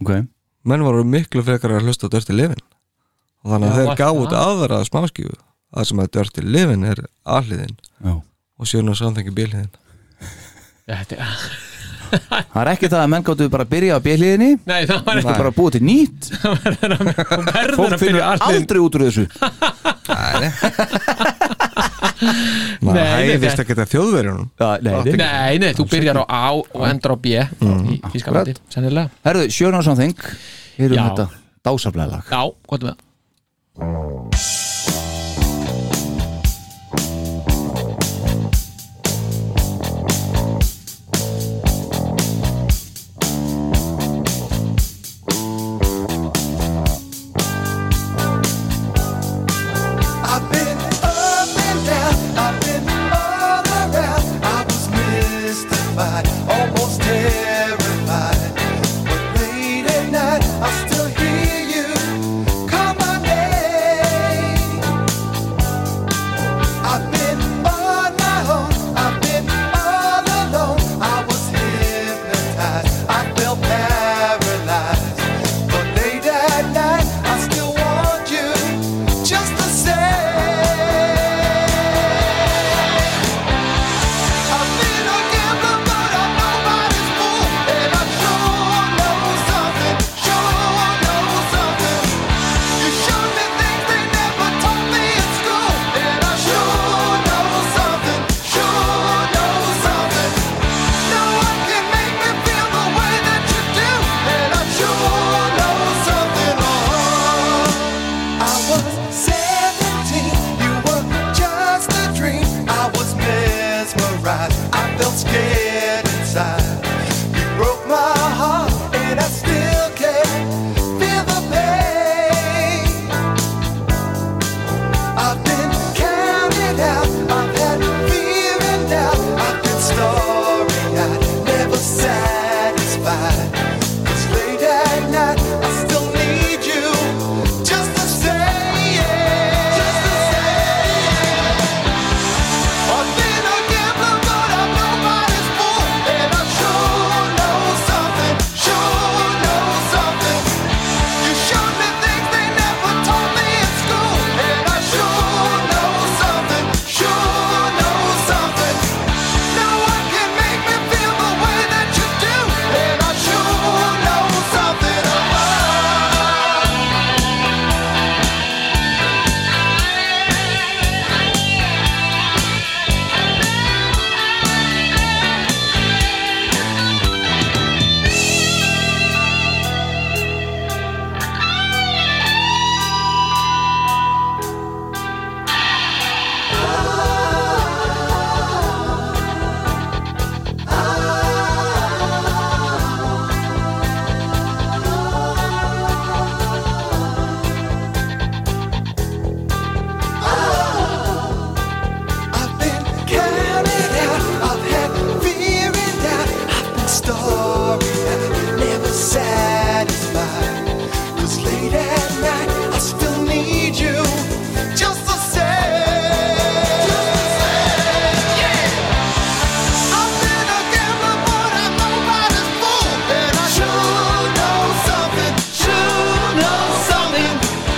Ok. Menn voru miklu frekar að hlusta á Dötti Livin og þannig að Já, þeir gáðu út það? aðra smáskífu að sem að Dötti Livin er aðliðin Já og Sure No Something er bíliðin þetta er Það er ekki það að menn gáttu bara að byrja á bjöliðinni Nei, það var er bara að búa til nýtt. Hún Fólk að finnur aldrei út úr þessu. Maður Nei, nei, hæðist nei. ekki að þjóðverjunum. Nei, nei. Nei, nei, þú byrjar á A og endur á B í Þískalandi, sennilega. Herðu, Sure No Something Heyrum Já. þetta dásaflega lag. Já, gott með það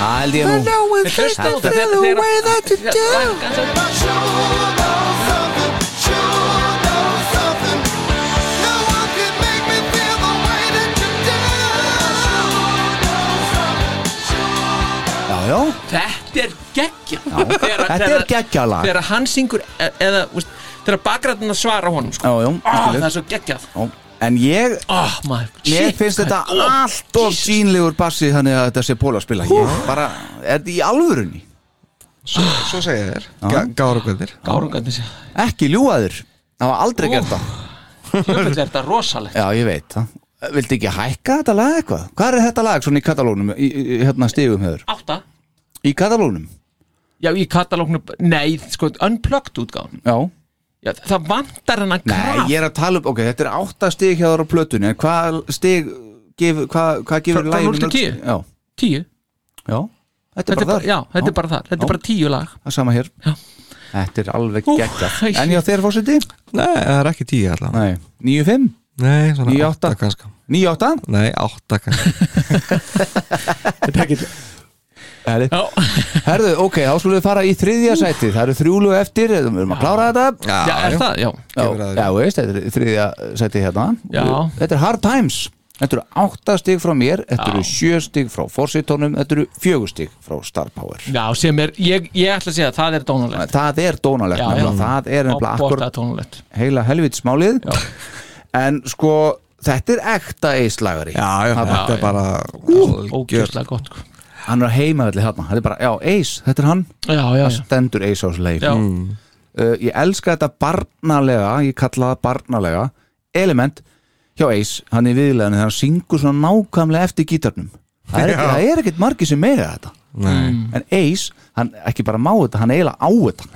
held ég nú. Já, já, Þetta. Er geggja. Þetta er geggjalag. Þegar hann syngur e- eða þegar bakgræðin svara honum sko. Já, já, skilur. Það er svo geggjað. Já, En ég, oh, maður, mér shit, finnst þetta oh, allt of sínlegur bassi þannig að þetta sé Póla að spila ég bara, er þetta í alvörunni? Svo, svo segja þér, Gárungarnir sé ekki ljúaður, það var aldrei gert það. Jöfnveld er þetta rosalegt? Já, ég veit það. Viltu ekki hækka þetta lag eitthvað? Hvað er þetta lag svona í katalónum, í, í hérna stigum hefur? Átta. Í katalónum? Já, í katalóknu, nei, sko, unplugged útgáðan Já Já, það vantar hennan Nei, kraft ég er að tala um, ok, þetta er átta stig hjá þar á plötunni, en hvað stig gefur, hvað, hvað gefur Frá- laginu 0 til mörg 10? stig? Já, Tíu já, þetta Þetta er bara þar Já, þetta er bara þar, þetta er bara tíu lag Það er sama hér Já. Þetta er alveg Ú, geggjað æ. En hjá þér fórseti? Nei, það er ekki tíu allan Nei, 9-5? Nei, svona 9-8? átta kannski 9-8? Nei, átta kannski Þetta er ekki. Já, Herðu, ok, þá skulum við fara í þriðja sæti Það eru þrjúlu eftir, við erum að klára þetta. Já, er það, já. Já, já, veist, þetta er þriðja sæti hérna. Já. Þetta er Hard Times. Þetta eru átta stig frá mér, þetta eru sjö stig frá Forsitónum, þetta eru fjögur stig frá Star Power. Já, sem er, ég, ég ætla að segja að það er dónalegt. Það er dónalegt, Já, nefnilega. já. það er nefnilega akkur heila helvitsmálið En sko, þetta er ekta eislagari. Já, já, Það- þetta er bara Ógjörlega gott sko. Hann er að heimaðalli hérna, þetta er bara, já, Ace, þetta er hann. Já, já, Það stendur Ace á þessu leið. Já. uh, Ég elska þetta barnalega Ég kalla það barnalega Element hjá Ace, hann er viðlegðan Þegar hann syngur svona nákvæmlega eftir gítarnum. Það er, ekki, það er ekkert margir sem meira þetta. Nei. En Ace, hann ekki bara má þetta Hann eiginlega á þetta.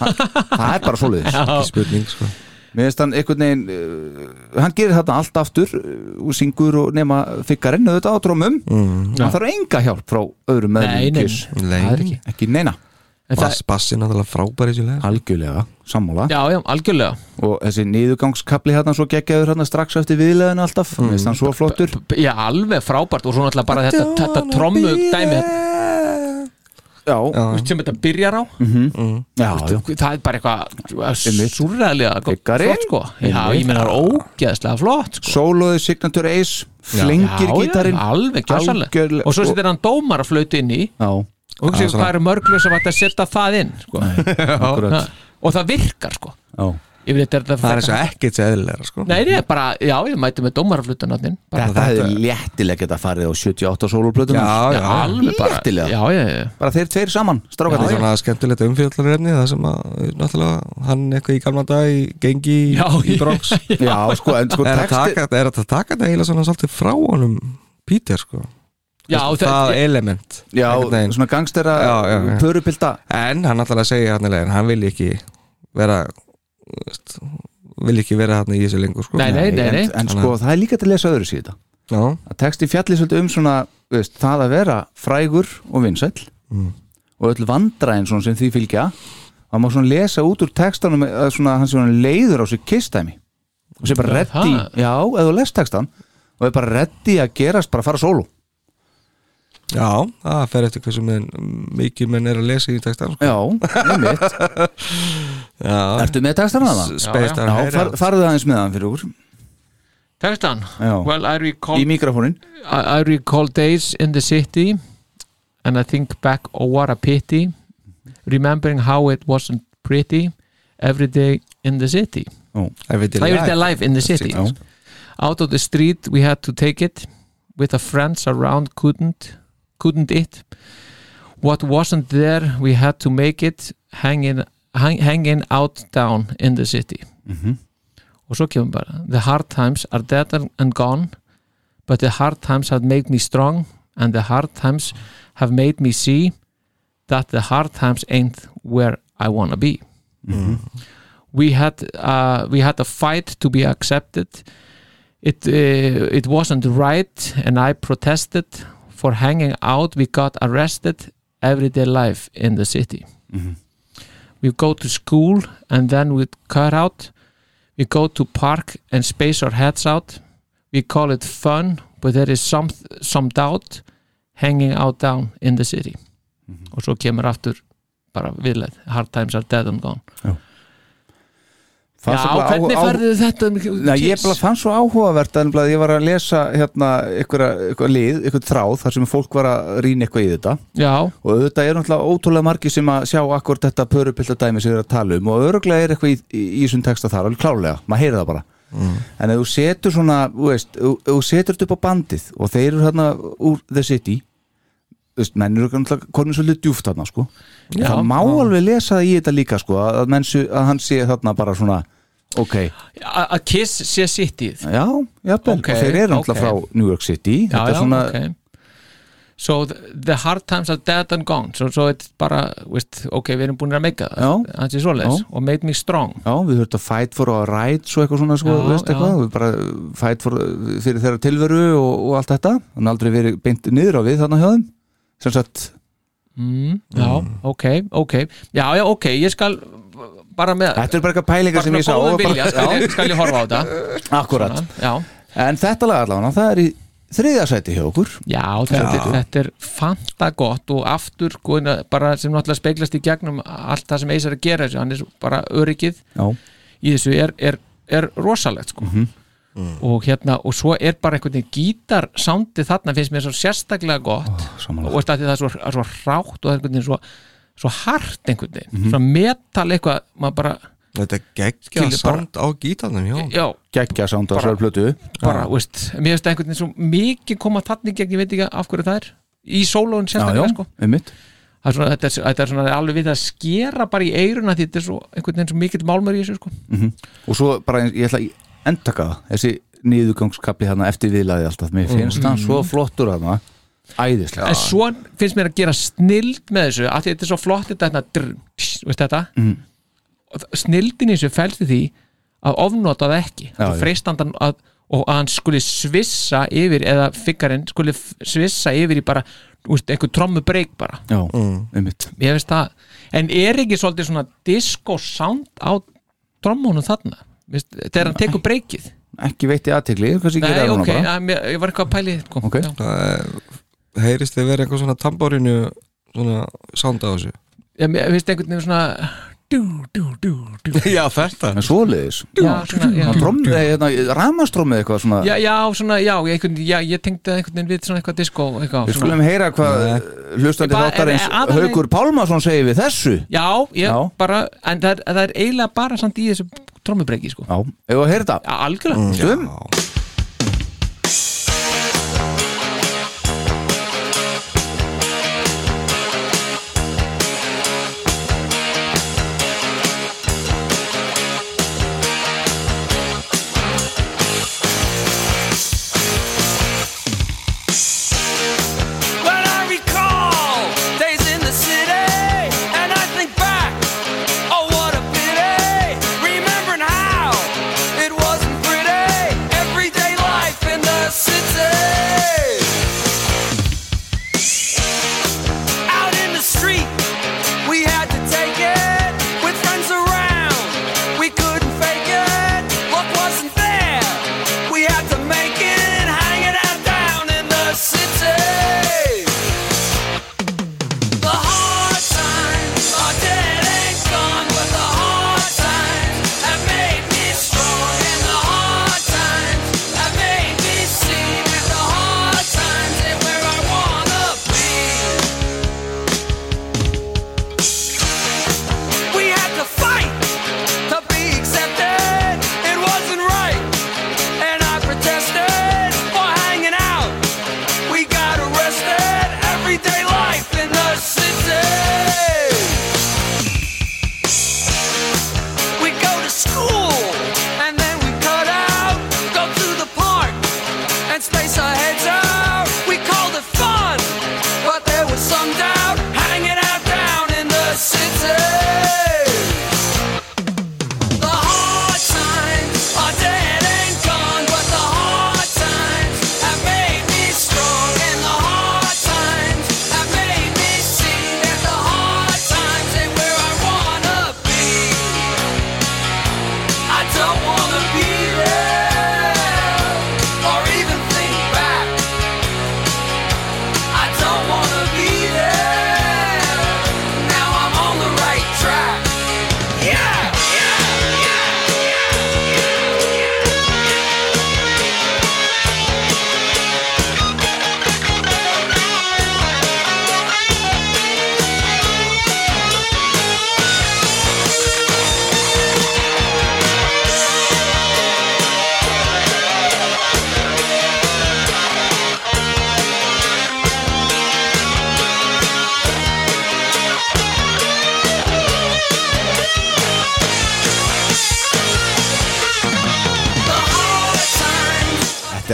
Hann, Það er bara svoleiðis. Ekki spurning, sko Mér finnst hann einhvern veginn uh, Hann gerir þetta allt aftur uh, og syngur og nema fikkarinn auðvitað á trómum mm. Hann þarf enga hjálp frá öðrum meðlum nei, Kiss. það er ekki. Ekki neina. Bass, Bassi náttúrulega frábæri Algjörlega, sammála. Já, já, algjörlega. Og þessi niðurgangskapli hérna svo geggjaður hérna strax eftir viðleðinu alltaf. Mm. hann svo flottur. Já, alveg frábært. Og svo náttúrulega bara þetta, þetta trommu dæmi þetta, já, Já, sem þetta byrjar á. Já, já. það er bara eitthvað Byggarinn. flott sko. Já, ég meina það er ógeðslega flott sko. Sólóði Signature Ace flengir gítarinn. alveg Algjörlega- og svo setur hann dómar að flötu inn í. Já, og hugsa ykkur hvað eru mörglu sem ætti að setja það inn sko. og það virkar sko Ég þetta Það er eins og ekkert eðlilega, sko. Nei, nei, bara, já, ég mæti með dómaraflutunatnin þetta hefði léttilega geta farið á 78 sólóplötuna Já, já, alveg bara. Léttilega. Já, já, já. Bara þeir tveir saman, Það er svona skemmtilegt umfjöldarefni það sem að, náttúrulega, hann eitthvað í gamla dag í gengi í, Já, í Bronx. Já, sko, en sko er, að texti taka, er að taka þetta eiginlega svona svolítið frá honum Peter, sko? Já, það, það- element já, svona gangstera pörupilda En hann náttúrulega segja hann vil ekki vera vil ekki vera hann í þessu lengur, sko. Nei, nei, nei, nei. en, en sko, það er líka til að lesa öðru síða Já, að texti fjalli svolítið um svona veist, það að vera frægur og vinsæll og öll vandræðin svona sem því fylgja það má svona lesa út úr textanum að svona, hann svona leiður á sig kistæmi og sé bara reddi, já, eða þú lest textan og er bara reddi að gerast bara að fara solo já, það fer eftir hversu menn, mikið menn er að lesa í textan sko. já, einmitt. Já, ertu með textan að það? Far, farðu aðeins með hann fyrir okkur. Textan. Well, I recall I, I recall days in the city and I think back, oh what a pity remembering how it wasn't pretty every day in the city. Every day every day life. life in the city. Já. out of the street we had to take it with the friends around couldn't couldn't it? What wasn't there we had to make it hanging, hang, hanging out down in the city. Mhm. og svo kemur bara the hard times are dead and gone but the hard times have made me strong and the hard times have made me see that the hard times ain't where I wanna be. We had uh, we had a fight to be accepted. It uh, it wasn't right and I protested for hanging out. We got arrested everyday life in the city we go to school and then we cut out. We go to park and space our heads out. We call it fun but there is some some doubt hanging out down in the city. Og svo kemur aftur bara viðleð Hard Times Are Dead and Gone. Já. Já, hvernig færðu þetta um Nei, ég fann svo áhugavert að ég var að lesa hérna eitthvað, lið, eitthvað þráð þar sem fólk var að rýna eitthvað í þetta. Já. og auðvitað er náttúrulega ótrúlega margir sem að sjá akkur þetta pörupilta dæmi sem við erum að tala um og öruglega er eitthvað í, í, í þessum texta þar, alveg klárlega, maður heyrir það bara. En ef þú setur svona, þú veist þú setur þetta upp á bandið og þeir eru hérna úr The City veist, menn eru náttúrulega konið svolítið djúft þarna sko, Já. það má Já. alveg lesa það í þetta líka sko, að, menn, sé- að hann sé þarna bara svona ok, að Kiss sé Cityð já, jafnvel. Ok, og þeir eru náttúrulega ok. frá New York City. Já, þetta já, er svona, ok. So the, hard times are dead and gone. So, so it's bara, veist, ok, við erum búin að meika það. Já. Það sé svoleiðis. Já. Og made me strong. Já, við höfum að fight for our rights og eitthvað svona, sko, Já, veist já. eitthvað við bara fight for, fyrir þeirra tilveru og, og allt þetta, þannig aldrei verið beint niður á við þarna hjá þeim sem sagt, mm, Já, ok, ok. Já, já, ok, ég skal bara með þetta er bara eitthvað pælingar sem ég sá vilja, bara- skal, ég, skal ég horfa á þetta. Akkurat, Svona, Já, en þetta lag allavega það er í þriðja sæti hjá okkur. Já þetta, Er, þetta er fanta gott og aftur sko, bara sem náttúrulega speglast í gegnum allt það sem Eis er að gera þessu, hann er bara öryggið Já. í þessu er, er, er rosalegt sko Mhm. og hérna, og svo er bara einhvern veginn gítarsándi þarna finnst mér svo sérstaklega gott. Samanlega. og það er svo, svo rátt og er einhvern veginn svo, svo hart einhvern veginn, Mhm. svo metal eitthvað maður bara, Þetta er geggja sound á gítarnum, já. Já, geggja sound á Bara- þessari plötu bara, veist mér finnst einhvern veginn svo mikið koma þannig gegn, ég veit ekki af hverju það er. Í sólóin já, já, sérstaklega sko er svona, þetta, er, þetta er svona alveg við að skera bara í eiruna því þetta er svo einhvern veginn svo mikill málmur í þessu sko. Mhm. og svo bara, ég ætla að endaka það. Þessi niðurgangskapli þarna eftir viðlaði alltaf, mér finnst hann svo flottur þarna, æðislega. En svo finnst mér að gera snild með þessu að því þetta er svo flott þetta hérna, þetta? Mhm. það- snildin í þessu fælst í því að ofnota það ekki. Freistandan að og að hann skuli svissa yfir eða figgarinn skuli f- svissa yfir í bara einhver trommu breyk bara. Já, einmitt. Ég veist það, en er ekki svolítið svona disco sound á trommunum þarna þegar hann tekur breykið ekki veitti aðtegli, hvað sem Nei, gera ok, núna bara að, ég var eitthvað að pæli sko. Ok. Já. Það er- heyrist þið verið eitthvað svona tamborinu svona sound á þessu ég finnst einhvern veginn svona. Já, þetta. En Já, já. Eh, hérna, ramastrómið eitthvað svona Já, já, svona, já, ég, einhvern, já, ég tengdi einhvern veginn við svona eitthvað disco eitthvað, Við svona. skulum heyra hvað hlustandi bara- þáttarins en- en aðallega- Haukur Pálmason segir við þessu. Já, ég Já. bara, en það er, það er eiginlega bara samt í þessu trommubreyki, sko. Já, ef að heyra þetta? Já, algjörlega. Stum When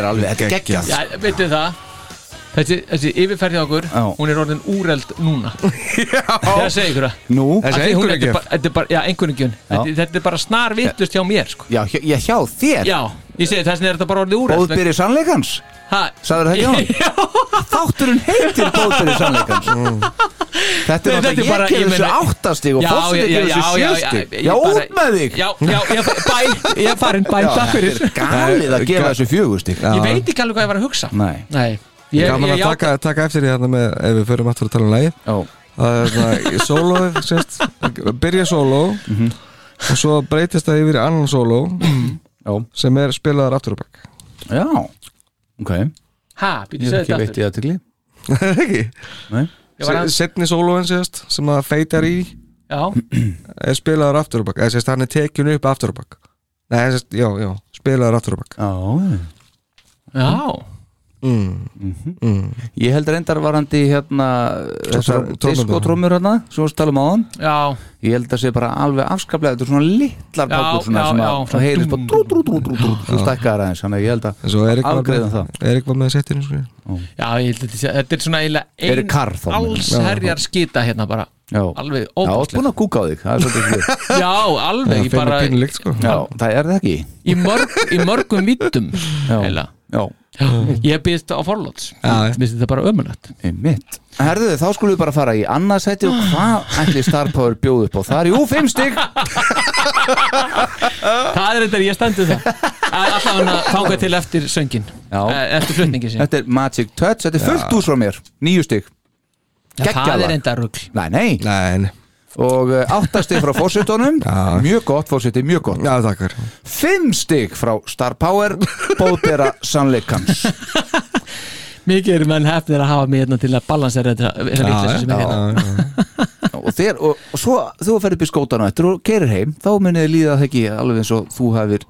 er alveg, þetta er geggjað. Já, veitu það. Þessi, þessi yfirferði okkur, Já. hún er orðin úreld núna. Þegar segi ykkur það. Nú, Af því hún- þetta er bara- Þetta er bara, já, Já. þetta, þetta er bara snar vittlust hjá mér sko. já, hjá, já, hjá þér? Já, ég segi þess er þetta bara orðið úreld Bóðbyrði sannleikans? Ha? Sagður það ekki á hann? Þátturinn heitir Bóðbyrði sannleikans. Þetta er Nei, þetta er náttúrulega, bara- ég gefur þessu áttastig og gefur já, þessu já, sjöstig já, út með þig. Já, já, ég, bæ, ég er farin, bæ, takk fyrir. Er galið að gefa þessu fjögustig Ég veit ekki alveg hvað ég var að hugsa. Nei. Nei, Ég ég, gaman ég, að taka, taka eftir því með ef við förum aftur að tala um lagi Já Það er svona sérst, byrja sóló. Mhm. og svo breytist það yfir í annan sóló Já. sem er spilaðar aftur og bakk Já, ok. Ha, býttu Ég hef ekki þetta veitt aftur. í aðtegli ekki? Nei. Ég var að- setni sólóin sérst sem að feitar í Já, er spilaðar aftur og bakk eða sérst hann er tekin upp aftur og bakk Nei, sérst, já, já, spilaðar aftur og bakk Já. Já mm. Mm. Ég held reyndar varandi hérna diskotrómur hérna. sem við talum á hann Já, Ég held að sé bara alveg afskaplega Þetta er svona litlar Já, pákur svona já, sem já, að svona það heyrist bara drú, drú, drú, drú, drú, þú stækkar aðeins Þannig að ég held að með, það. Erik var með settinu sko. já, ég held að þetta er svona eiginlega Eru ein karl þá, meina. alls herjar skita hérna bara. Já, Alveg já, óbúslega búin að kúka á þig Það er Já, alveg, Það sko. Já, það er það ekki. Í, mörg, í mörgum vittum Já, já, Ég býðst á forlóts Já. Mér finnst þetta bara ömulegt Herðu, þá skulum við bara fara í annað sæti og hvað ætli Star Power bjóð upp á? Það er jú, fimm stig. Það er þetta, ég stendur það. Alltaf hann að þanga til eftir söngin Já. Eh, Eftir flutningi sín. Þetta er Magic Touch, þetta er fullt úr frá mér. Stig. Já, Það er enda nei. Nei, nei. Og uh, átta stig frá fórsetunum Já. Mjög gott fórseti, mjög gott. Já, takkar Fimm stig frá Star Power Bóðbera sannleikans. Mikið eru menn hefnir að hafa mig hérna til að balansera þetta þessa vitleysu sem er hérna. og, þér, og, og svo þú ferð upp í skótana eftir og kerir heim þá munið þið líða það ekki alveg eins og þú hafir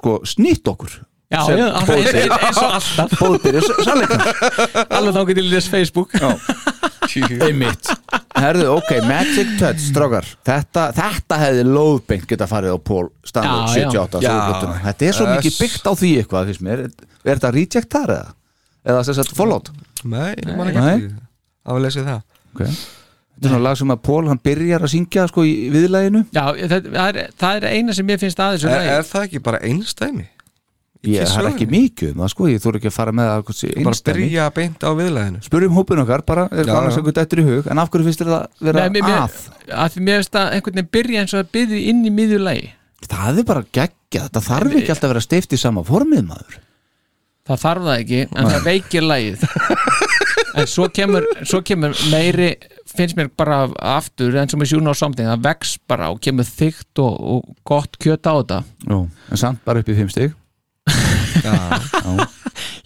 sko, snýtt okkur Já, sem já, alltaf, eins, og alltaf. Bóðberi sannleikans. Alveg þá getur þess Facebook einmitt Herðu, ok, Magic Touch, strákar þetta, þetta hefði lóðbeint geta farið á Pól Standard Já, já. 78 Já. Þetta er svo mikið byggt á því eitthvað finnst mér. er þetta reject þar eða? eða sem sagt follow Nei, ég man Nei. ekki eftir því. Það var lesið það okay. þetta er svona lag sem að Pól hann byrjar að syngja sko í viðlæginu Já, það, það, er, það er eina sem ég finnst aðeins um er, lagi. er það ekki bara einstæmi? Ég það er ekki mikið um það sko ég þurfi ekki að fara með að Bara byrja beint á viðlæðinu. Spurjum hópin okkar bara er já. sem gutt eftir í hug en af hverju finnst þér það vera Nei, mér, mér, að? að því mér finnst að einhvern veginn byrja eins og að byrja inn í miðju lagi. Það er bara geggja þetta þarf ekki alltaf að vera steift í sama formið maður. Það þarf það ekki, en það veikir lagið. En svo kemur svo kemur meiri finnst mér bara aftur eins og með sjúna á samting það vex bara og kemur þygt og, og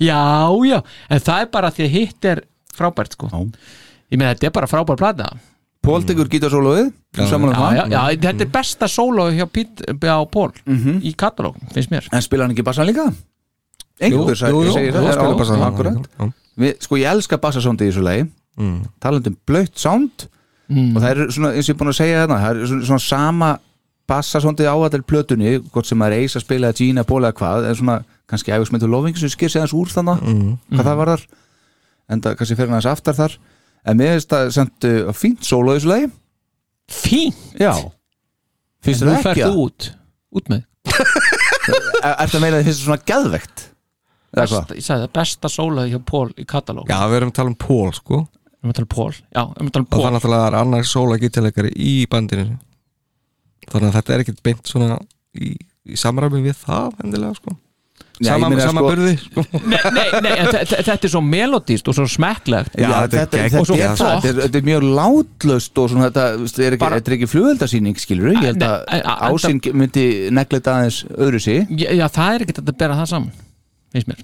já, já, en það er bara því að hitt er frábært sko. Ég meina þetta er bara frábær plata. Pól tekur gítarsóluðið um já, já, það? Já, þetta er besta sóló hjá, Pít, hjá Pól í katalóg, finnst mér. En spila hann ekki bassan líka? einhver Jú, sagði- jú, jú, segir það, spilar já, bassann. akkurat. Já. Við, sko ég elska bassasóndi í þessu lagi. Mm. talandum blöytt sound. Mm. og það er svona, eins og ég er búin að segja þarna það er svona, svona sama bassasóndi á allir plötunni, gott sem er að spila eða Gina, Ból eða hvað, en svona kannski æfis með þú lofing sem skir sig aðeins úr þannig Mm. hvað það var þar en það kannski fer hann aðeins aftar þar. En mér finnst það samt uh, fínt solo í þessu lagi. Fínt? já. Finnst það ekki þú það? út, út með Er þetta að meina að þið finnst það svona hvað? besta, ég sagði það besta sóló hjá Pól í katalóg. Já, við erum að tala um Pól sko. Við erum að tala um Pól já, við erum að tala um og það Pól er náttúrulega er annar sóla gítarleikari í bandinu. Þannig að þetta er ekkert beint svona í, í samræmi við það endilega sko Já, ég sama, meina, sama sko- burði sko. nei, þetta er svo melodíst og svo smekklegt. Já, Já, þetta er þetta, þetta, er, þetta, er, þetta er mjög látlaust og svona þetta, þú veist, er ekki, Bara- þetta er ekki flugöldasýning skilur ég held að ásinn myndi neglita aðeins öðru sig já, já, það er ekkert að bera það saman finnst mér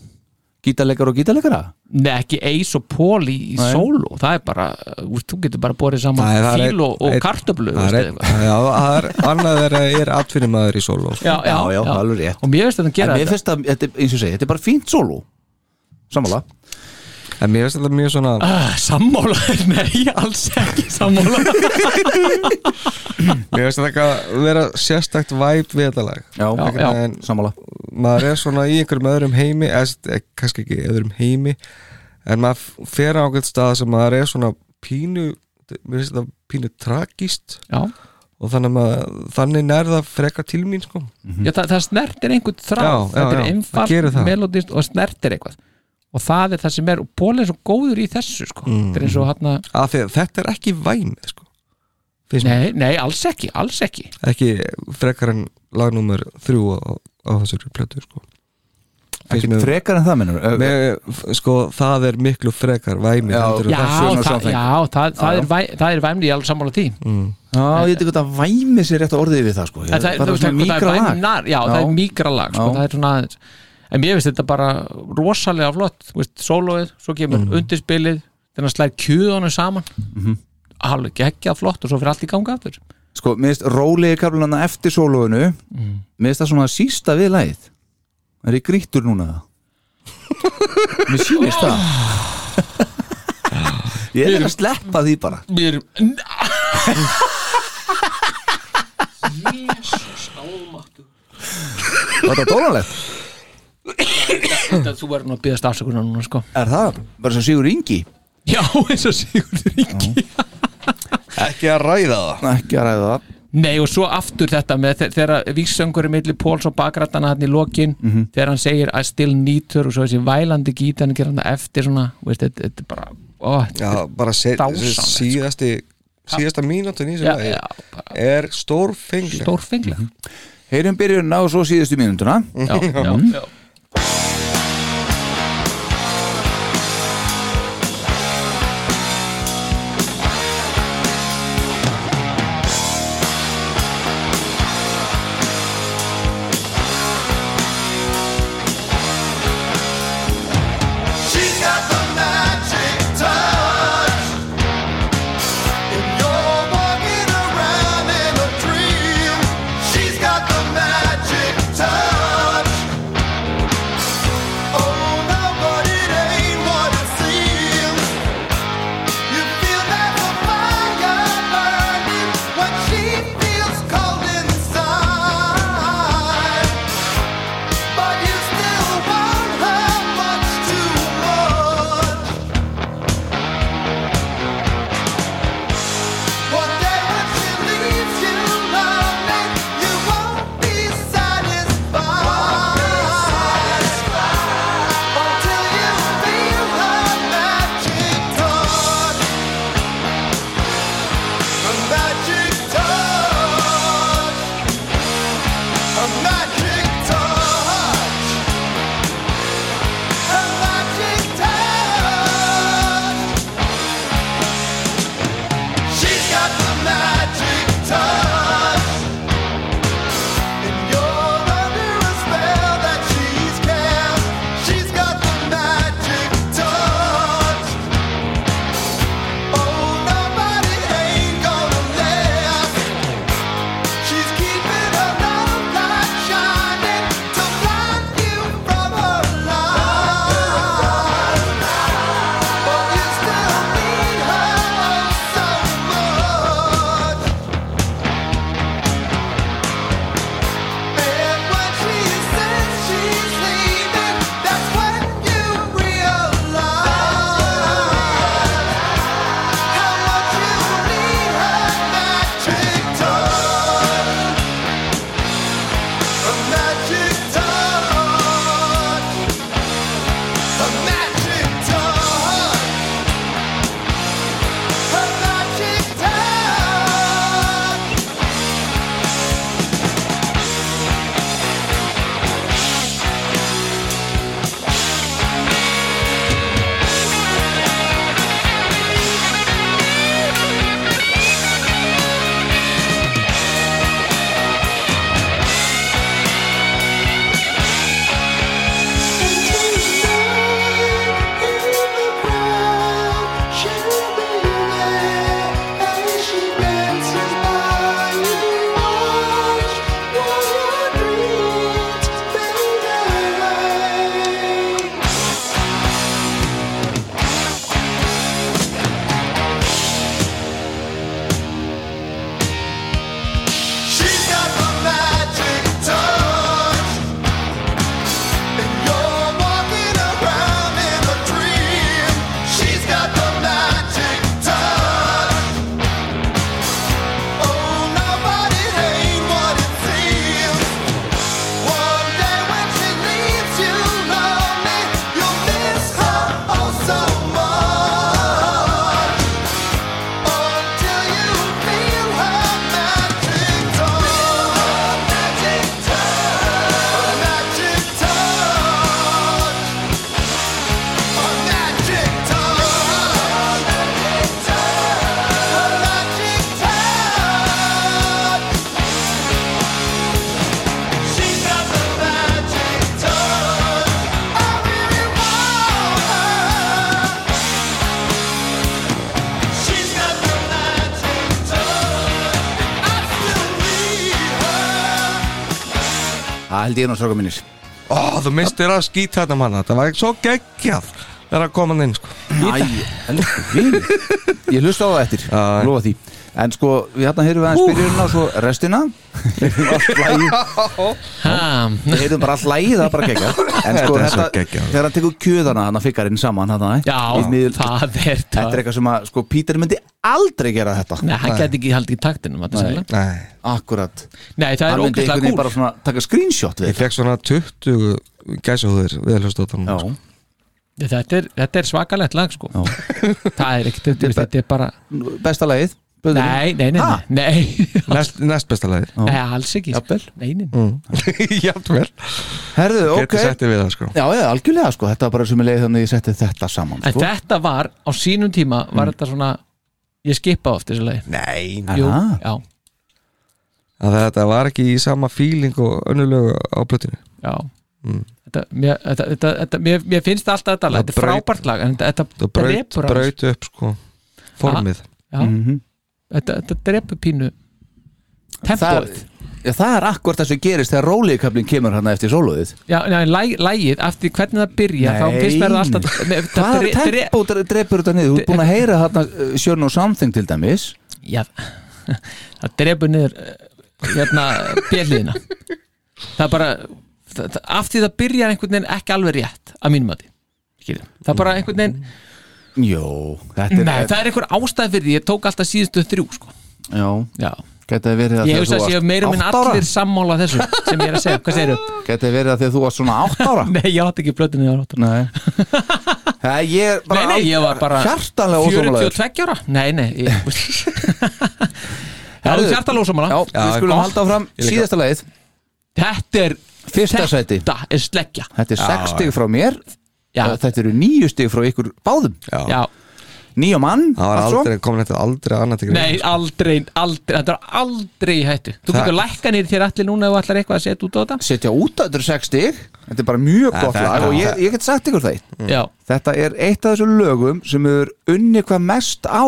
gítarleikar og gítarleikara? Nei, ekki Ace og Paul í, í sóló. Það er bara, úst, þú getur bara borið saman fíl og, og kartöflu það er, er annað er, er atvinnumæður í sóló sko. já, já, Já, já, alveg rétt. og mér finnst þetta að en gera mér þetta. finnst að, þetta, er- eins og ég segi, þetta er bara fínt solo sammála En mér finnst þetta mjög svona ah, Sammála, nei, alls ekki sammála. Mér finnst þetta eitthvað vera sérstakt væp við þetta lag. Já, já, veginn- sammála. Maður er svona í einhverjum öðrum heimi eða, eh, kannski ekki öðrum heimi en maður fer á einhvern stað sem maður er svona pínu mér finnst þetta pínu tragist Já. Og þannig, að maður, þannig nærða frekar til mín sko. Já, það, það snertir einhvern þráð. Já, já, þetta já, er það. melodist og snertir eitthvað og það er það sem er og Pól er svo góður í þessu sko. Mm. þetta er eins og hann að þetta er ekki væmið sko. Nei, nei, alls ekki, alls ekki. Ekki frekar en lagnúmer þrjú á, á þessari plötu sko. Ekki mér- frekar en það minnur f- sko, það er miklu frekar væmið Já, já, það, já það, það, er, væ, það er væmli alveg sammála því. Mm. Já, ég veit ekki hvað að væmi sér rétt að orðið við það sko. Það, það, það, það, er lag. væmnar, já, það er mýkra lag sko, það er svona aðeins en mér finnst þetta bara rosalega flott. Sólóið, svo kemur Mhm. undirspilið þannig að slæð kjúðunum saman. Mhm. alveg geggjað flott og svo fyrir allt í ganga aftur. Sko, mér finnst rólegi kaflunarna eftir sólóinu Mm. Mér finnst það svona sísta við lagið. Það er í grítur núna? Mér sýnist það. Ég er að sleppa því bara. Mér Jésús almáttu Var þetta dónalegt? Þetta þú verður nú að byggast afsökunar núna sko. Er það? Bara svo Sigur Ingi? Já, eins og Sigurður Ingi. Ekki að ræða það? Ekki að ræða það. Nei og svo aftur þetta með þe- þegar víksöngur er milli Póls og bakrættana hann í lokin Mhm. þegar hann segir I still need her og svo þessi vælandi gítar hann gerir hann eftir svona veist, þetta, þetta er bara ó, Já, bara sko. síðasti síðasta mínútin í þessu lagi er stórfengli Stórfengleg. Heyrum byrjunna og svo síðustu mínútuna. Já, já, Mhm. já held ég nú stráka mínir. Ó, þú mistir að skýta þetta manna Það var ekki svo geggjað Það er að koma hann inn sko. Æ, elsku vinur. Ég hlusta á það eftir, lofa því. En sko, við hérna heyrum við aðeins byrjunina og svo restina. Heyrum allt lagið. Við heyrum bara allt lagið, það er bara gegja En sko, Þetta er svo þetta, geggjað. þegar hann tekur kjöðana hann að fikkarinn saman hann, Já, það er Þetta er eitthvað sem að, sko, Pítur myndi aldrei gera þetta Nei, hann geti ekki haldið í taktinum þetta Nei. Nei, Akkurat. Nei, það er Hann myndi ógeðslega einhvern veginn kúl. bara svona taka screenshot við ég fekk svona 20 gæsahúðir við að hlusta á þetta Já, sko. þetta er, þetta er svakalegt lag sko. Það er ekkert, þetta, þetta er bara besta lagið? Böðurinn. Nei, nei, nei, nei, nei, Næst, næst besta lagið. Nei alls ekki. Sko. Jafnvel. Nei, nei, Mm. Jafnvel. Herðu, ok. Getur settið við það sko. Já, já, algjörlega, sko, þetta var bara sem ég leiði þannig að ég setti þetta saman En sko. þetta var, á sínum tíma var þetta svona Ég skipa oft þessu lagi. Nei Jú, Aha. já, að þetta var ekki í sama feeling og önnulegu á plötinu já. Mm. Þetta, mér, þetta, þetta, þetta, mér, mér finnst alltaf þetta lag, Það þetta er braut- frábært lag en þetta, það þetta braut, drepur aðeins. braut upp sko formið. Já, Mhm. þetta, þetta drepur pínu það, Tempóið já, það er akkur það sem gerist þegar róliðkablin kemur hann eftir sólóðið Já, já, en lag, lagið, eftir hvernig það byrja þá Nei. finnst mér það alltaf Hvað er tempo dre- drepur þetta niður? Þú ert búin að heyra þarna Sjörn og Something til dæmis Já, það drefur niður eh, hérna bjelliðina það er bara það, af því það byrjar einhvern veginn ekki alveg rétt að mínum að því það er bara einhvern veginn Jó, þetta er Nei, það er einhver ástæð fyrir því, ég tók alltaf síðustu þrjú sko. Já, Já. Geti verið að ég þegar hugsa þú að séu varst meira minn ára? allir sammála þessu sem ég er að segja, hvað segirðu? Geti verið að þegar þú varst svona 8 ára? Nei, ég átti ekki þegar ég var átta ára. Nei. Nei, ég bara Nei, nei, ég var bara hjartanlega ósámálaður 42 ára. Nei, nei ég, Það er hjartalega ósámála Já, við skulum halda áfram. Síðasta lagið. Þetta er Fyrsta sæti. Þetta er sleggja. Þetta er 6 Já. stig frá mér. Já. Þetta eru 9 stig frá ykkur báðum. Já, Nýja mann það var aldrei, komin þetta aldrei annað til greina, Nei, sko. aldrei, aldrei, þetta er aldrei í hættu. Þú Það- getur lækka nýr þér allir núna ef þú ætlar eitthvað að setja út á þetta? Setja út að þetta eru 6 stig. Þetta er bara mjög Ja, gott þetta- lag og ég, ég get sagt ykkur það. Já, Þetta er eitt af þessum lögum sem er unni hvað mest á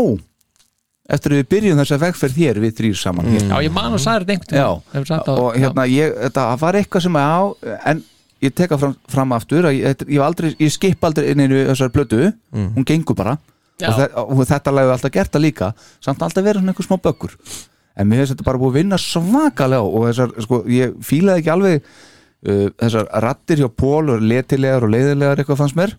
eftir að við byrjum þess að vegferð hér við þrýr saman hér. já ég man og sagði þetta einhvern Já, tímann. Hefur sagt það- og hérna ég, þetta var eitthvað sem á en ég teka fram, fram aftur að ég, þetta- ég, var aldrei, ég skip aldrei inn í þessar blötu, hún gengur bara. Og, þe og þetta hefur alltaf gert það líka samt alltaf verið svona einhver smá böggur. En mér finnst þetta bara búið að vinna svakalega og þessar, sko, ég fílaði ekki alveg uh, þessar rattir hjá Pól og letilegar og leiðilegar eitthvað fannst mér.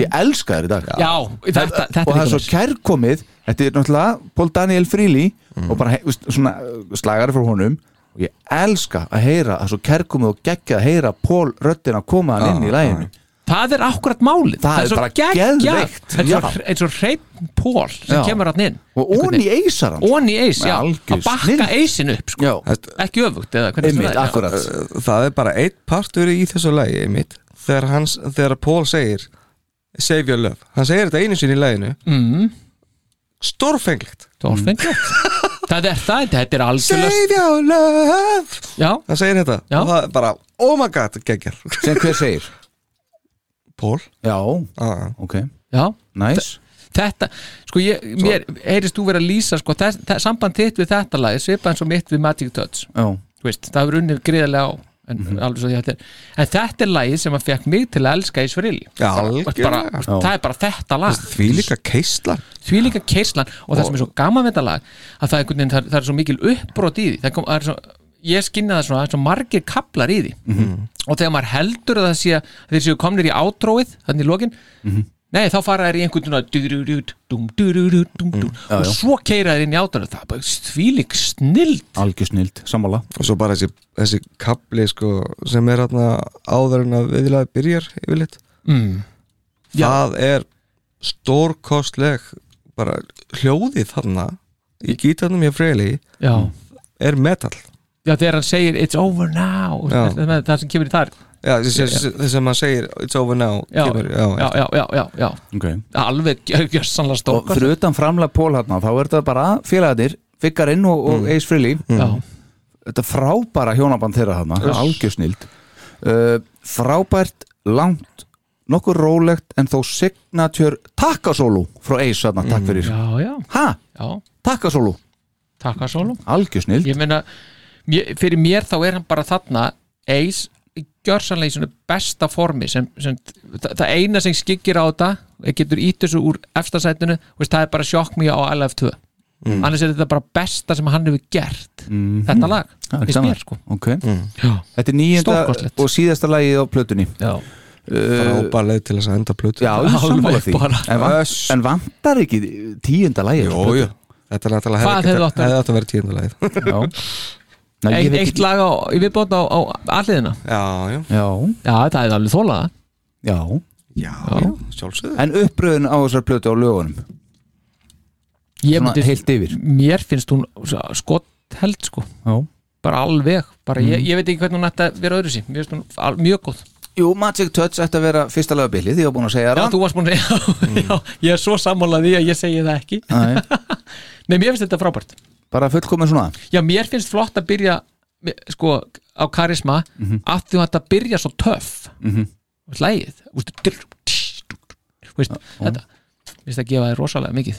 Ég elska þær í dag. Já, þetta, þetta og það er svo kærkomið. Þetta er náttúrulega Pól Daniel Fríli og bara he- veist, svona uh, slagari frá honum. Og ég elska að heyra það er svo kærkomið og geggja að heyra Pól röddina koma hann inn í læginu Það er akkurat málið. Það er svo bara geðveikt, eins og, já. eins og hreinn pól sem Já. kemur hann inn. Og onni eisar hann Onni eis, já, að bakka eisin upp sko. Ekki öfugt eða hvernig einmitt, það er það er bara eitt partur í þessu lagi einmitt, þegar, hans, þegar Paul segir save your love, hann segir þetta einu sinni í laginu. Mm, stórfenglegt. Stórfenglegt. Það er það, þetta er algjörlega save your love! Já, hann segir þetta. Já. og það er bara, oh my god, geggjar sem hver segir Paul? Já, ah, ok, já. Nice. Þetta, sko ég, mér heyrist þú verið að lýsa sko, þess, þess, samband þitt við þetta lag svipað eins og mitt við Magic Touch. Já, Þú veist, það er unnið greiðlega á en, alveg svo því þetta er en þetta er lagið sem að fekk mig til að elska í Svrili Já, bara, algjörlega. það er bara þetta lag. Því líka keislan því líka keislan og það sem er svo gaman við þetta lag að það er, einhvern veginn, það, það er svo mikil uppbrot í því. Það kom, það er svo, ég skynna það svona það er svo margir kaplar í því Mhm. og þegar maður heldur að það sé að þeir séu komnir í átróið þannig í lokin Mhm. nei þá fara þeir í einhvern svona já, og já. svo keira þeir inn í átróið það er bara þvílík snill algjör snild, sammála og svo bara þessi, þessi kapli sko, sem er hérna áður en að viðlaði byrjar yfirleitt mm. Já. það er stórkostleg bara hljóðið þarna í gítarnum hjá Freyli já. er metal já þegar hann segir it's over now. Já. það, það sem kemur í þar. Já, þess að maður segir It's over now. Já, kemur, já, já, já, já, já, já. okay. alveg gjössanlega og stók fyrir utan framlega Pól hérna þá er þetta bara félagarnir Fikkarinn og, og Ace Frehley já, þetta frábæra hjónaband þeirra þarna algjör snild. Uh, frábært, langt nokkur rólegt en þó signature takkasólu frá Ace þarna, takk fyrir. já, já, ha, já. takkasólu, takk að sólum algjör snild. Ég meina, fyrir mér þá er hann bara þarna Ace gjörsanlega í svona besta formi sem, sem það, það eina sem skikkir á þetta getur ít þessu úr efstasætinu veist, það er bara sjokk mjög á LF2 Mm. annars er þetta bara besta sem hann hefur gert Mhm. þetta lag, finnst saman. mér sko. Ok. Já. Þetta er nýjenda og síðasta lagið á plötunni. Já. Frábær leið til þess að enda plötu Já, ég er sammála því. en, van, en vantar ekki tíunda lagið á Jú, plötu? jú. Þetta er náttúrulega hefði átt að- vera tíundalagið Já Nei, ég eitt, eitt ekki- lag á, í viðbót á, á alliðina. Já, já. Já, já, það er alveg þólað já. Já, já, sjálfsögðu. En uppröðun á þessar plötu á lögunum? Ég Svona myndi, heilt yfir. Mér finnst hún skott held sko. Já. Bara alveg, bara Mm. ég, ég veit ekki hvernig hún ætti að vera öðru sín, mér finnst hún al, mjög góð. Jú, Magic Touch ætti að vera fyrsta lagabilið Því ég var búin að segja Já, það. þú varst búin að já, já, ég er svo sammálað því að ég segi það ekki. Nei. Nei, mér finnst þetta frábært Bara fullkomin svona? Já, mér finnst flott að byrja sko, á karisma mm að þú ætti að byrja svo töff. Mhm. Lægið Ústu, veist, Þetta finnst að gefa þér rosalega mikið.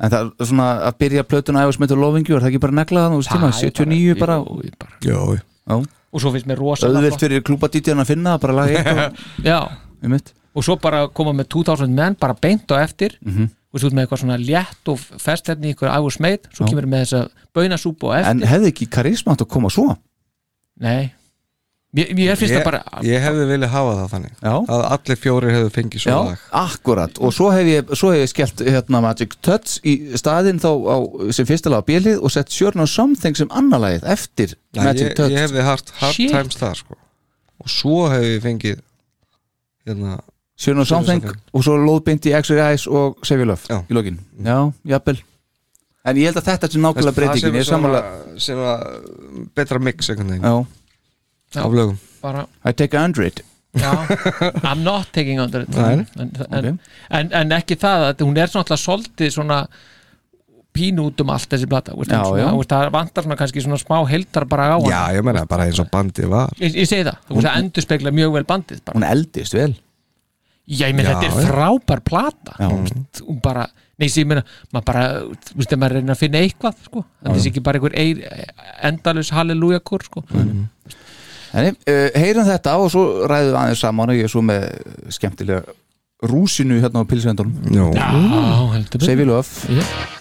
En það er svona að byrja plötuna æfus með lovingju Er það ekki bara negla það, þú veist tíma, Það er 79 bara ég bara Jó, Já. Og svo finnst mér rosalega Öðvilt fyrir klúpadítjan að finna bara lag eitt og, og svo bara koma með 2000 menn bara beint á eftir. Mhm. Og svo út með eitthvað svona létt og fest hérna í einhver ægur smeið, svo Já. kemur með þessa baunasúpu á eftir En hefði ekki karisma átt að koma svo? Nei, mér, mér finnst ég, það bara Ég hefði viljað hafa það þannig Já. Að allir fjórir hefðu fengið svo Já, lag akkurat og svo hef ég, svo hef ég skellt hérna Magic Touch í staðinn þá á, sem fyrsta lag á bílið og sett Sure No Something sem annar lagið eftir Nei, Magic ég, Touch ég hefði haft hard Shit. times þar sko. og svo hefði ég fengið hérna Sure No Something og svo lóðbind í X-Ray Eyes og Save Your Love Já. í lokin. Já, jafnvel. En ég held að þetta er nákvæmlega breytingin. Er sammála sem var betra mix af lögum. Bara, I take a hundred. Já. I'm not taking under it en, en, en, en ekki það að hún er svona svolítið svona pínu út um allt þessi plata veist, Já, hún svona, já. veist, það vantar svona kannski svona smá heldar bara á hana. Já, ég meina bara eins og bandið var. Ég, ég segi það, þú veist að endur spekla mjög vel bandið bara. Hún eldist vel Já, ég meina þetta er frábær plata Já. þú veist, hún bara, nei, ég meina maður bara, þú veist, maður reynir að finna eitthvað sko, en þessi ekki bara einhver eir, endalus halleluja kur, sko En uh, heyrum þetta og svo ræðum við aðeins saman og ég er svo með skemmtilega rúsinu hérna á pilsvendunum. Já, heldur Save Your Love Já.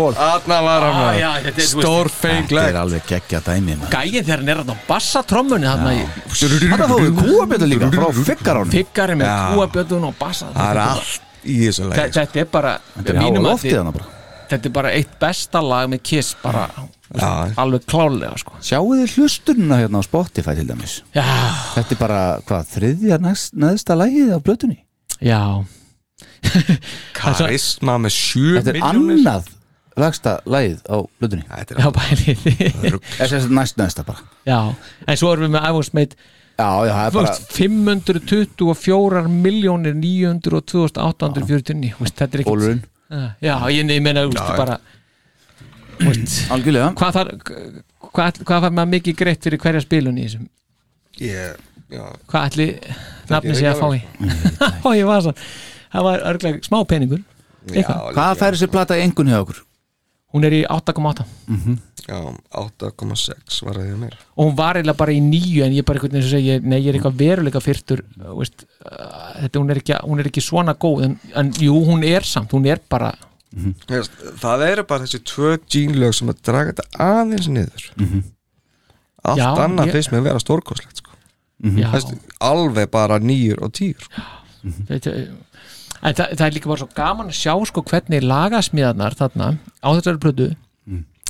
Pól Þarna var hann. Ah, já, þetta er- Stórfenglegt er alveg geggja dæmi. Gæin þegar hann er að bassa trommunni Þarna í Þarna fáum við kúabjötu líka frá Figgarón Figgari með kúabjötun og bassa Það er allt í þessu Þe- leik Þetta er bara Þetta er á hana bara. Þetta er bara eitt besta lag með Kiss bara Já. alveg klálega sko. Sjáu þið hlustununa hérna á Spotify til dæmis? Já, Þetta er bara, hvað, þriðja næst, neðsta lægið á blötunni já. Karisma með 7 Þetta er miljónir annað lagsta lægið á blötunni Þetta Já, er bælið Þessi er næst neðsta bara. Já, en svo erum við með was made Já, já, það er bara veist, 524 miljónir 902.849 Þú veist, Þetta er ekki Bólurinn Já, ég, ég meina, þú veist, bara Algjörlega. Hvað þar hvað, hvað var maður mikið greitt fyrir hverja spilun í þessum? Ég, já. Hvað ætli nafni sé að fá í? Ó, ég var svo Það var örglega smá peningur. Eitthvað. Hvað færi sér plata í engun hjá okkur? Hún er í 8,8 Já, 8,6 var það hjá mér. Og hún var eiginlega bara í nýju en ég bara einhvern veginn sem segja, nei ég er eitthvað veruleika fyrtur veist, uh, þetta, hún, er ekki, hún er ekki svona góð en, en jú, hún er samt, hún er bara Veist, Það eru bara þessi tvö gínlög sem að draga þetta aðeins niður. Allt Já, annað ég- finnst mér að vera stórkoslegt sko. Veist, Alveg bara nýjur og tíur sko. þetta, en það, það er líka bara svo gaman að sjá sko hvernig lagasmíðarnar þarna á þessari plötu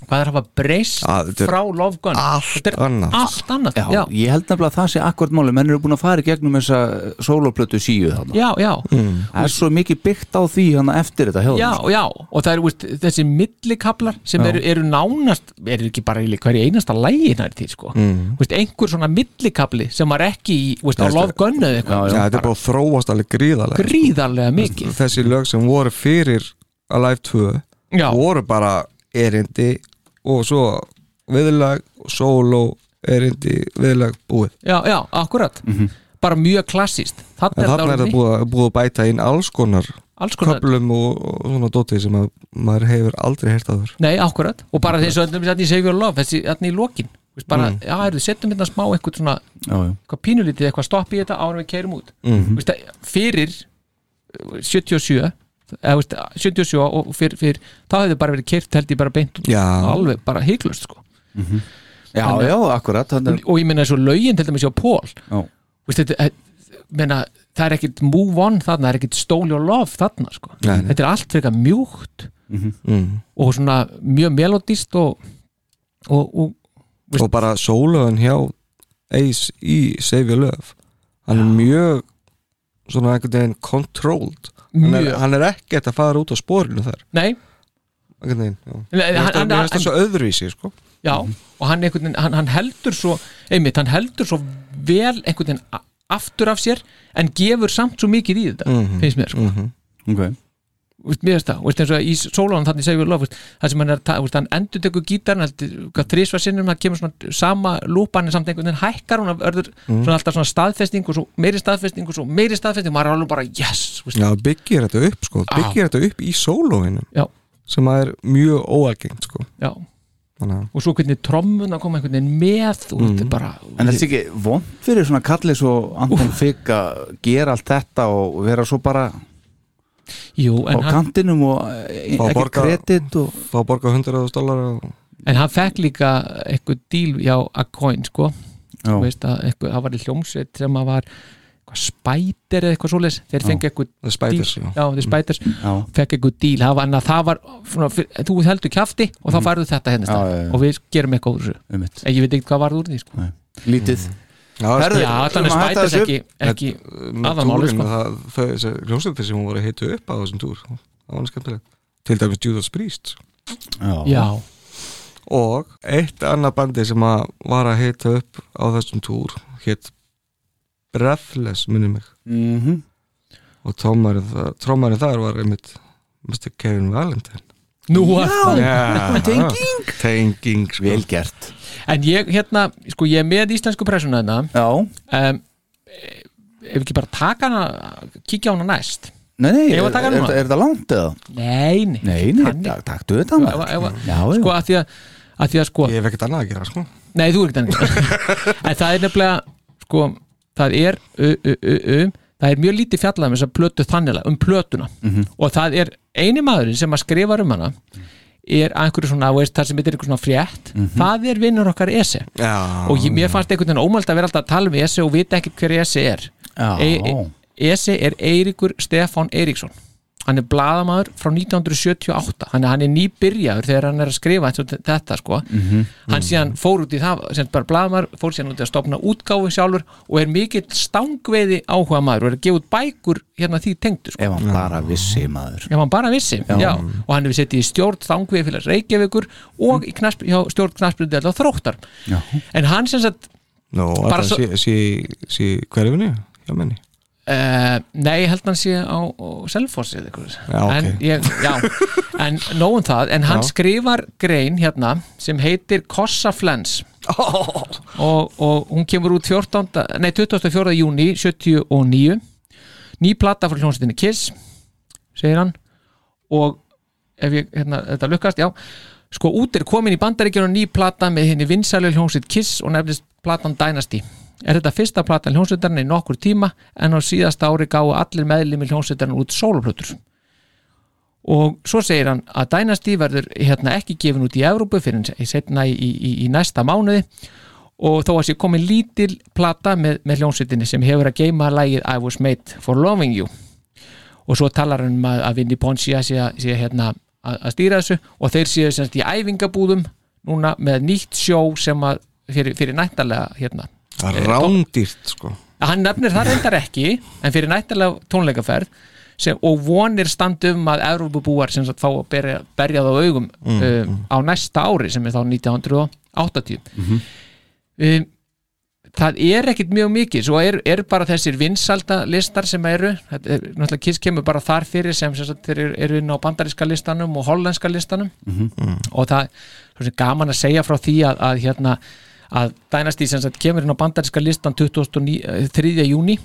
hvað er að hafa breyst Ah, frá Love Gun? allt þetta er annað. allt annað. Já, já, ég held nefnilega að það sé akkord máli menn eru búin að fara í gegnum þessa soloplötu síu þarna. Já, já, Það er svo mikið byggt á því hann eftir þetta já, já. Og það eru þessi millikablar sem eru, eru nánast eru ekki bara í hverju einasta lægi nær til sko. Mm. veist, einhver svona millikabli sem var ekki í, veist, á Gun eða eitthvað. Já, þetta er að þróast alveg gríðarlega gríðarlega mikið. Þessi lög sem voru fyrir Alive 2 Já. voru bara erindi og svo viðlag og solo erindi viðlag búið. Já, já, akkurat. Bara mjög klassíst þarna er orðið búið, að- búið að bæta inn alls konar köflum og, og svona dótið sem að maður hefur aldrei heyrt aður Nei, akkurat, og bara þessu öllum þetta í Save Your Love, þessi þarna í lokin. Vist, bara, Mm. já, heyrðu, setjum hérna smá eitthvað svona, eitthvað pínulítið eitthvað stopp í þetta árum við keirum út. Mhm. Vist, fyrir uh, 77 eða, veist, 77 og fyrir, fyrir þá hefði bara verið keirt held ég bara beint Já. alveg bara heiklust sko. Já, Þannig að- já, akkurat þannig, og, og ég meina þessu lögin til dæmis hjá Pól Já. Eh, meina, það er ekkit move on þarna, það er ekkit stole your love þarna sko. Nei, nei. þetta er allt frekar mjúkt mm. og svona mjög melodist og, og, og og bara soloðan hjá Ace í Save Your Love hann er mjög svona einhvern veginn controlled hann er, hann er ekkert að fara út á spórinu þar nei, Nei, Mér hann- hann- hann- svo öðruvísi sko. Já, og hann, einhvern veginn, hann, hann heldur svo einmitt, hann heldur svo vel einhvern veginn aftur af sér en gefur samt svo mikið í þetta Mhm. finnst mér sko Mhm. ok Vist, mér finnst það, veist, eins og í sólónan þannig segjum við lof, veist, það sem hann er veist, hann endur tekur gítarn, þrísvar sinnum það kemur svona sama lúpan en samt einhvern veginn hækkar hún af örður Mhm. svona alltaf svona staðfesting og svo meiri staðfesting og svo meiri staðfesting og maður er alveg bara yes, veist, já, byggir þetta upp sko. byggir þetta upp í soloðinu Já. sem að er mjög óalgengt sko. já, Þannig og svo hvernig trommun að koma einhvern veginn með og þetta er bara En þetta er ekki vond fyrir svona kallið svo Anton Figg að gera allt þetta og vera svo bara Jú, á kantinum og eh, Fá ekki borga- kredit og fá borga 100.000 dólar og... en hann fekk líka eitthvað díl hjá Acoin sko Já. Þú veist að eitthvað, það var í hljómsveit sem að var eitthvað spætir eða eitthvað svoleiðis þeir Já. fengi eitthvað díl, já. já, Já. fekk eitthvað díl, það var, en að það var svona, fyr, þú heldur kjafti og þá þetta hérna Mhm. Já, stað já, já. og við gerum eitthvað úr þessu en ég veit ekki hvað varð úr því sko. lítið Já, Herðu, já, þannig spætast þessu. ekki, ekki aðamáli sko. þessi hljómsveitir sem hún voru að hitu upp á þessum túr það var skemmtilegt til dæmis Judas Priest Já. já, og eitt annað bandi sem að var að hita upp á þessum túr hitt Breathless minni mig Mhm. og trómarinn þar, var einmitt Mr. Kevin Valentine nú var það tenging. tenging sko. vel gert en ég hérna, sko ég er með íslensku pressuna hérna Já, um, ef ekki bara taka hana kíkja á hana næst nei, nei, er, er, núna? er það langt eða? nei, nei, Nei, nei, Þannig. tak- taktu þetta maður. Sko að því að, að því að sko ég hef ekkert annað að gera sko. Nei, þú er ekki þannig En það er nefnilega sko, það er u, u, u, u, það er mjög lítið fjallað um þess að plötu þannilega, um plötuna Mhm. og það er eini maðurinn sem að skrifa um hana er einhverju svona, veist, það sem þetta er einhver svona frétt Mhm. það er vinnur okkar ESE Já, og ég, mér fannst einhvern veginn ómælt að vera alltaf að tala um ESE og vita ekkert hver ESE er Já. e ESE er Eiríkur Stefán Eiríksson hann er bladamaður frá 1978 hann er, hann er nýbyrjaður þegar hann er að skrifa þetta sko Mhm. hann síðan fór út í það sem bara bladamaður, fór síðan út í að stopna útgáfu sjálfur og er mikill stangveiði áhuga maður og er að gefa út bækur hérna því tengdu sko. ef hann bara vissi maður ef hann bara vissi Já. já. og hann hefur settið í stjórn stangveiði félags Reykjavíkur og í knasp, hjá stjórn knaspið og þróttar Já. en hann sem sagt Nú, Bara svo- sé, sé, sé hverfinu Já, menni Uh, nei, ég held hann sé á, á Selfossi eða eitthvað. En, ég, já, en nógum það. En hann Já. skrifar grein hérna sem heitir Kossaflens og, og hún kemur út 14, nei, 24. júni 79 ný plata frá hljónsettinni Kiss segir hann. Og ef ég, hérna, þetta lukkast, já. Sko út er komin í bandaríkjunum ný plata með henni vinsælu hljónsett Kiss og nefnist platan Dynasty er þetta fyrsta platan hljónsettarinn í nokkur tíma en á síðasta ári gáðu allir meðlimi hljónsettarinn út sóluplutur og svo segir hann að Dynasty verður hérna ekki gefin út í Evrópu fyrir setna í, í, í næsta mánuði. Og þó að sé komin lítil plata með, með hljónsettinni sem hefur að geima lægið I was made for loving you. Og svo talar hann um að, að Vinnie Poncia sé, sé hérna að, að stýra þessu. Og þeir séu semst í æfingabúðum núna með nýtt sjó sem að fyrir, fyrir nættarlega hérna Það eh, er rándýrt sko. Hann nefnir það reyndar ekki en fyrir nættarlega tónleikaferð sem, og vonir standum að Európubúar sem sagt fá að berja, berja það á augum Mm, um, á næsta ári sem er þá 1980 Mhm. um, það er ekkit mjög mikið. Svo er, er bara þessir vinsalda listar sem eru, er, náttúrulega Kiss kemur bara þar fyrir sem, sem sagt, þeir eru- inn á bandaríska listanum og hollenska listanum. Mhm. og það er gaman að segja frá því að, að hérna að Dynasty sem sagt kemur inn á bandaríska listan 23. júni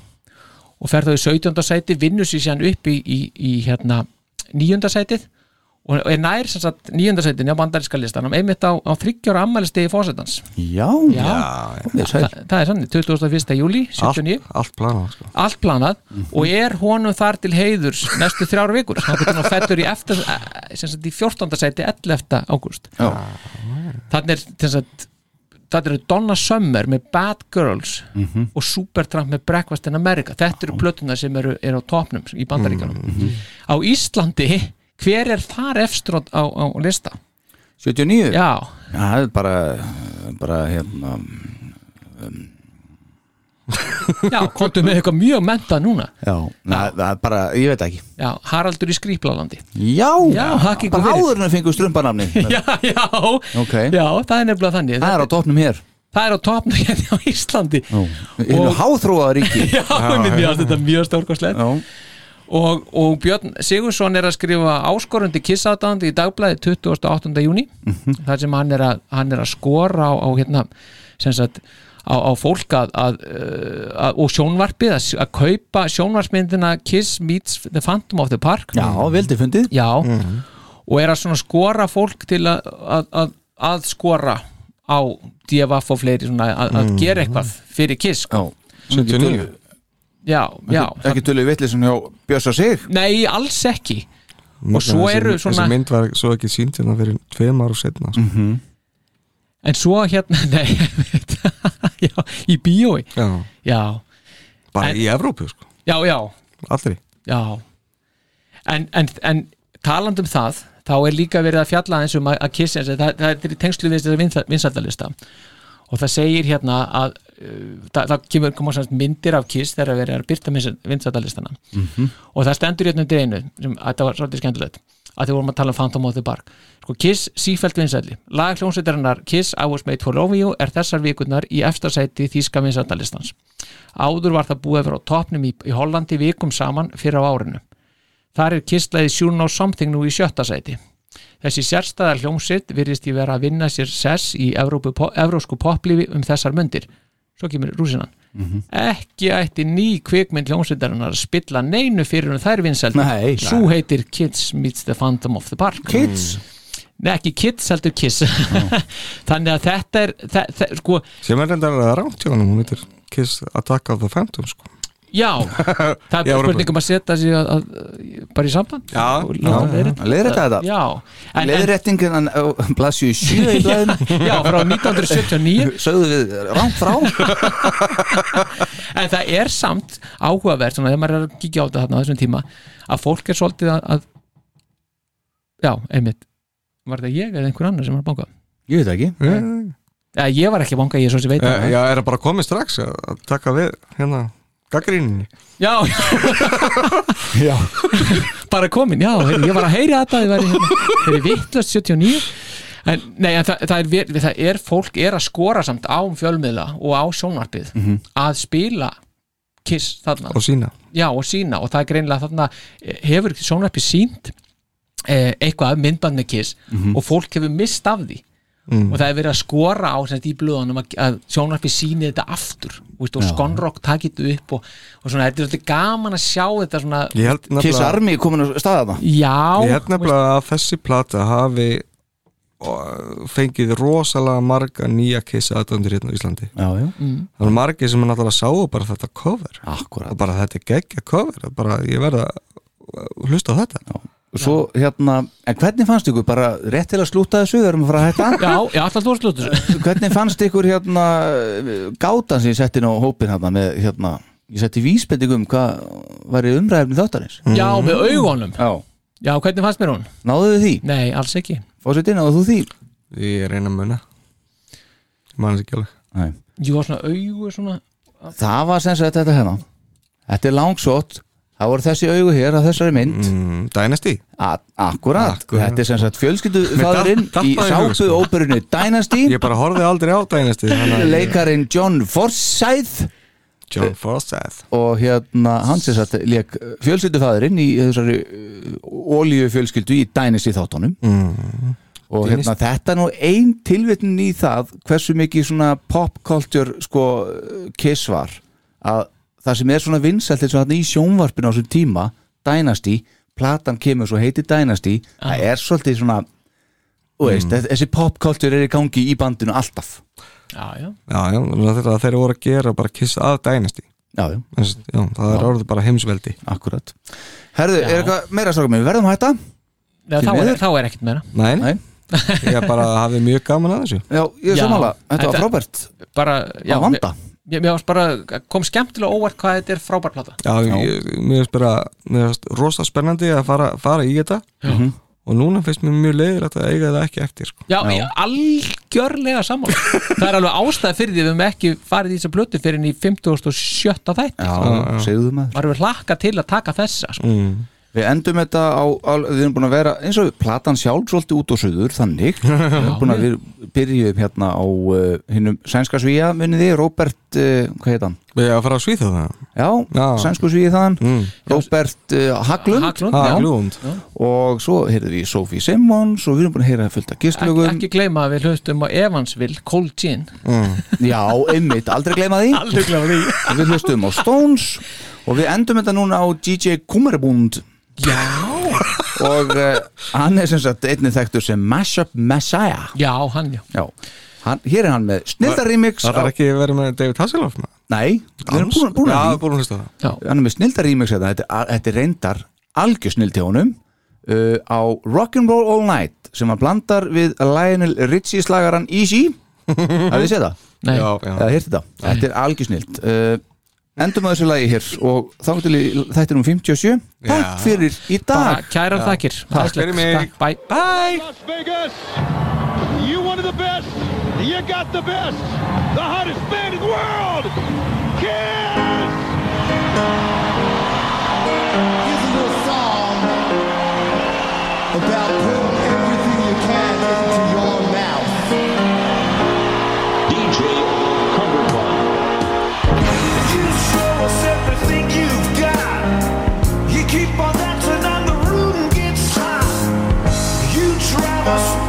og fer þá í 17. sæti vinnur sér síðan upp í, í, í hérna 9. sætið og er nær sem sagt 9. sætin á bandaríska listanum einmitt á, á 30 ára ammælistegi fósettans já, Já, já, Þa, það er sannig, 21. júli 79 allt, allt planað sko. allt planað og er honum þar til heiðurs næstu þrjár vikur hann fellur í, eftir, eh, sagt, í 14. sæti 11. ágúst þannig er sem sagt, það eru Donna Summer með Bad Girls Mhm. og Supertramp með Breakfast in America þetta eru plötuna sem eru, eru á topnum í bandaríkjunum Mhm. á Íslandi hver er þar eftir á, á, á lista? 79? Já, það er bara bara hérna já, komdu með eitthvað mjög menta núna. Já, það er bara, ég veit ekki. Já, Haraldur í Skrýplalandi já, Já, bara áður en að fengu strumpanafni Já, já, ok, já, það er nefnilega þannig. Það er á topnum hér. Það er á topnum hérna á Íslandi. Í hinu háþróaða ríki. Já, finnst þetta mjög stórkostlegt. Og, og Björn Sigursson er að skrifa áskorundi kissáttandi í dagblæði 28. júni Mhm. þar sem hann er að, hann er að skora á, á hérna sem sagt á, á fólk að, að, uh, að og sjónvarpið að, að kaupa sjónvarsmyndina Kiss meets the Phantom of the Park. Já, veldi fundið. Já, og er að svona skora fólk til að, að, að, að skora á DFF og fleiri svona, að, að Mhm. gera eitthvað fyrir Kiss sko. 79 já, já. ekki tölur vitlisum hjá Björsa sig? Nei, alls ekki. Og svo eru svona þessi mynd var svo ekki sínt hérna fyrir tveim ára setna sko. Mhm. En svo hérna, nei já, Í bíói. Já. Já, bara En- í Evrópu sko. já, já, aldrei. Já. En, en, en taland um það þá er líka verið að fjalla eins um að, að kiss það, það er í tengslu við þessari vinsaldalista og það segir hérna að uh, það, það kemur koma semst myndir af kiss þegar verið er að byrta vinsaldalistana Mhm. og það stendur hérna undir einu sem þetta var svolítið skemmtilegt að þið vorum að tala um Phantom of the Park. Sko Kiss sífælt vinsælli. Lag hljómsveitarinnar Kiss I was made for loving you er þessar vikurnar í efstasæti þýska vinsældalistans áður var það búið að vera á topnum í, í Hollandi vikum saman fyrir á árinu. Þar er Kiss lagið Sure Know Something nú í sjötta sæti. Þessi sérstæðar hljómsveit virðist í vera að vinna sér sess í Evrópu, evrósku poplífi um þessar mundir. Svo kemur rúsinan Mhm. ekki ætti ný kvikmynd hljómsveitarinnar að spilla neinu fyrir um þær vinsældi Nei, svo heitir Kids Meets the Phantom of the Park Kids? Nei, ekki Kids heldur Kiss þannig að þetta er þe þe sko, sem er reyndar að ránt hjá hann hún heitir Kiss Attack of the Phantom sko. Já, það er Í bara Evrópu. spurning um að setja sig að, að, bara í samband. Leiðrétta. Leiðrétta þetta? Já, en, en, Leðréttingin blasju 7 í blæðinu já, frá 1979 Sögðu við rangt frá. En það er samt áhugavert svona, þegar maður er að kíkja á þetta þarna á þessum tíma að fólk er svolítið að, að já, einmitt. Var þetta ég eða einhver annar sem var að banka? Ég veit ekki. Ja, ég var ekki að banka, ég er svo sem veit Já, það. já, er það bara komið strax að að taka við hérna gaggríninni já, já. bara komin, já, heyri, ég var að heyri þetta í hérna, vittlust 79 en, nei, en það, það, er, það er fólk er að skora samt á fjölmiðla og á sjónvarpið Mhm. að spila kiss þarna og sína já og sína og það er greinilega þarna hefur sjónvarpið sínt eh, eitthvað myndband með kiss Mhm. og fólk hefur mist af því Mm. og það er verið að skora á sem sagt, í blöðunum að, að sjónvarpið síni þetta aftur. Veist, og Já. skonrock takit upp og, og svona, þetta er svolítið gaman að sjá þetta svona, held Kiss nefnilega Army komin að staða það já. Ég held nefnilega að þessi plata hafi fengið rosalega marga nýja kiss aðdöndur hérna á Íslandi. Já, já. Mm. Það var margir sem náttúrulega sáu bara þetta cover. Akkurat. Og bara þetta er geggja cover. Er bara, ég verða að hlusta á þetta. Já. Og svo hérna, en hvernig fannst ykkur bara rétt til að slúta þessu, við erum að fara að hætta já, já, alltaf þú að sluta þessu. Hvernig fannst ykkur hérna gátan sem ég setti inn á hópin hérna með hérna, ég setti vísbendingum hvað var í umræðefni þáttarins? Já, með augunum. Já, já, hvernig fannst mér hún? náðu þið því? nei, alls ekki. Fósitt náðu þú því? Ég reyna að muna Ég man þess ekki alveg. Nei. jú, svona augu svona Það var sem sagt þetta hérna. Þetta er langsótt Það voru þessi augu hér að þessari mynd. Mm, Dynasty. A Akkurat, þetta er sem sagt fjölskyldu Mér fadurinn datt- í sápu sko. óperunni Dynasty. Ég bara horfði aldrei á Dynasty Leikarin John Forsyth John Forsyth og hérna hann sem sagt leik fjölskyldufæðurinn í þessari ólíu fjölskyldu í Dynasty þáttunum. Mm. og Dynasty. hérna þetta er nú ein tilvitnin í það hversu mikið svona pop culture sko kiss var að það sem er svona vinsælt eins og þarna í sjónvarpinu á þessum tíma Dynasty, platan kemur svo heiti Dynasty, það er svolítið svona þú veist, mm. þessi pop culture er í gangi í bandinu alltaf. Já, já, Já, já, þeir voru að gera bara kiss að Dynasty. Já, já, En s- já, það er orðið bara heimsveldi. Akkurat Herðu, Já. er eitthvað meira strákum við verðum að hætta? já þá, er, þá er ekkert meira. Nei, Nei. Ég bara hafði mjög gaman að þessu Já, ég er Já, samanlega, þetta var frábært bara, já, að vanda mér, mér varst bara, kom skemmtilega óvart hvað þetta er frábær plata Já, ég, mér finnst bara mér finnst rosa spennandi að fara, fara í þetta Já. og núna finnst mér mjög leiður að eiga það ekki eftir sko. Já, já. algjörlega sammála Það er alveg ástæði fyrir því við höfum ekki farið í þessa blötu fyrir í 57. þætti Já, já. segðu maður Varum við hlakka til að taka þessa sko. mm. Við endum þetta á, á, við erum búin að vera eins og platan sjálf svolítið út og suður þannig, við erum búin að við byrjuðum hérna á uh, hinnum sænska svíja, munið þið, Robert uh, hvað heit hann? Við erum að fara að svíða það. Já, Já. sænsku svíja þaðan. Mm. Robert uh, Haglund, Haglund, Ha, já. Glúnd og svo heyrðum við Sophie Simmons og við erum búin að heyra fullt af gistlögum ekki gleyma að við hlustum á Evansville Cold Gin. Mm. Já, einmitt, aldrei gleyma því. Aldrei gleyma því. Við hlustum á Stones og við endum þetta núna á DJ Kummerbund Já, og uh, hann er sem sagt einnig þekktur sem Mashup Messiah. Já, hann já. Já, hann, hér er hann með snildarremix Það er ekki verið með David Hasselhoff með Nei, við erum búin, búin Já, að búin að hlusta það. Já, Hann er með snildaremix þetta, þetta, er- þetta er reyndar algjör snild hjá honum uh, á Rock'n'Roll All Night sem hann blandar við Lionel Richie slagaran Easy Hafið þið séð það? nei, Já, já. Þetta? Þetta er algjör snild uh, Endum að þessu lagi hér og þá til þetta er um 57 Takk Já. fyrir í bara dag kærar þakkir Takk fyrir mig. Bye Bye Las Vegas, you of the best. You got the best. The hottest band in the world. Kiss! Here's a little song about us.